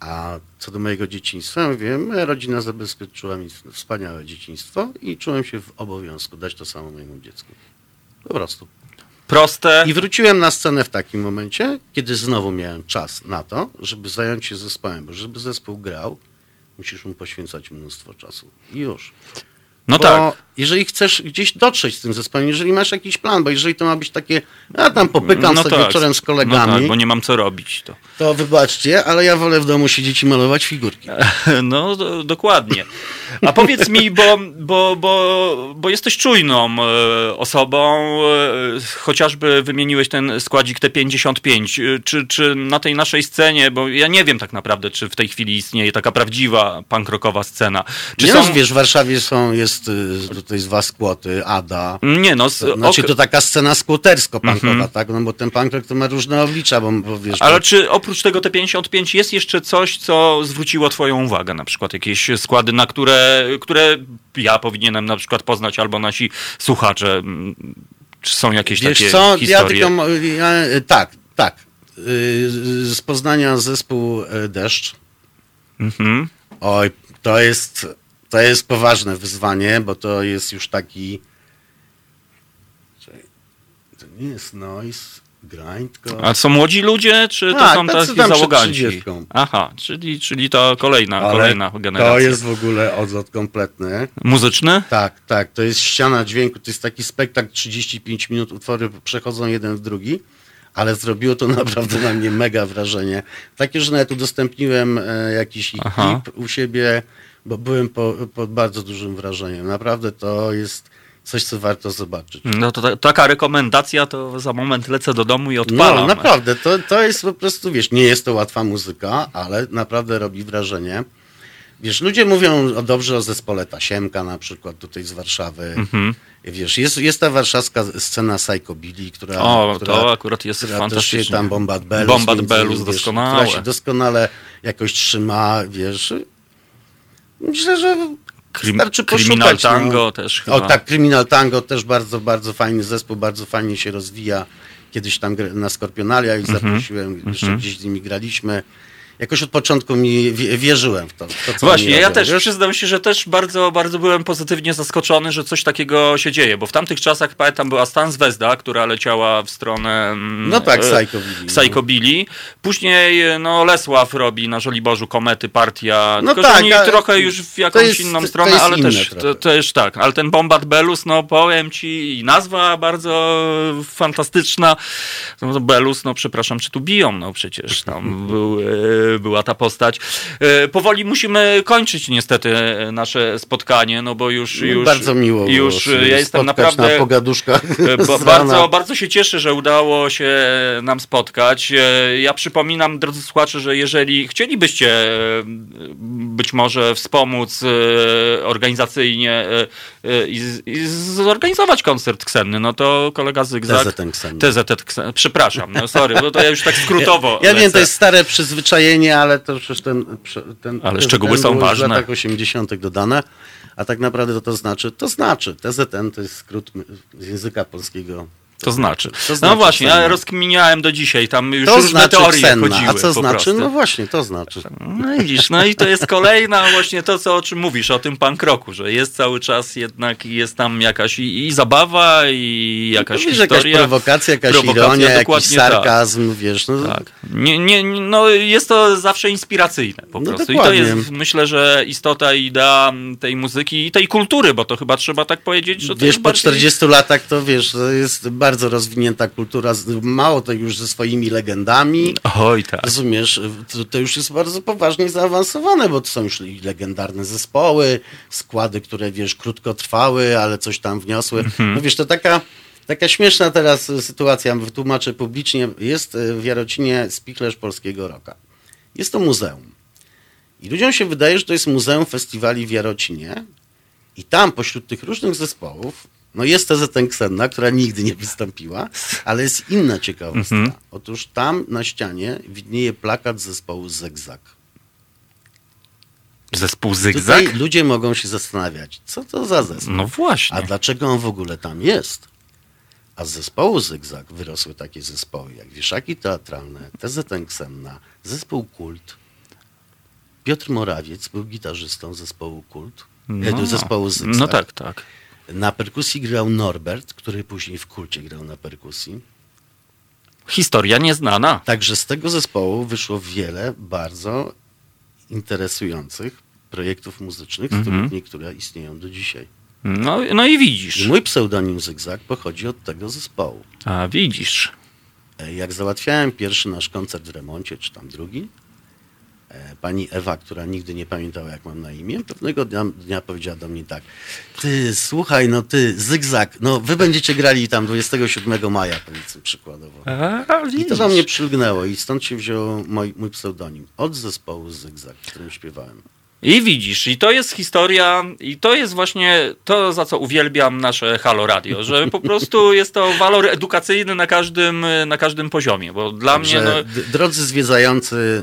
[SPEAKER 5] A co do mojego dzieciństwa, mówię, moja rodzina zabezpieczyła mi wspaniałe dzieciństwo i czułem się w obowiązku dać to samo mojemu dziecku. Po prostu.
[SPEAKER 2] Proste.
[SPEAKER 5] I wróciłem na scenę w takim momencie, kiedy znowu miałem czas na to, żeby zająć się zespołem, bo żeby zespół grał, musisz mu poświęcać mnóstwo czasu. I już.
[SPEAKER 2] No
[SPEAKER 5] bo
[SPEAKER 2] tak.
[SPEAKER 5] Jeżeli chcesz gdzieś dotrzeć z tym zespołem, jeżeli masz jakiś plan, bo jeżeli to ma być takie, ja tam popykam sobie wieczorem z kolegami,
[SPEAKER 2] No tak, bo nie mam co robić. To.
[SPEAKER 5] to wybaczcie, ale ja wolę w domu siedzieć i malować figurki.
[SPEAKER 2] No, do, dokładnie. A powiedz mi, bo, bo, bo, bo jesteś czujną e, osobą, e, chociażby wymieniłeś ten składzik T55. E, Czy, czy na tej naszej scenie, bo ja nie wiem tak naprawdę, czy w tej chwili istnieje taka prawdziwa punk rockowa scena. Czy
[SPEAKER 5] Nie
[SPEAKER 2] są...
[SPEAKER 5] no, wiesz, w Warszawie są, jest y, tutaj z was skłoty, Ada.
[SPEAKER 2] Nie no, z,
[SPEAKER 5] znaczy
[SPEAKER 2] ok-
[SPEAKER 5] to taka scena skłotersko-punkowa, tak? No bo ten punk rock to ma różne oblicza, bo, bo wiesz...
[SPEAKER 2] Ale
[SPEAKER 5] bo-
[SPEAKER 2] czy oprócz tego T55 jest jeszcze coś, co zwróciło twoją uwagę? Na przykład jakieś składy, na które, które ja powinienem na przykład poznać, albo nasi słuchacze. Mm, Czy są jakieś
[SPEAKER 5] Wiesz
[SPEAKER 2] takie
[SPEAKER 5] co, ja
[SPEAKER 2] historie?
[SPEAKER 5] tylko... mo- Ja, tak, tak. Y, Z Poznania zespół y, Deszcz.
[SPEAKER 2] Mhm.
[SPEAKER 5] Oj, to jest, to jest poważne wyzwanie, bo to jest już taki... To nie jest noise, grind, tylko...
[SPEAKER 2] A są młodzi ludzie, czy to
[SPEAKER 5] Tak,
[SPEAKER 2] są
[SPEAKER 5] tacy tam
[SPEAKER 2] załoganci?
[SPEAKER 5] 30.
[SPEAKER 2] Aha, czyli, czyli to kolejna,
[SPEAKER 5] Ale
[SPEAKER 2] kolejna generacja.
[SPEAKER 5] To jest w ogóle odlot kompletny.
[SPEAKER 2] Muzyczny?
[SPEAKER 5] Tak, tak, to jest ściana dźwięku, to jest taki spektakl 35 minut, utwory przechodzą jeden w drugi, ale zrobiło to naprawdę na mnie mega wrażenie. Takie, że nawet udostępniłem e, jakiś klip u siebie, bo byłem po, pod bardzo dużym wrażeniem. Naprawdę to jest coś, co warto zobaczyć.
[SPEAKER 2] No to ta, taka rekomendacja, to za moment lecę do domu i odpalam.
[SPEAKER 5] No, naprawdę, to, to jest po prostu, wiesz, nie jest to łatwa muzyka, ale naprawdę robi wrażenie. Wiesz, ludzie mówią o, dobrze o zespole Tasiemka na przykład tutaj z Warszawy.
[SPEAKER 2] Mhm.
[SPEAKER 5] Wiesz, jest, jest ta warszawska scena Psycho Billy, która...
[SPEAKER 2] O,
[SPEAKER 5] która,
[SPEAKER 2] to akurat jest
[SPEAKER 5] która
[SPEAKER 2] fantastycznie.
[SPEAKER 5] też się tam Bombat Bellus.
[SPEAKER 2] Bombat
[SPEAKER 5] między
[SPEAKER 2] Bellus doskonałe.
[SPEAKER 5] Która się doskonale jakoś trzyma, wiesz. Myślę, że
[SPEAKER 2] Krim,
[SPEAKER 5] Wystarczy
[SPEAKER 2] Criminal
[SPEAKER 5] poszukać, no.
[SPEAKER 2] Tango też chyba.
[SPEAKER 5] O tak, Criminal Tango też bardzo, bardzo fajny zespół, bardzo fajnie się rozwija. Kiedyś tam na Skorpionalia ich
[SPEAKER 2] Mhm.
[SPEAKER 5] zaprosiłem, jeszcze gdzieś z nimi graliśmy. Jakoś od początku mi wie- wierzyłem w to. to
[SPEAKER 2] Właśnie, ja też przyznam się, że też bardzo, bardzo byłem pozytywnie zaskoczony, że coś takiego się dzieje, bo w tamtych czasach, pamiętam, była Stan Zvezda, która leciała w stronę... mm,
[SPEAKER 5] No tak,
[SPEAKER 2] e,
[SPEAKER 5] Psycho Billy,
[SPEAKER 2] Psycho Billy. Później, no, Lesław robi na Żoliborzu Komety, Partia,
[SPEAKER 5] No
[SPEAKER 2] tylko
[SPEAKER 5] tak,
[SPEAKER 2] że oni trochę już w jakąś
[SPEAKER 5] jest-
[SPEAKER 2] inną stronę, ale też, to, też tak, ale ten Bombard Belus, no powiem ci, nazwa bardzo fantastyczna. No, Belus, no przepraszam, czy tu biją, no przecież tam był, e, była ta postać. E, Powoli musimy kończyć niestety e, nasze spotkanie, no bo już... już
[SPEAKER 5] bardzo miło
[SPEAKER 2] Już ja jestem naprawdę...
[SPEAKER 5] na pogaduszkach
[SPEAKER 2] E, bardzo, bardzo się cieszę, że udało się nam spotkać. Ja przypominam, drodzy słuchacze, że jeżeli chcielibyście być może wspomóc organizacyjnie i i zorganizować koncert Ksenny, no to kolega Zygzak...
[SPEAKER 5] TZN Ksenny.
[SPEAKER 2] TZT Ksenny. Przepraszam, no sorry, bo to ja już tak skrótowo
[SPEAKER 5] Ja, ja wiem, to jest stare przyzwyczajenie, ale to przecież ten, ten
[SPEAKER 2] Ale
[SPEAKER 5] TZN
[SPEAKER 2] szczegóły są
[SPEAKER 5] już
[SPEAKER 2] ważne.
[SPEAKER 5] w latach 80. dodane, a tak naprawdę to, to znaczy, to znaczy, TZN to jest skrót z języka polskiego.
[SPEAKER 2] To znaczy.
[SPEAKER 5] To
[SPEAKER 2] No
[SPEAKER 5] znaczy
[SPEAKER 2] właśnie, ja rozkminiałem do dzisiaj, tam już
[SPEAKER 5] To
[SPEAKER 2] różne
[SPEAKER 5] znaczy
[SPEAKER 2] teorie
[SPEAKER 5] Ksenna,
[SPEAKER 2] chodziły
[SPEAKER 5] a co znaczy?
[SPEAKER 2] prostu.
[SPEAKER 5] No właśnie, to znaczy.
[SPEAKER 2] No i widzisz, no i to jest kolejna właśnie to, co, o czym mówisz, o tym punk rocku, że jest cały czas jednak, jest tam jakaś i, i zabawa, i jakaś
[SPEAKER 5] Wiesz, jakaś
[SPEAKER 2] historia.
[SPEAKER 5] prowokacja, jakaś
[SPEAKER 2] Prowokacja,
[SPEAKER 5] ironia, jakiś
[SPEAKER 2] tak.
[SPEAKER 5] sarkazm, wiesz. No,
[SPEAKER 2] Tak. Nie, nie, no jest to zawsze inspiracyjne po
[SPEAKER 5] No
[SPEAKER 2] prostu. I to jest, myślę, że istota i idea tej muzyki i tej kultury, bo to chyba trzeba tak powiedzieć, że to
[SPEAKER 5] Wiesz, po
[SPEAKER 2] bardziej...
[SPEAKER 5] 40 latach to wiesz, to jest bardzo rozwinięta kultura, mało to już ze swoimi legendami.
[SPEAKER 2] Oj, tak.
[SPEAKER 5] Rozumiesz, to, to już jest bardzo poważnie zaawansowane, bo to są już legendarne zespoły, składy, które wiesz, krótko trwały, ale coś tam wniosły.
[SPEAKER 2] Mhm.
[SPEAKER 5] No wiesz, to taka, taka śmieszna teraz sytuacja, wytłumaczę publicznie, jest e, w Jarocinie spichlerz polskiego roka. Jest to muzeum. I ludziom się wydaje, że to jest Muzeum Festiwali w Jarocinie i tam pośród tych różnych zespołów no jest TZN Ksenna, która nigdy nie wystąpiła, ale jest inna ciekawostka.
[SPEAKER 2] Mhm.
[SPEAKER 5] Otóż tam na ścianie widnieje plakat zespołu Zegzak.
[SPEAKER 2] Zespół Zygzak?
[SPEAKER 5] Tutaj ludzie mogą się zastanawiać, co to za zespół,
[SPEAKER 2] No właśnie.
[SPEAKER 5] a dlaczego on w ogóle tam jest. A z zespołu Zygzak wyrosły takie zespoły jak Wieszaki Teatralne, TZN Ksenna, zespół Kult. Piotr Morawiec był gitarzystą zespołu Kult, no. zespołu Zygzak.
[SPEAKER 2] no tak, tak.
[SPEAKER 5] Na perkusji grał Norbert, który później w kulcie grał na perkusji.
[SPEAKER 2] Historia nieznana.
[SPEAKER 5] Także z tego zespołu wyszło wiele bardzo interesujących projektów muzycznych, z
[SPEAKER 2] Mhm.
[SPEAKER 5] których niektóre istnieją do dzisiaj.
[SPEAKER 2] No, no i widzisz.
[SPEAKER 5] mój pseudonim Zygzak pochodzi od tego zespołu.
[SPEAKER 2] A widzisz.
[SPEAKER 5] E, Jak załatwiałem pierwszy nasz koncert w remoncie, czy tam drugi, pani Ewa, która nigdy nie pamiętała, jak mam na imię, pewnego dnia, dnia powiedziała do mnie tak, ty, słuchaj, no ty, Zygzak, no wy będziecie grali tam 27 maja, powiedzmy przykładowo.
[SPEAKER 2] A,
[SPEAKER 5] I to do mnie przylgnęło i stąd się wziął mój, mój pseudonim. Od zespołu Zygzak, w którym śpiewałem.
[SPEAKER 2] I widzisz, i to jest historia, i to jest właśnie to, za co uwielbiam nasze Halo Radio, że po prostu jest to walor edukacyjny na każdym, na każdym poziomie, bo dla mnie
[SPEAKER 5] Także,
[SPEAKER 2] no,
[SPEAKER 5] d- drodzy zwiedzający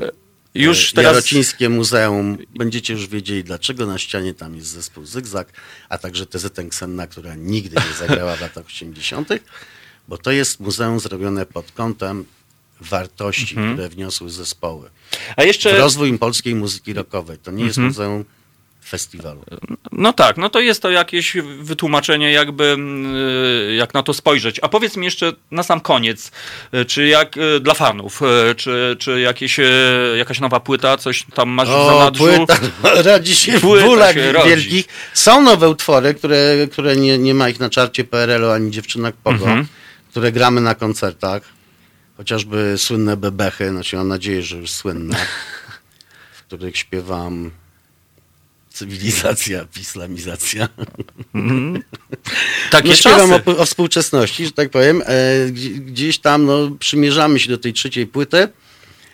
[SPEAKER 2] już
[SPEAKER 5] e,
[SPEAKER 2] teraz...
[SPEAKER 5] Jarocińskie Muzeum, będziecie już wiedzieli, dlaczego na ścianie tam jest zespół Zygzak, a także TZN Ksenna, która nigdy nie zagrała w latach 80., bo to jest muzeum zrobione pod kątem wartości,
[SPEAKER 2] Mhm.
[SPEAKER 5] które wniosły zespoły.
[SPEAKER 2] A
[SPEAKER 5] W
[SPEAKER 2] jeszcze,
[SPEAKER 5] rozwój polskiej muzyki rockowej. To nie jest
[SPEAKER 2] Mhm.
[SPEAKER 5] muzeum festiwalu.
[SPEAKER 2] no tak, no to jest to jakieś wytłumaczenie jakby, mm, jak na to spojrzeć. A powiedz mi jeszcze na sam koniec, y, czy jak y, dla fanów, y, czy, czy jakieś, y, jakaś nowa płyta, coś tam masz w
[SPEAKER 5] O,
[SPEAKER 2] zanadrzu?
[SPEAKER 5] płyta rodzi się w bólach wielkich. Są nowe utwory, które, które nie, nie ma ich na czarcie PRL-u ani dziewczynek Pogo,
[SPEAKER 2] Mhm.
[SPEAKER 5] które gramy na koncertach. Chociażby słynne bebechy, znaczy mam nadzieję, że już słynne, w których śpiewam cywilizacja, islamizacja.
[SPEAKER 2] Takie
[SPEAKER 5] No śpiewam o, o współczesności, że tak powiem. E, gdzie- gdzieś tam no, przymierzamy się do tej trzeciej płyty.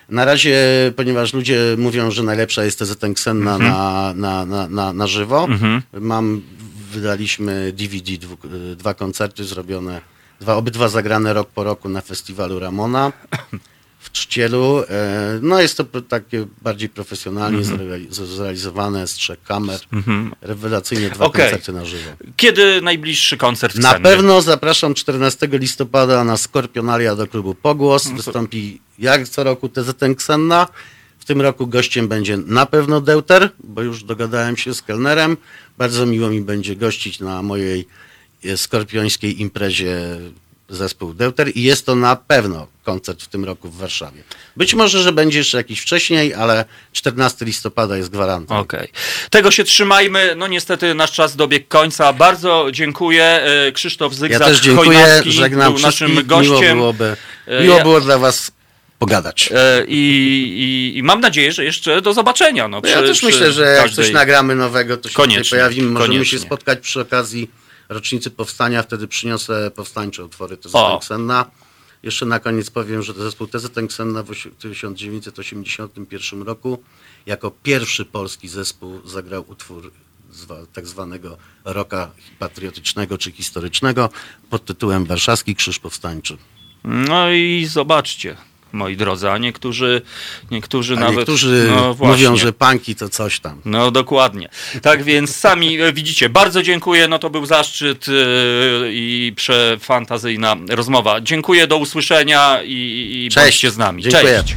[SPEAKER 5] Na razie, ponieważ ludzie mówią, że najlepsza jest TZN Xenna
[SPEAKER 2] Mhm.
[SPEAKER 5] na, na, na, na, na żywo. Mam, wydaliśmy DVD, dwu, dwa koncerty zrobione, dwa, obydwa zagrane rok po roku na festiwalu Ramona w Trzcielu. E, No jest to takie bardziej profesjonalnie
[SPEAKER 2] Mhm.
[SPEAKER 5] zreali- zrealizowane z trzech kamer. Rewelacyjnie dwa
[SPEAKER 2] Okej.
[SPEAKER 5] koncerty na żywo.
[SPEAKER 2] Kiedy najbliższy koncert
[SPEAKER 5] Na pewno zapraszam 14 listopada na Skorpionalia do klubu Pogłos.
[SPEAKER 2] No
[SPEAKER 5] Wystąpi jak co roku TZN Ksenna. W tym roku gościem będzie na pewno Deuter, bo już dogadałem się z kelnerem. Bardzo miło mi będzie gościć na mojej e, skorpiońskiej imprezie zespół Deuter i jest to na pewno koncert w tym roku w Warszawie. Być może, że będzie jeszcze jakiś wcześniej, ale 14 listopada jest gwarantem.
[SPEAKER 2] Okej. Tego się trzymajmy. No niestety nasz czas dobiegł końca. Bardzo dziękuję. E, Krzysztof
[SPEAKER 5] Ja
[SPEAKER 2] Zygzak
[SPEAKER 5] też dziękuję,
[SPEAKER 2] Chojnacki
[SPEAKER 5] żegnam
[SPEAKER 2] był naszym gościem.
[SPEAKER 5] Miło byłoby,
[SPEAKER 2] E,
[SPEAKER 5] miło
[SPEAKER 2] ja-
[SPEAKER 5] było dla was pogadać.
[SPEAKER 2] E, I, i, I mam nadzieję, że jeszcze do zobaczenia. No,
[SPEAKER 5] No ja
[SPEAKER 2] przy-
[SPEAKER 5] też
[SPEAKER 2] przy
[SPEAKER 5] myślę, że jak
[SPEAKER 2] każdej-
[SPEAKER 5] coś nagramy nowego, to się
[SPEAKER 2] Koniecznie,
[SPEAKER 5] pojawimy. Możemy
[SPEAKER 2] koniecznie.
[SPEAKER 5] się spotkać przy okazji rocznicy powstania, wtedy przyniosę powstańcze utwory
[SPEAKER 2] O.
[SPEAKER 5] Ksenna. Jeszcze na koniec powiem, że zespół TZN Ksenna w osi- 1981 roku jako pierwszy polski zespół zagrał utwór tak zwanego roka patriotycznego czy historycznego pod tytułem Warszawski Krzyż Powstańczy.
[SPEAKER 2] No i zobaczcie, moi drodzy, a niektórzy, niektórzy
[SPEAKER 5] A
[SPEAKER 2] nawet...
[SPEAKER 5] niektórzy
[SPEAKER 2] no,
[SPEAKER 5] mówią, że punki to coś tam.
[SPEAKER 2] No dokładnie. Tak więc sami e, widzicie. Bardzo dziękuję. No to był zaszczyt e, i przefantazyjna rozmowa. Dziękuję, do usłyszenia i, i
[SPEAKER 5] Cześć.
[SPEAKER 2] bądźcie z nami.
[SPEAKER 5] Dziękuję.
[SPEAKER 2] Cześć.